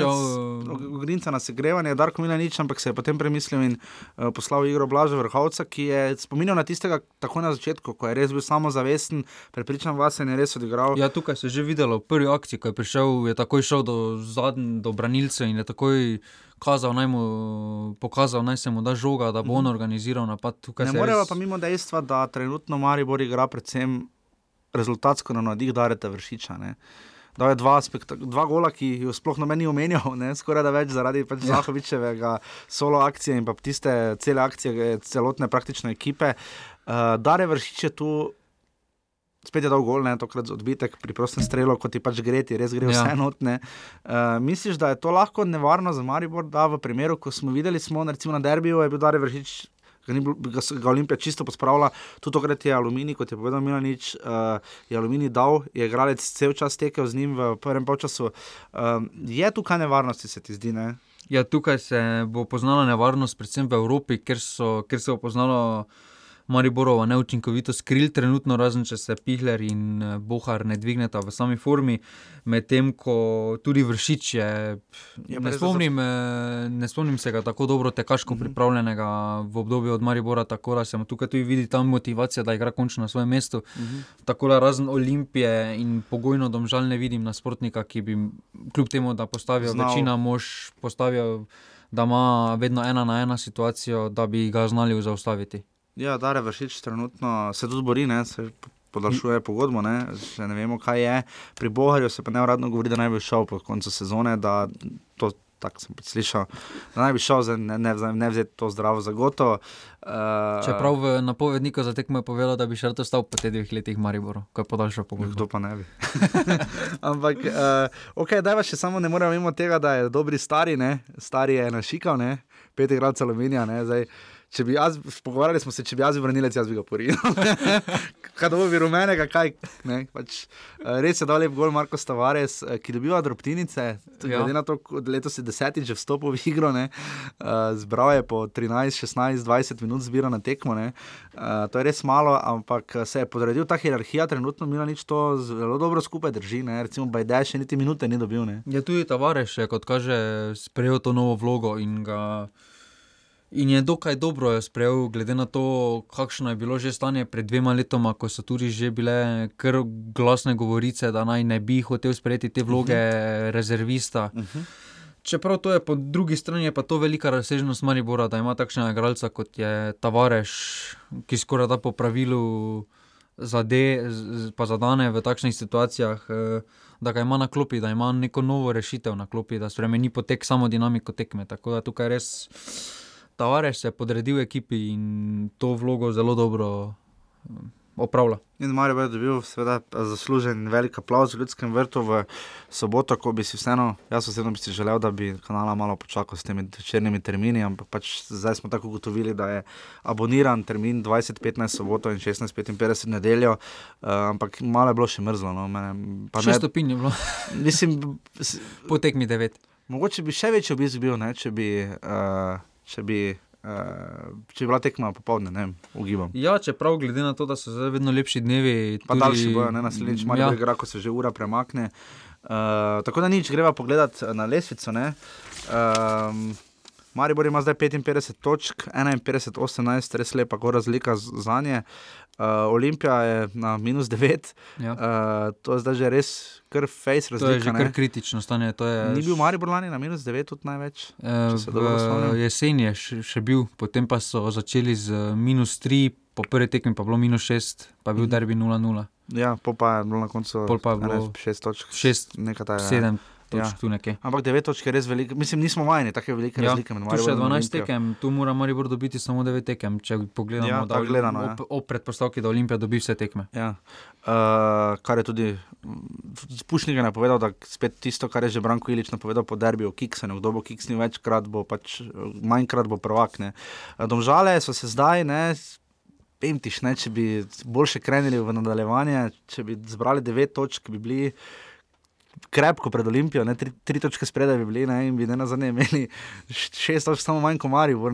Grinca na segrevanje, Darko Milanič, ampak se je potem premislil in uh, poslal igro Blaža Vrhovca, ki je spominjal na tistega takoj na začetku, ko je res bil samozavesten, prepričan vas in je res odigral. Ja, tukaj se je že videlo v prvi akciji, ko je prišel, je takoj šel do zadnjega, do branilcev in je takoj kazal, naj mu, pokazal, naj se mu da žoga, da bo on organiziral napad. Tukaj Ne moremo res- pa mimo dejstva, da trenutno Maribor igra predvsem rezultatsko na nadih Dareta Vršiča. Ne. Dal je dva, spektak- dva gola, ki jih sploh noben ni omenjal, ne, skoraj da več zaradi pač Ja. Zahovičevega solo akcije in pa tiste cele akcije, celotne praktične ekipe. Uh, Dare Vršič je tu. Spet je dal gol, ne tokrat odbitek pri prostem strelu, kot ti pač gre, ti res gre Ja. vse notne. Uh, misliš, da je to lahko nevarno za Maribor, da v primeru, ko smo videli, smo recimo na derbiju, je bil Dare Vršič ga, ni, bil- ga, ga Olimpija čisto pospravila, tudi tokrat je Aluminij, kot je povedal Milanič, uh, je Aluminij dal, je igralec cel čas tekel z njim v prvem polčasu. Um, je tukaj nevarnosti, se ti zdi? Ne? Ja, tukaj se bo poznala nevarnost, predvsem v Evropi, ker, so, ker se bo poznalo Mariborova neučinkovitost kril, trenutno, razen če se Pihler in eh, Bohar ne dvigneta v sami formi, medtem ko tudi Vršič je. Je Ne spomnim, eh, ne spomnim se ga tako dobro tekaško pripravljenega v obdobju od Maribora, tako da se mu tukaj tudi vidi ta motivacija, da igra končno na svojem mestu. Mhm. Tako da razen Olimpije in pogojno domžal ne vidim nasprotnika, ki bi kljub temu, da postavijo Znal. večina mož, postavijo, da ima vedno ena na ena situacijo, da bi ga znali zaustaviti. Ja, Dare Vršič trenutno se tudi bori, ne, se podaljšuje pogodbo, ne? še ne vemo, kaj je. Pri Boharju se pa ne uradno govori, da naj bi šel po koncu sezone, da to tako sem slišal, da naj bi šel, zdaj, ne, ne, ne vzeti to zdravo za gotovo. Uh, Čeprav v napovedniku za tekmo je povedal, da bi še rado stal po teh dveh letih Mariboru, ko je podaljšal pogodbo. Kdo pa ne bi. Ampak, uh, ok, da še samo ne moremo mimo tega, da je dobri stari, ne? stari je našikal, ne? pet igralcev aluminija, ne? zdaj. Če bi jaz, pogovarjali smo se, če bi jaz bil vrnilec, jaz bi ga poril. kaj dobro bi rumenega, kaj. Pač, uh, res je dal lep gol Marko Stavares, uh, ki dobiva drobtinice. Ja. Glede na to, da letos je desetič vstopil v igro, uh, zbral je po 13, 16, 20 minut zbira na tekmo. Uh, to je res malo, ampak se je podredil ta hierarhija, trenutno Mila nič to zelo dobro skupaj drži. Ne? Recimo Bajde še niti minute ni dobil. Ne? Je tudi Tavares, kot kaže, sprejel to novo vlogo in ga. In je dokaj dobro je sprejel, glede na to, kakšno je bilo že stanje pred dvema letoma, ko so tudi že bile kar glasne govorice, da naj ne bi hotel sprejeti te vloge uh -huh. rezervista. Uh -huh. Čeprav to je po drugi strani, pa to velika razsežnost Maribora, da ima takšnega igralca kot je Tavares, ki skoraj da po pravilu zade, pa zadane v takšnih situacijah. Eh, da ga ima na klopi, da ima neko novo rešitev na klopi, da spremeni potek samo dinamiko tekme. Tako da tukaj res Tavares se je podredil ekipi in to vlogo zelo dobro um, opravlja. In Marijo je dobil, seveda, zaslužen velik aplauz v ljudskem vrtu v soboto, ko bi si vseeno, jaz osebno bi si želel, da bi kanala malo počakal s temi večernimi termini, ampak pač zdaj smo tako ugotovili, da je aboniran termin 20-15 soboto in 16-55 nedeljo, uh, ampak malo je bilo še mrzlo. No, mene, še ne, stopinj je bilo. mislim, potek mi devet. Mogoče bi še večji obisk bil, ne, če bi. Uh, če bi, uh, če bi bila tekma popoldne, ne ugibam. Ja, čeprav glede na to, da so zdaj vedno lepši dnevi. Pa tudi... daljši bojo, ne naslednjič, malo ja. igra, ko se že ura premakne. Uh, tako da nič, greva pogledat na lesvico. Uh, Maribor ima zdaj 55 točk, 51, 18, res lepa razlika za nje. Uh, Olimpija je na minus 9, ja. uh, to je zdaj že res kar face razlika. To je že kar kritično stanje. Je... Ni bil Maribor lani na minus 9, tudi največ. Uh, jesen je še, še bil, potem pa so začeli z minus 3, po prvi tekmi pa bilo minus 6, pa je bil mm. derbi 0-0. Ja, pol pa je bilo na koncu 6 točk. 6, 7 točk ja. tu Ampak 9 točk je res veliko, mislim, nismo vajeni tako velike ja. razlike. Tu še 12 tekem, tu mora Maribor dobiti samo 9 tekem, če pogledamo ja, da, gledano, ob, ja. ob predpostavki, da Olimpija dobi vse tekme. Ja. Uh, kar je tudi Spušnik napovedal, da spet tisto, kar je že Branko Ilič napovedal po derbiju, kiksanju, kdo bo kiksnil večkrat, bo pač manjkrat bo prvak. Ne. Domžale so se zdaj, ne. Pemtiš, ne, če bi boljše krenili v nadaljevanje, če bi zbrali devet točk, bi bili krepko pred Olimpijo, ne, tri, tri točke spredaj bi bili ne, in bi ne na zadnje imeli šest točk, samo manj kot Marijo.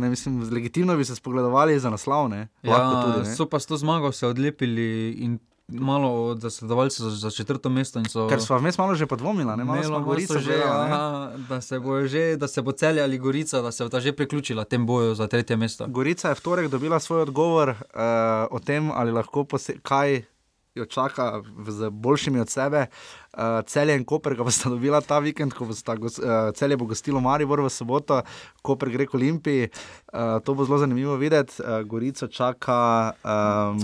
Legitimno bi se spogledovali za naslov. Ne, ja, tudi, ne. So pa s to zmago se odlepili in. Malo od zasledovalcev za, za četrto mesto. So, Ker smo vmes malo že podvomili, da, ja, da se bo že, da se bo celja ali Gorica, da se bo ta že priključila tem boju za tretje mesto. Gorica je v torek dobila svoj odgovor uh, o tem, ali lahko pose, kaj jo čaka z boljšimi od sebe. Uh, celje in Koper, ki bosta dobila ta vikend, ko bosta uh, celje bo gostilo Maribor v soboto, Koper gre k Olimpiji. Uh, to bo zelo zanimivo videti. Uh, Gorico čaka. Um,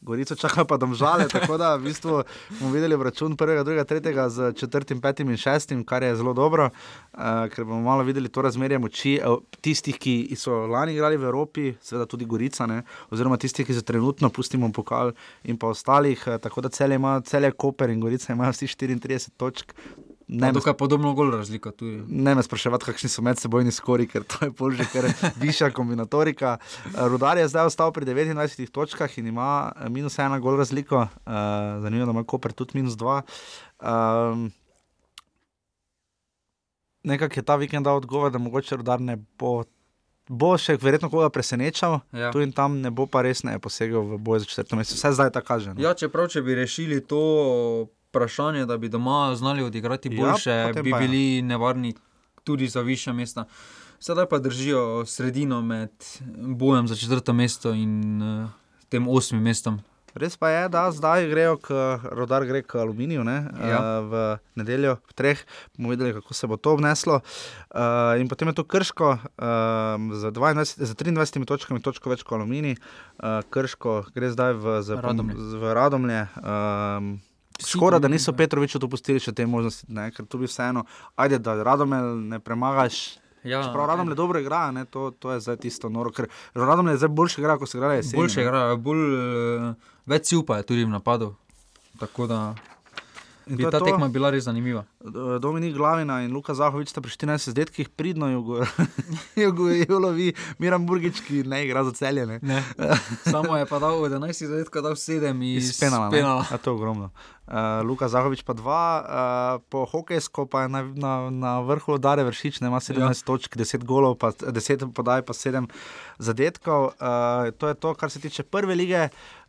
Gorico čaka pa domžale, tako da v bistvu bomo videli račun prvega, drugega, tretjega z četrtim, petim in šestim, kar je zelo dobro, uh, ker bomo malo videli to razmerje moči uh, tistih, ki so lani igrali v Evropi, seveda tudi Gorica, ne? oziroma tistih, ki so trenutno pustimo pokal in pa ostalih, uh, tako da celje ima celje Koper in Gorica imajo vsi 34 točk. Ne, tukaj je podobno gol razlika. Ne me spraševati, kakšni so medsebojni skori, ker to je bolj že kar višja kombinatorika. Rudar je zdaj ostal pri 29 točkah in ima eh, minus ena gol razliko, uh, zanimivo, da ima Koper tudi minus dva. Um, Nekako je ta vikend dal odgovor, da mogoče rudar ne bo. Bo še verjetno koga presenečal, ja. tu in tam ne bo pa res ne posegel v boj za četrto mesto. Vse zdaj tako kaže. No? Ja, čeprav če bi rešili to vprašanje, da bi doma znali odigrati ja, boljše, ja, bi bili nevarni tudi za više mesta. Sedaj pa držijo sredino med bojem za četrto mesto in uh, tem osmim mestom. Res pa je, da zdaj grejo, k, rodar gre k aluminiju, ne, Ja. uh, v nedeljo, v treh, bomo videli, kako se bo to obneslo. Uh, in potem je to krško um, z, 22, z 23 točkami, točko več kot aluminij. Uh, krško gre zdaj v, z, Radomlje. v Radomlje. Um, Škoda, da niso Petroviču dopustili še te možnosti, ne, ker tu bi vseeno, ajde, da Radomel ne premagaš. Ja, Čeprav Radom le dobro igra, ne, to, to je zdaj tisto noro, ker Radom je zdaj boljši igra, kot se igra jesen. Boljše igrajo, bolj, eh, več si upajo tudi v napadu. Tako da In bi ta to. tekma bila res zanimiva. Dominik Glavina in Luka Zahovič sta pri 14 zadetkih pridno jugo, jugo, jugo lovi, Miran Burgič, ki ne igra za celje. Ne. Ne. Samo je pa dal 11 zadetkov, dal 7 iz, Iz penala. penala. Ja, to je ogromno. Uh, Luka Zahovič pa dva, uh, po hokejsko pa je na, na, na vrhu Dare Vršič, ne ima 17 ja. točk, 10 golov, pa 10 podaj, pa 7 zadetkov. Uh, to je to, kar se tiče prve lige.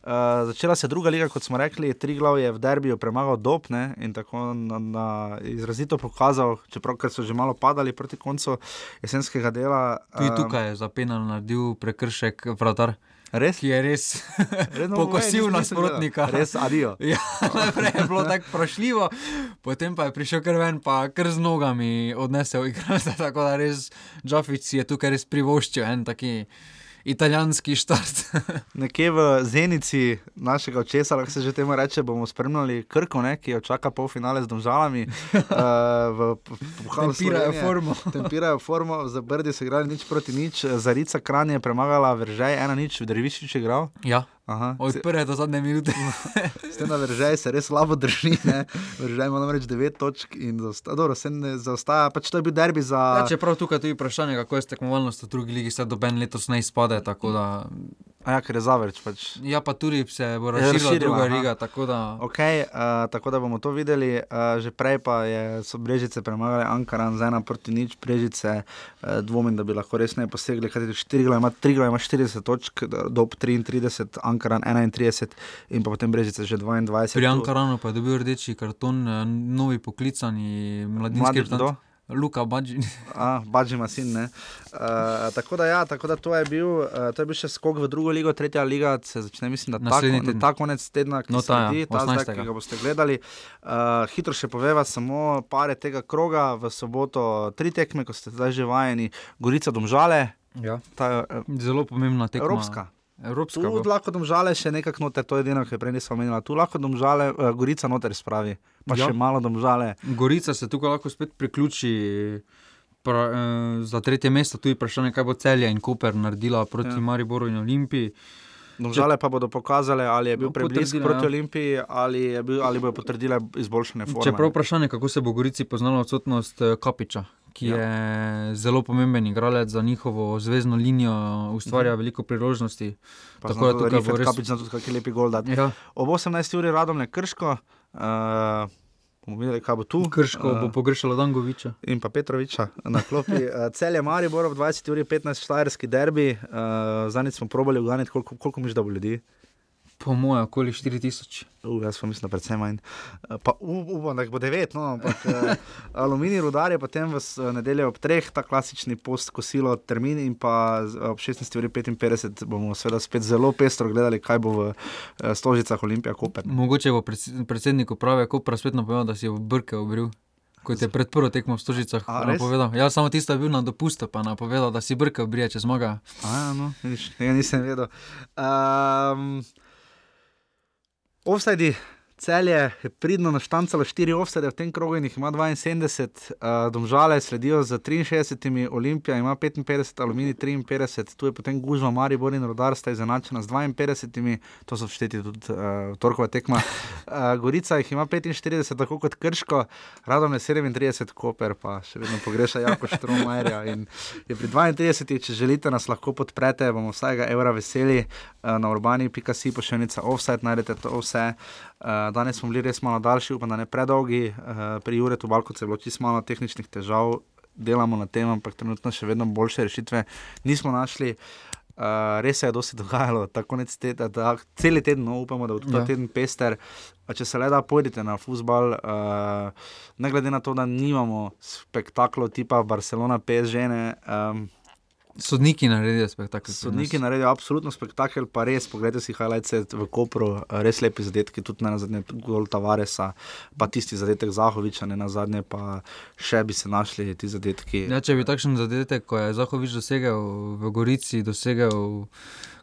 Uh, začela se je druga liga, kot smo rekli, tri glav je v derbiju premagal Dob ne, in tako na, na, izrazito pokazal, čeprav so že malo padali proti koncu jesenskega dela. Tudi um, tukaj je za penal naredil prekršek vratar. Res? Ki je res no, pokosil nasprotnika. Res, adijo. Ja, najprej je bilo tako vprašljivo, potem pa je prišel kar ven, pa kar z nogami odnesel igralca. Tako da res Džafič si je tukaj res privoščil en taki italijanski štart. Nekje v zenici našega očesa, lahko se že temu reče, bomo spremljali Krko, ne, ki jo čaka polfinale z Domžalami. uh, v pokalu Tempirajo formo. Tempirajo formo, za Brdi so igrali nič proti nič, Zarica Kran je premagala Veržej, ena nič, Dervišič je igral. Ja. Aha. Od prve do zadnje minute. S tem, da Veržej se res slabo drži, ne. Veržej ima namreč 9 točk in zaostaja, dobro, se ne zaostaja, pač to je bil derbi za... Ja, čeprav tukaj tudi vprašanje, kako je s tekmovalnostjo v drugi ligi, se doben letos ne izpade. Da, ja, ker je zavrč. Pač. ja, pa tudi se bo razširila razširila, druga aha. liga. Tako da, Okay, uh, tako da bomo to videli. Uh, že prej pa je, so Brežice premagali Ankaran z ena proti nič. Brežice uh, dvomim, da bi lahko resneje posegli, kajti Štirigla ima, Triglav ima 40 točk, dob 33, Ankaran 31 in pa potem Brežice že 22. pri Ankaranu pa je dobil rdeči karton, eh, novi poklicani mladinski Mladi reprezentant. Luka Badži. A, Bađi ima sin, ne. Uh, tako da ja, tako da to je bil, uh, to je bil še skok v drugo ligo, tretja liga se začne, mislim, da ta, Naslednji kon- teden. ta konec tedna, ki No, se ta, ja, sledi, ta zdaj, 18.. ki ga boste gledali. Uh, hitro še poveva samo pare tega kroga, v soboto tri tekme, ko ste zdaj že vajeni, Gorica Domžale. Ja. Ta, uh, Zelo pomembna tekma. Evropska. Evropska. Tu bo. lahko domžale še nekako noter, to je edino, kar prej nisem omenila. Tu lahko domžale, uh, Gorica noter spravi, pa Ja. še malo domžale. Gorica se tukaj lahko spet priključi. Pra, eh, za tretje mesto tudi vprašanje, kaj bo celje in Koper naredila proti Ja. Mariboru in Olimpiji. Domžale pa bodo pokazale, ali je bil No, preblisk potrdile, proti ja. Olimpiji, ali, je bil, ali bodo potrdile izboljšane forme. Čeprav vprašanje, kako se bo Gorici poznala odsotnost eh, Kapiča, ki ja. je zelo pomemben igralec za njihovo zvezdno linijo, ustvarja mhm. veliko priložnosti. Pa Tako da tukaj bo res. Kapič zna tudi kakšen lepi gol dati. Ja. Ob 18. uri radom je krško. Uh, bomo videli, kaj bo tu. Krško bo pogrešalo Dangoviča. In pa Petroviča na klopi. Uh, Cel je Maribor ob 20. uri 15. štajerski derbi. Uh, Zadnjič smo probali uganiti, koliko, koliko miš da bo ljudi. Po mojem, okoli 4000. Uh, jaz pa mislim, da predvsem manj. Pa up- upam, da jih bo devet, no, ampak uh, aluminij rudar je potem v s- nedeljo ob treh, ta klasični post kosilo termin in pa ob 16.55 bomo seveda spet zelo pestro gledali, kaj bo v Stožicah Olimpija Koper. Mogoče bo predse- predsednik uprave Kopra spet napovedal, da si je v brke obril. Kot je pred prvo tekmo v Stožicah A, napovedal. Ja, samo tisto je bil na dopustu, pa napovedal, da si brke obrije, če zmaga. A, ja, no, vidiš, tega nisem vedel. Um, offside. Celje je pridno naštancalo 4 offside, v tem krogu in jih ima 72, uh, domžale sledijo z 63, Olimpija ima 55, Aluminij 53, tu je potem Gužva, Maribor in Rodar sta izenačena z 52, to so všteti tudi uh, torkova tekma. Uh, Gorica jih ima 45, tako kot Krško, Radom je 37, Koper pa še vedno pogreša Jako Štromajerja je pri 32, če želite nas lahko podprete, bomo vsakega evra veseli uh, na urbani.si pošiljnica offside, najdete to vse. Uh, danes smo bili res malo daljši, upam, da ne predolgi. Uh, pri Juretu Balkovcu je bilo čisto malo tehničnih težav, delamo na tem, ampak trenutno še vedno boljše rešitve nismo našli. Uh, res se je dosti dogajalo, tako konec tedna, da cel teden, no, upamo, da bo ta Ja. teden pester. Če se le da, pojdite na futbal, uh, ne glede na to, da nimamo spektaklov tipa Barcelona, PSG. Um, Sodniki naredijo spektakel. Sodniki naredijo absolutno spektakel, pa res, pogledajte si highlights v Kopru, res lepi zadetki, tudi na zadnje gol Tavaresa, pa tisti zadetek Zahoviča, ne na zadnje, pa še bi se našli ti zadetki. Ja, če bi takšen zadetek, ko je Zahovič dosegel v Gorici, dosegel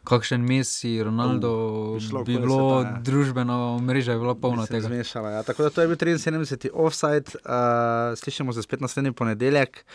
kakšen Messi, Ronaldo, Uh, bi šlo bi bilo sveta, ja. družbeno mreža, je bila polna tega. Zmešala, ja. Tako da to je bil 73. offside, uh, slišimo se spet naslednji ponedeljek.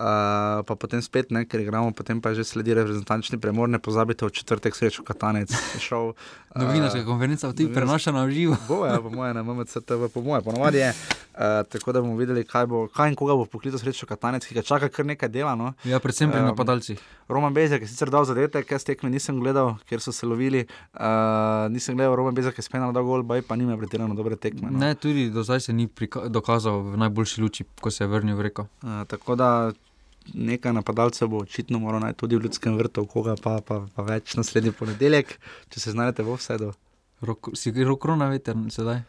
Uh, pa potem spet, ne, ker igramo, potem pa že sledi reprezentančni premor. Ne pozabite, v četrtek srečo Katanec šel. Novinarska konferenca v ti prenašana v živo. Bo, ja, po mojem, na MMC TV, po mojem, ponovadi je. Uh, tako da bomo videli, kaj, bo, kaj in koga bo poklical srečo Katanec, ki ga čaka kar nekaj dela. No. Ja, predvsem pri Ehm, napadalcih. Roman Bezek je sicer dal zadetek, jaz tekme nisem gledal, ker so se lovili. Uh, nisem gledal, Roman Bezek je spenal dal gol, baj pa nima pretirano dobre tekme. No. Ne, tudi do zdaj se ni dokazal v najboljši luči, ko se je vrnil v reko. Uh, tako da nekaj napadalcev bo očitno moral najti tudi v ljudskem vrtu, koga pa, pa, pa več naslednji ponedeljek, če se znajdete v. Rok, si rokrona veter sedaj.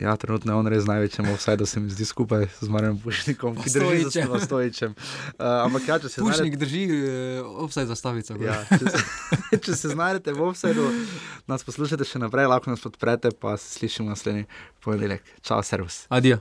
Ja, trenutno je on res največji offside, se mi zdi skupaj z Marjem Pušnikom, ki drži za stojičem. Uh, ampak ja, če se Pušnik znajdete- drži uh, offside zastavico. gor. Ja, če, se, če se znajdete v offsajdu, nas poslušate še naprej, lahko nas podprete, pa se slišimo naslednji ponedeljek. Čau, servus. Adijo.